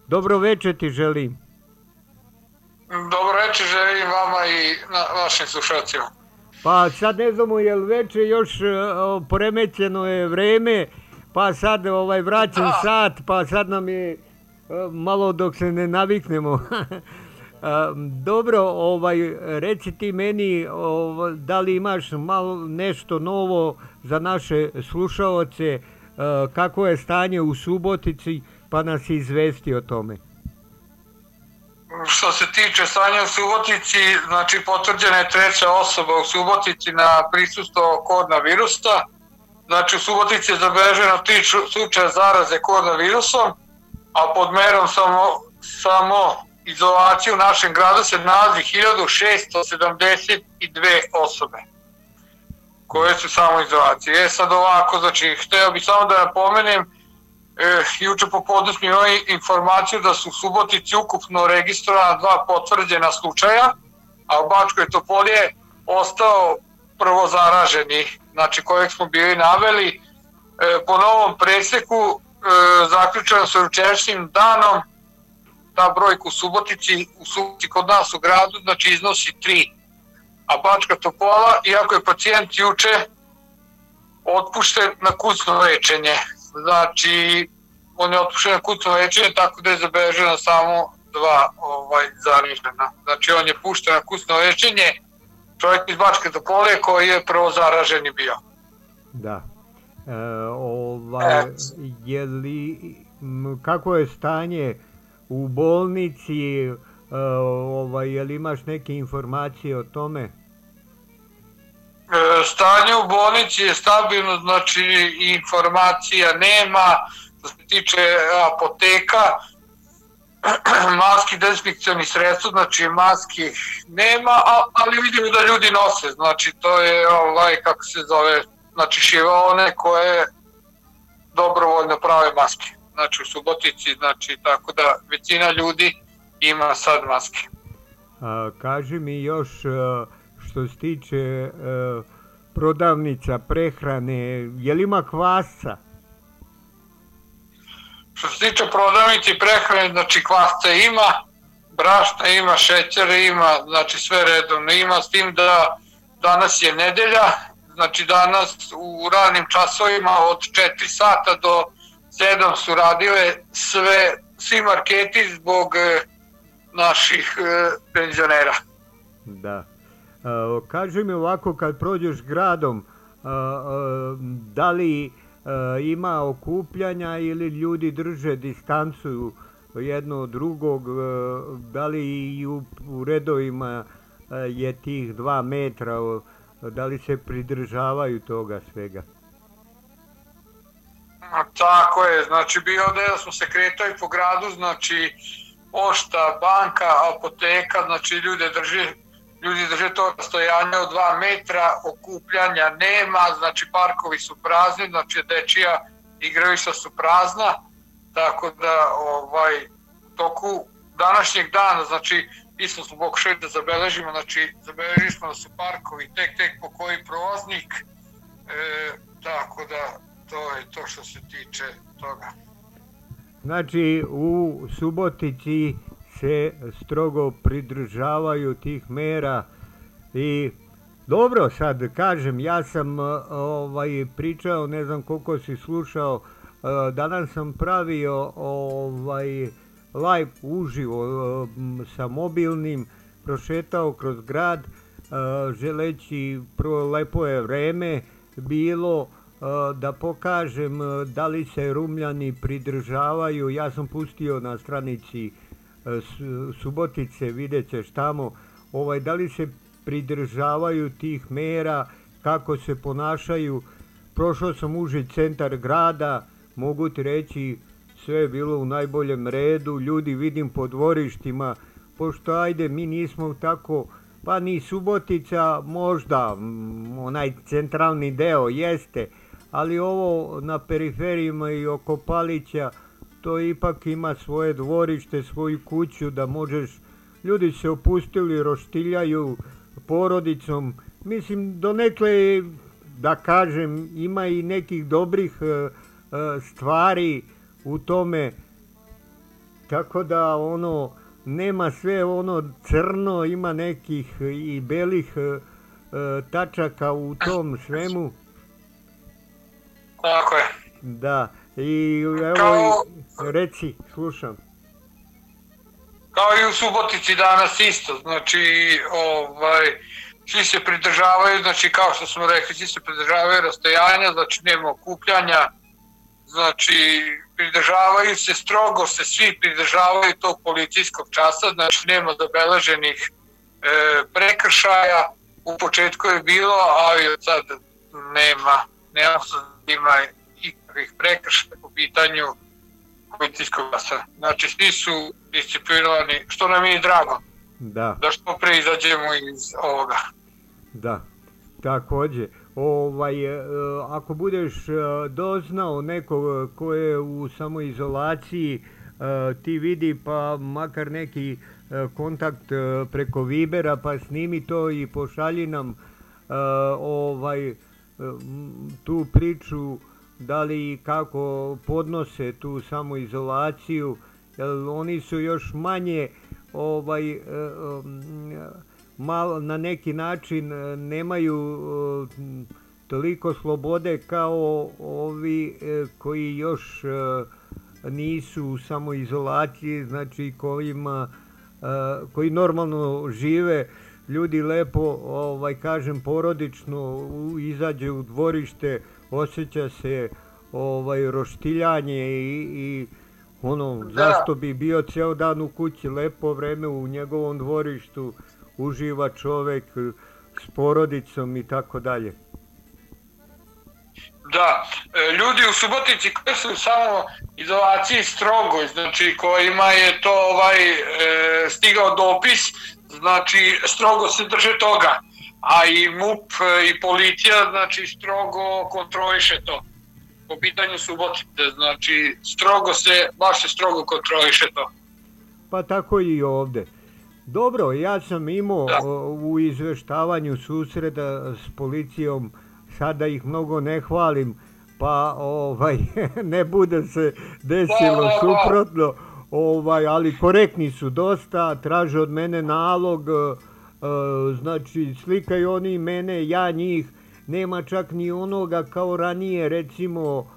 dobro večer ti želim. Dobro večer želim vama i na, vašim slušacima. Pa sad ne znamo je li večer još o, poremećeno je vreme, pa sad ovaj vraćan da. sat, pa sad nam je malo dok se ne naviknemo. *laughs* Dobro, ovaj, reci ti meni ovaj, da li imaš malo nešto novo za naše slušaoce, kako je stanje u Subotici, pa nas izvesti o tome. što se tiče stanja u Subotici, znači potvrđena je treća osoba u Subotici na prisustvo koronavirusa. Znači u Subotici je zabeleženo tri slučaja zaraze koronavirusom, a pod merom samo, samo izolaciju u našem gradu se nalazi 1672 osobe koje su samo izolacije. E sad ovako, znači, hteo bih samo da napomenem, e, juče popodne smo imali informaciju da su u Subotici ukupno registrovana dva potvrđena slučaja, a u Bačkoj Topoli je ostao prvo zaraženi, znači kojeg smo bili naveli. E, po novom preseku e, zaključeno sa jučerašnjim danom ta brojka u Subotici, u Subotici kod nas u gradu, znači iznosi 3. A Bačka Topola, iako je pacijent juče otpušten na kucno lečenje, znači on je otpušten na kucno lečenje tako da je zabeleženo samo dva ovaj, zaražena. Znači on je pušten na kucno lečenje, čovjek iz Bačke Topole koji je prvo zaraženi bio. Da. E, ovaj, je li, kako je stanje u bolnici, e, ovaj, je li imaš neke informacije o tome? E, stanje u bolnici je stabilno, znači informacija nema, što se tiče apoteka, *clears throat* maski, dezinfekcioni sredstva, znači maski nema, ali vidimo da ljudi nose, znači to je ovaj, kako se zove, znači šivone koje dobrovoljno prave maske znači u Subotici, znači tako da većina ljudi ima sad maske. A, kaži mi još što se tiče prodavnica prehrane, je li ima kvasca? Što se tiče prodavnice prehrane, znači kvasca ima, brašna ima, šećera ima, znači sve redovno ima, s tim da danas je nedelja, znači danas u ranim časovima od 4 sata do sedam su radile sve, svi marketi zbog e, naših e, penzionera. Da. A, kaži mi ovako kad prođeš gradom, da li ima okupljanja ili ljudi drže distancu jedno od drugog, da li i u, u redovima je tih dva metra, da li se pridržavaju toga svega? Tako je, znači bio da smo se kretali po gradu, znači pošta, banka, apoteka, znači ljude drži, ljudi drže to rastojanje od 2 metra, okupljanja nema, znači parkovi su prazni, znači dečija igrališta su prazna, tako da ovaj toku današnjeg dana, znači isto smo pokušali da zabeležimo, znači zabeležili smo da su parkovi tek tek po koji prolaznik, e, tako da to je to što se tiče toga. Znači u Subotici se strogo pridržavaju tih mera i dobro sad kažem ja sam ovaj pričao ne znam koliko si slušao danas sam pravio ovaj live uživo sa mobilnim prošetao kroz grad želeći prvo lepo je vreme bilo da pokažem da li se Rumljani pridržavaju. Ja sam pustio na stranici Subotice, vidjet ćeš tamo, ovaj, da li se pridržavaju tih mera, kako se ponašaju. Prošao sam uži centar grada, mogu ti reći sve je bilo u najboljem redu, ljudi vidim po dvorištima, pošto ajde mi nismo tako, pa ni Subotica možda, onaj centralni deo jeste, ali ovo na periferijima i oko Palića, to ipak ima svoje dvorište, svoju kuću da možeš, ljudi se opustili, roštiljaju porodicom, mislim donekle da kažem ima i nekih dobrih uh, uh, stvari u tome. Tako da ono nema sve ono crno ima nekih i belih uh, tačaka u tom svemu Tako je. Da, i evo, kao, reci, slušam. Kao i u Subotici danas isto, znači, ovaj, svi se pridržavaju, znači kao što smo rekli, svi se pridržavaju rastojanja, znači nema okupljanja, znači pridržavaju se, strogo se svi pridržavaju tog policijskog časa, znači nema zabeleženih e, prekršaja, u početku je bilo, ali sad nema, nema ima ikakvih prekršaja po pitanju policijskog časa. Znači svi su disciplinovani, što nam je i drago. Da. Da što pre izađemo iz ovoga. Da, takođe ovaj, e, ako budeš e, doznao nekog ko je u samoizolaciji, e, ti vidi pa makar neki kontakt preko Vibera, pa snimi to i pošalji nam ovaj, tu priču da li kako podnose tu samoizolaciju, jer oni su još manje ovaj, malo na neki način e, nemaju e, toliko slobode kao ovi e, koji još nisu u samoizolaciji, znači kojima koji normalno žive ljudi lepo, ovaj kažem porodično izađe u dvorište, osjeća se ovaj roštiljanje i, i ono da. zašto bi bio ceo dan u kući lepo vreme u njegovom dvorištu uživa čovek s porodicom i tako dalje. Da, e, ljudi u Subotici koji su samo izolaciji strogo, znači kojima je to ovaj e, stigao dopis, znači strogo se drže toga, a i MUP e, i policija znači strogo kontroliše to po pitanju Subotice, znači strogo se, baš se strogo kontroliše to. Pa tako i ovde. Dobro, ja sam imao da. u izveštavanju susreta s policijom, sada ih mnogo ne hvalim, pa ovaj *laughs* ne bude se desilo da, da, suprotno, ovaj, ali korektni su dosta, traže od mene nalog, znači slikaju oni mene, ja njih, nema čak ni onoga kao ranije, recimo,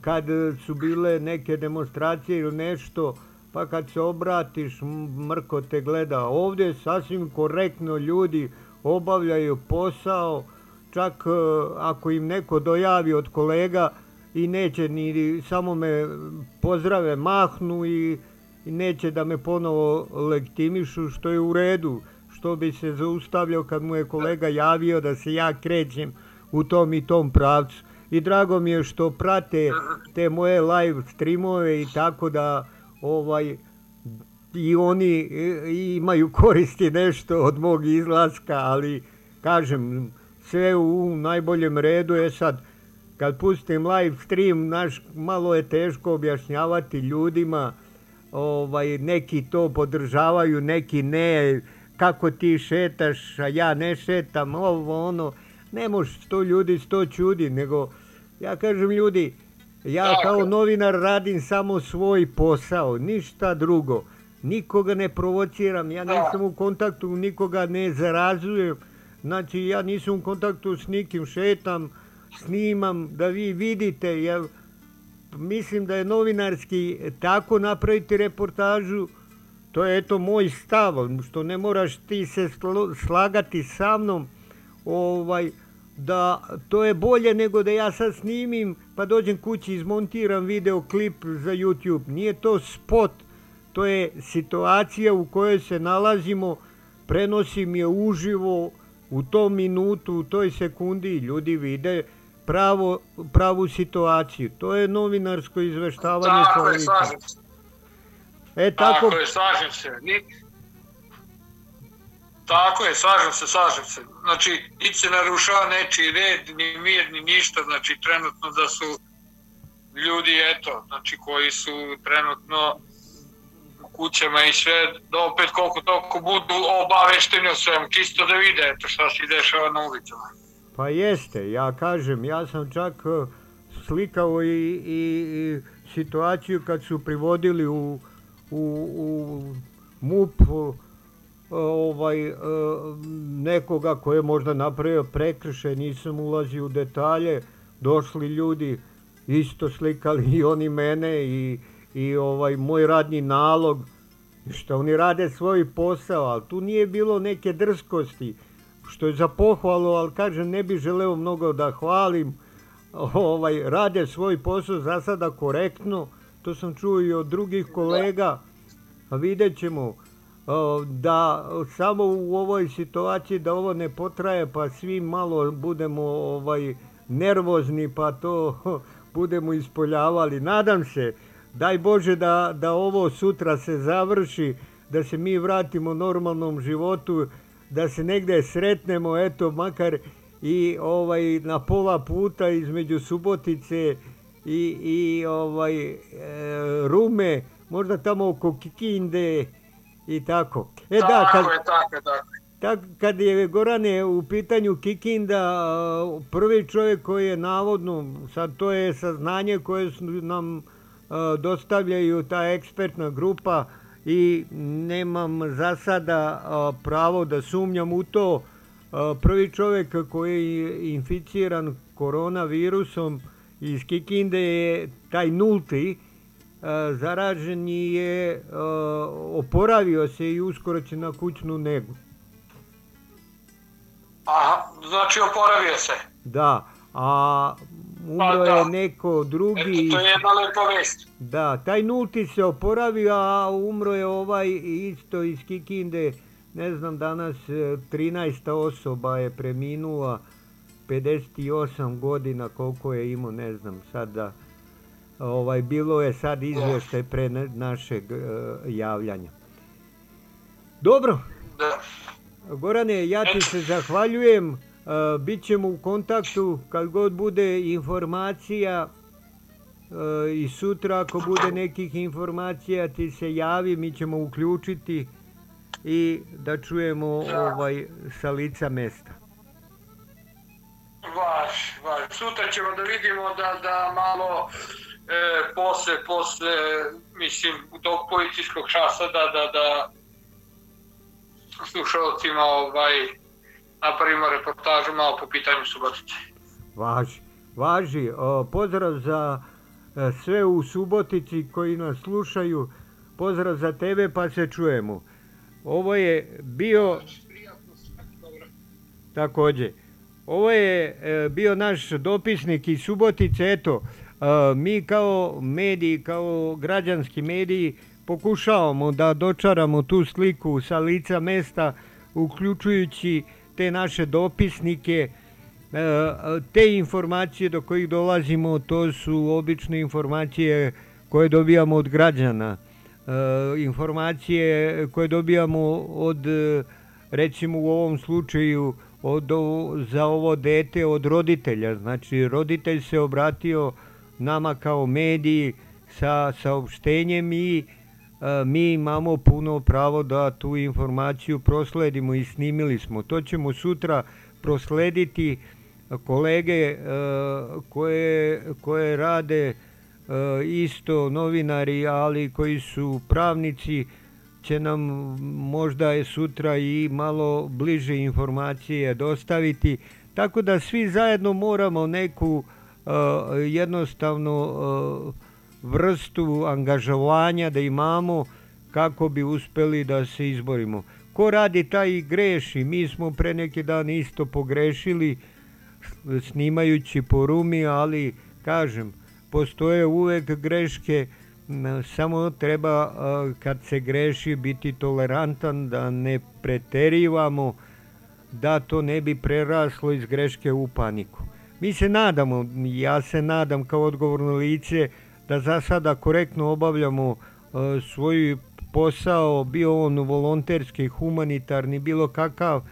kad su bile neke demonstracije ili nešto, pa kad se obratiš, mrko te gleda. Ovdje sasvim korektno ljudi obavljaju posao, čak e, ako im neko dojavi od kolega i neće ni samo me pozdrave, mahnu i, i neće da me ponovo legitimišu, što je u redu, što bi se zaustavljao kad mu je kolega javio da se ja krećem u tom i tom pravcu. I drago mi je što prate te moje live streamove i tako da ovaj i oni imaju koristi nešto od mog izlaska, ali kažem, sve u najboljem redu je sad, kad pustim live stream, naš, malo je teško objašnjavati ljudima, ovaj, neki to podržavaju, neki ne, kako ti šetaš, a ja ne šetam, ovo, ono, ne može sto ljudi, sto čudi, nego ja kažem ljudi, Ja kao novinar radim samo svoj posao, ništa drugo. Nikoga ne provociram, ja nisam u kontaktu, nikoga ne zarazujem. Znači, ja nisam u kontaktu s nikim, šetam, snimam, da vi vidite. Ja mislim da je novinarski tako napraviti reportažu, to je eto moj stav, što ne moraš ti se slagati sa mnom, ovaj, da to je bolje nego da ja sad snimim pa dođem kući izmontiram video klip za YouTube. Nije to spot, to je situacija u kojoj se nalazimo, prenosim je uživo u tom minutu, u toj sekundi ljudi vide pravo, pravu situaciju. To je novinarsko izveštavanje. Tako je, slažem se. E, tako... tako je, slažem se. Tako je, slažem se, slažem se. Znači, niti se narušava nečiji red, ni mir, ni ništa. Znači, trenutno da su ljudi, eto, znači, koji su trenutno u kućama i sve, da opet koliko toliko budu obavešteni o svemu, čisto da vide, eto, šta se dešava na ulicama. Pa jeste, ja kažem, ja sam čak e, slikao i, i, i situaciju kad su privodili u, u, u MUP, ovaj, e, nekoga ko je možda napravio prekrše, nisam ulazio u detalje, došli ljudi, isto slikali i oni mene i, i ovaj moj radni nalog, što oni rade svoj posao, ali tu nije bilo neke drskosti, što je za pohvalu, ali kažem, ne bih želeo mnogo da hvalim, ovaj, rade svoj posao za sada korektno, to sam čuo i od drugih kolega, a vidjet ćemo da samo u ovoj situaciji da ovo ne potraje pa svi malo budemo ovaj nervozni pa to *laughs* budemo ispoljavali. Nadam se, daj Bože da, da ovo sutra se završi, da se mi vratimo normalnom životu, da se negde sretnemo, eto, makar i ovaj na pola puta između Subotice i, i ovaj e, Rume, možda tamo oko Kikinde i tako. E tako da, kad, je, tako tako Tak, kad je Gorane u pitanju Kikinda, prvi čovjek koji je navodno, sad to je saznanje koje nam dostavljaju ta ekspertna grupa i nemam za sada pravo da sumnjam u to. Prvi čovjek koji je inficiran koronavirusom iz Kikinde je taj nulti, zaražen je, oporavio se i uskoro će na kućnu negu. Aha, znači oporavio se. Da, a umro pa, da. je neko drugi. Eto, to je jedna lepa vest. Da, taj nulti se oporavio, a umro je ovaj isto iz Kikinde, ne znam, danas 13. E, osoba je preminula, 58 godina koliko je imao, ne znam, sad da, ovaj, bilo je sad izveštaj pre našeg uh, javljanja. Dobro. Da. Gorane, ja ti se zahvaljujem. Bićemo u kontaktu kad god bude informacija i sutra ako bude nekih informacija ti se javi, mi ćemo uključiti i da čujemo ovaj sa lica mesta. Vaš, vaš. Sutra ćemo da vidimo da, da malo e, posle, posle, mislim, tog policijskog časa da, da, da slušalcima ovaj, napravimo reportažu malo po pitanju Subotice. Važi, važi. O, pozdrav za e, sve u Subotici koji nas slušaju. Pozdrav za tebe pa se čujemo. Ovo je bio... Takođe. Ovo je e, bio naš dopisnik iz Subotice. Eto, e, mi kao mediji, kao građanski mediji, pokušavamo da dočaramo tu sliku sa lica mesta, uključujući te naše dopisnike, e, te informacije do kojih dolazimo, to su obične informacije koje dobijamo od građana, e, informacije koje dobijamo od, recimo u ovom slučaju, od, za ovo dete od roditelja. Znači, roditelj se obratio nama kao mediji sa saopštenjem i mi imamo puno pravo da tu informaciju prosledimo i snimili smo. To ćemo sutra proslediti kolege koje, koje rade isto novinari, ali koji su pravnici, će nam možda je sutra i malo bliže informacije dostaviti. Tako da svi zajedno moramo neku jednostavno vrstu angažovanja da imamo kako bi uspeli da se izborimo. Ko radi taj i greši. Mi smo pre neki dan isto pogrešili snimajući po rumi, ali kažem, postoje uvek greške, samo treba kad se greši biti tolerantan, da ne preterivamo, da to ne bi preraslo iz greške u paniku. Mi se nadamo, ja se nadam kao odgovorno lice, da za sada korektno obavljamo e, svoj posao, bio on volonterski, humanitarni, bilo kakav.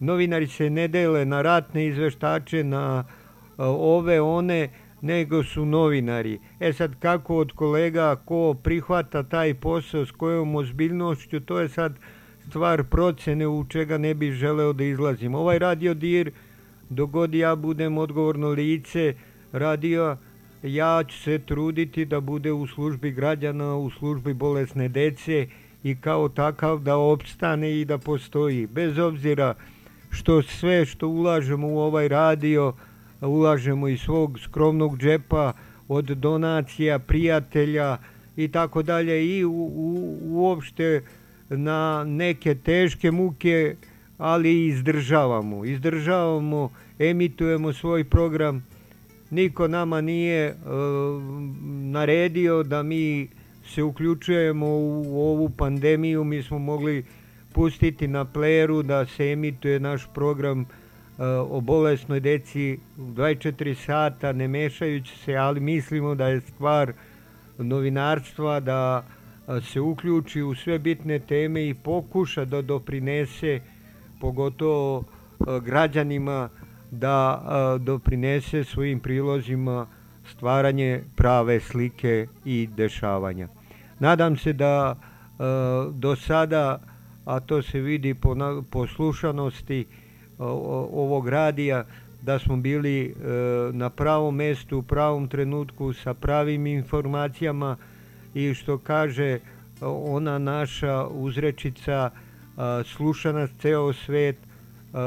Novinari se ne dele na ratne izveštače, na e, ove, one, nego su novinari. E sad kako od kolega ko prihvata taj posao s kojom ozbiljnošću, to je sad stvar procene u čega ne bi želeo da izlazim. Ovaj radio dir, dogod ja budem odgovorno lice, radio ja ću se truditi da bude u službi građana, u službi bolesne dece i kao takav da opstane i da postoji. Bez obzira što sve što ulažemo u ovaj radio, ulažemo iz svog skromnog džepa, od donacija, prijatelja i tako dalje i u, u, uopšte na neke teške muke, ali izdržavamo. Izdržavamo, emitujemo svoj program niko nama nije e, naredio da mi se uključujemo u ovu pandemiju, mi smo mogli pustiti na pleru da se emituje naš program e, o bolesnoj deci 24 sata, ne mešajući se, ali mislimo da je stvar novinarstva da se uključi u sve bitne teme i pokuša da doprinese pogotovo građanima da doprinese svojim prilozima stvaranje prave slike i dešavanja. Nadam se da do sada, a to se vidi po, po slušanosti ovog radija, da smo bili na pravom mestu, u pravom trenutku, sa pravim informacijama i što kaže ona naša uzrečica sluša nas ceo svet,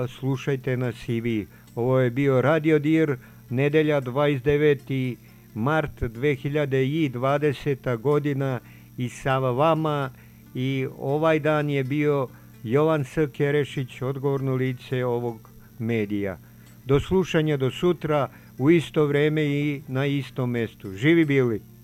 slušajte nas i vi. Ovo je bio Radio Dir, nedelja 29. mart 2020. godina i sa vama i ovaj dan je bio Jovan S. Kerešić, odgovorno lice ovog medija. Do slušanja do sutra u isto vreme i na istom mestu. Živi bili!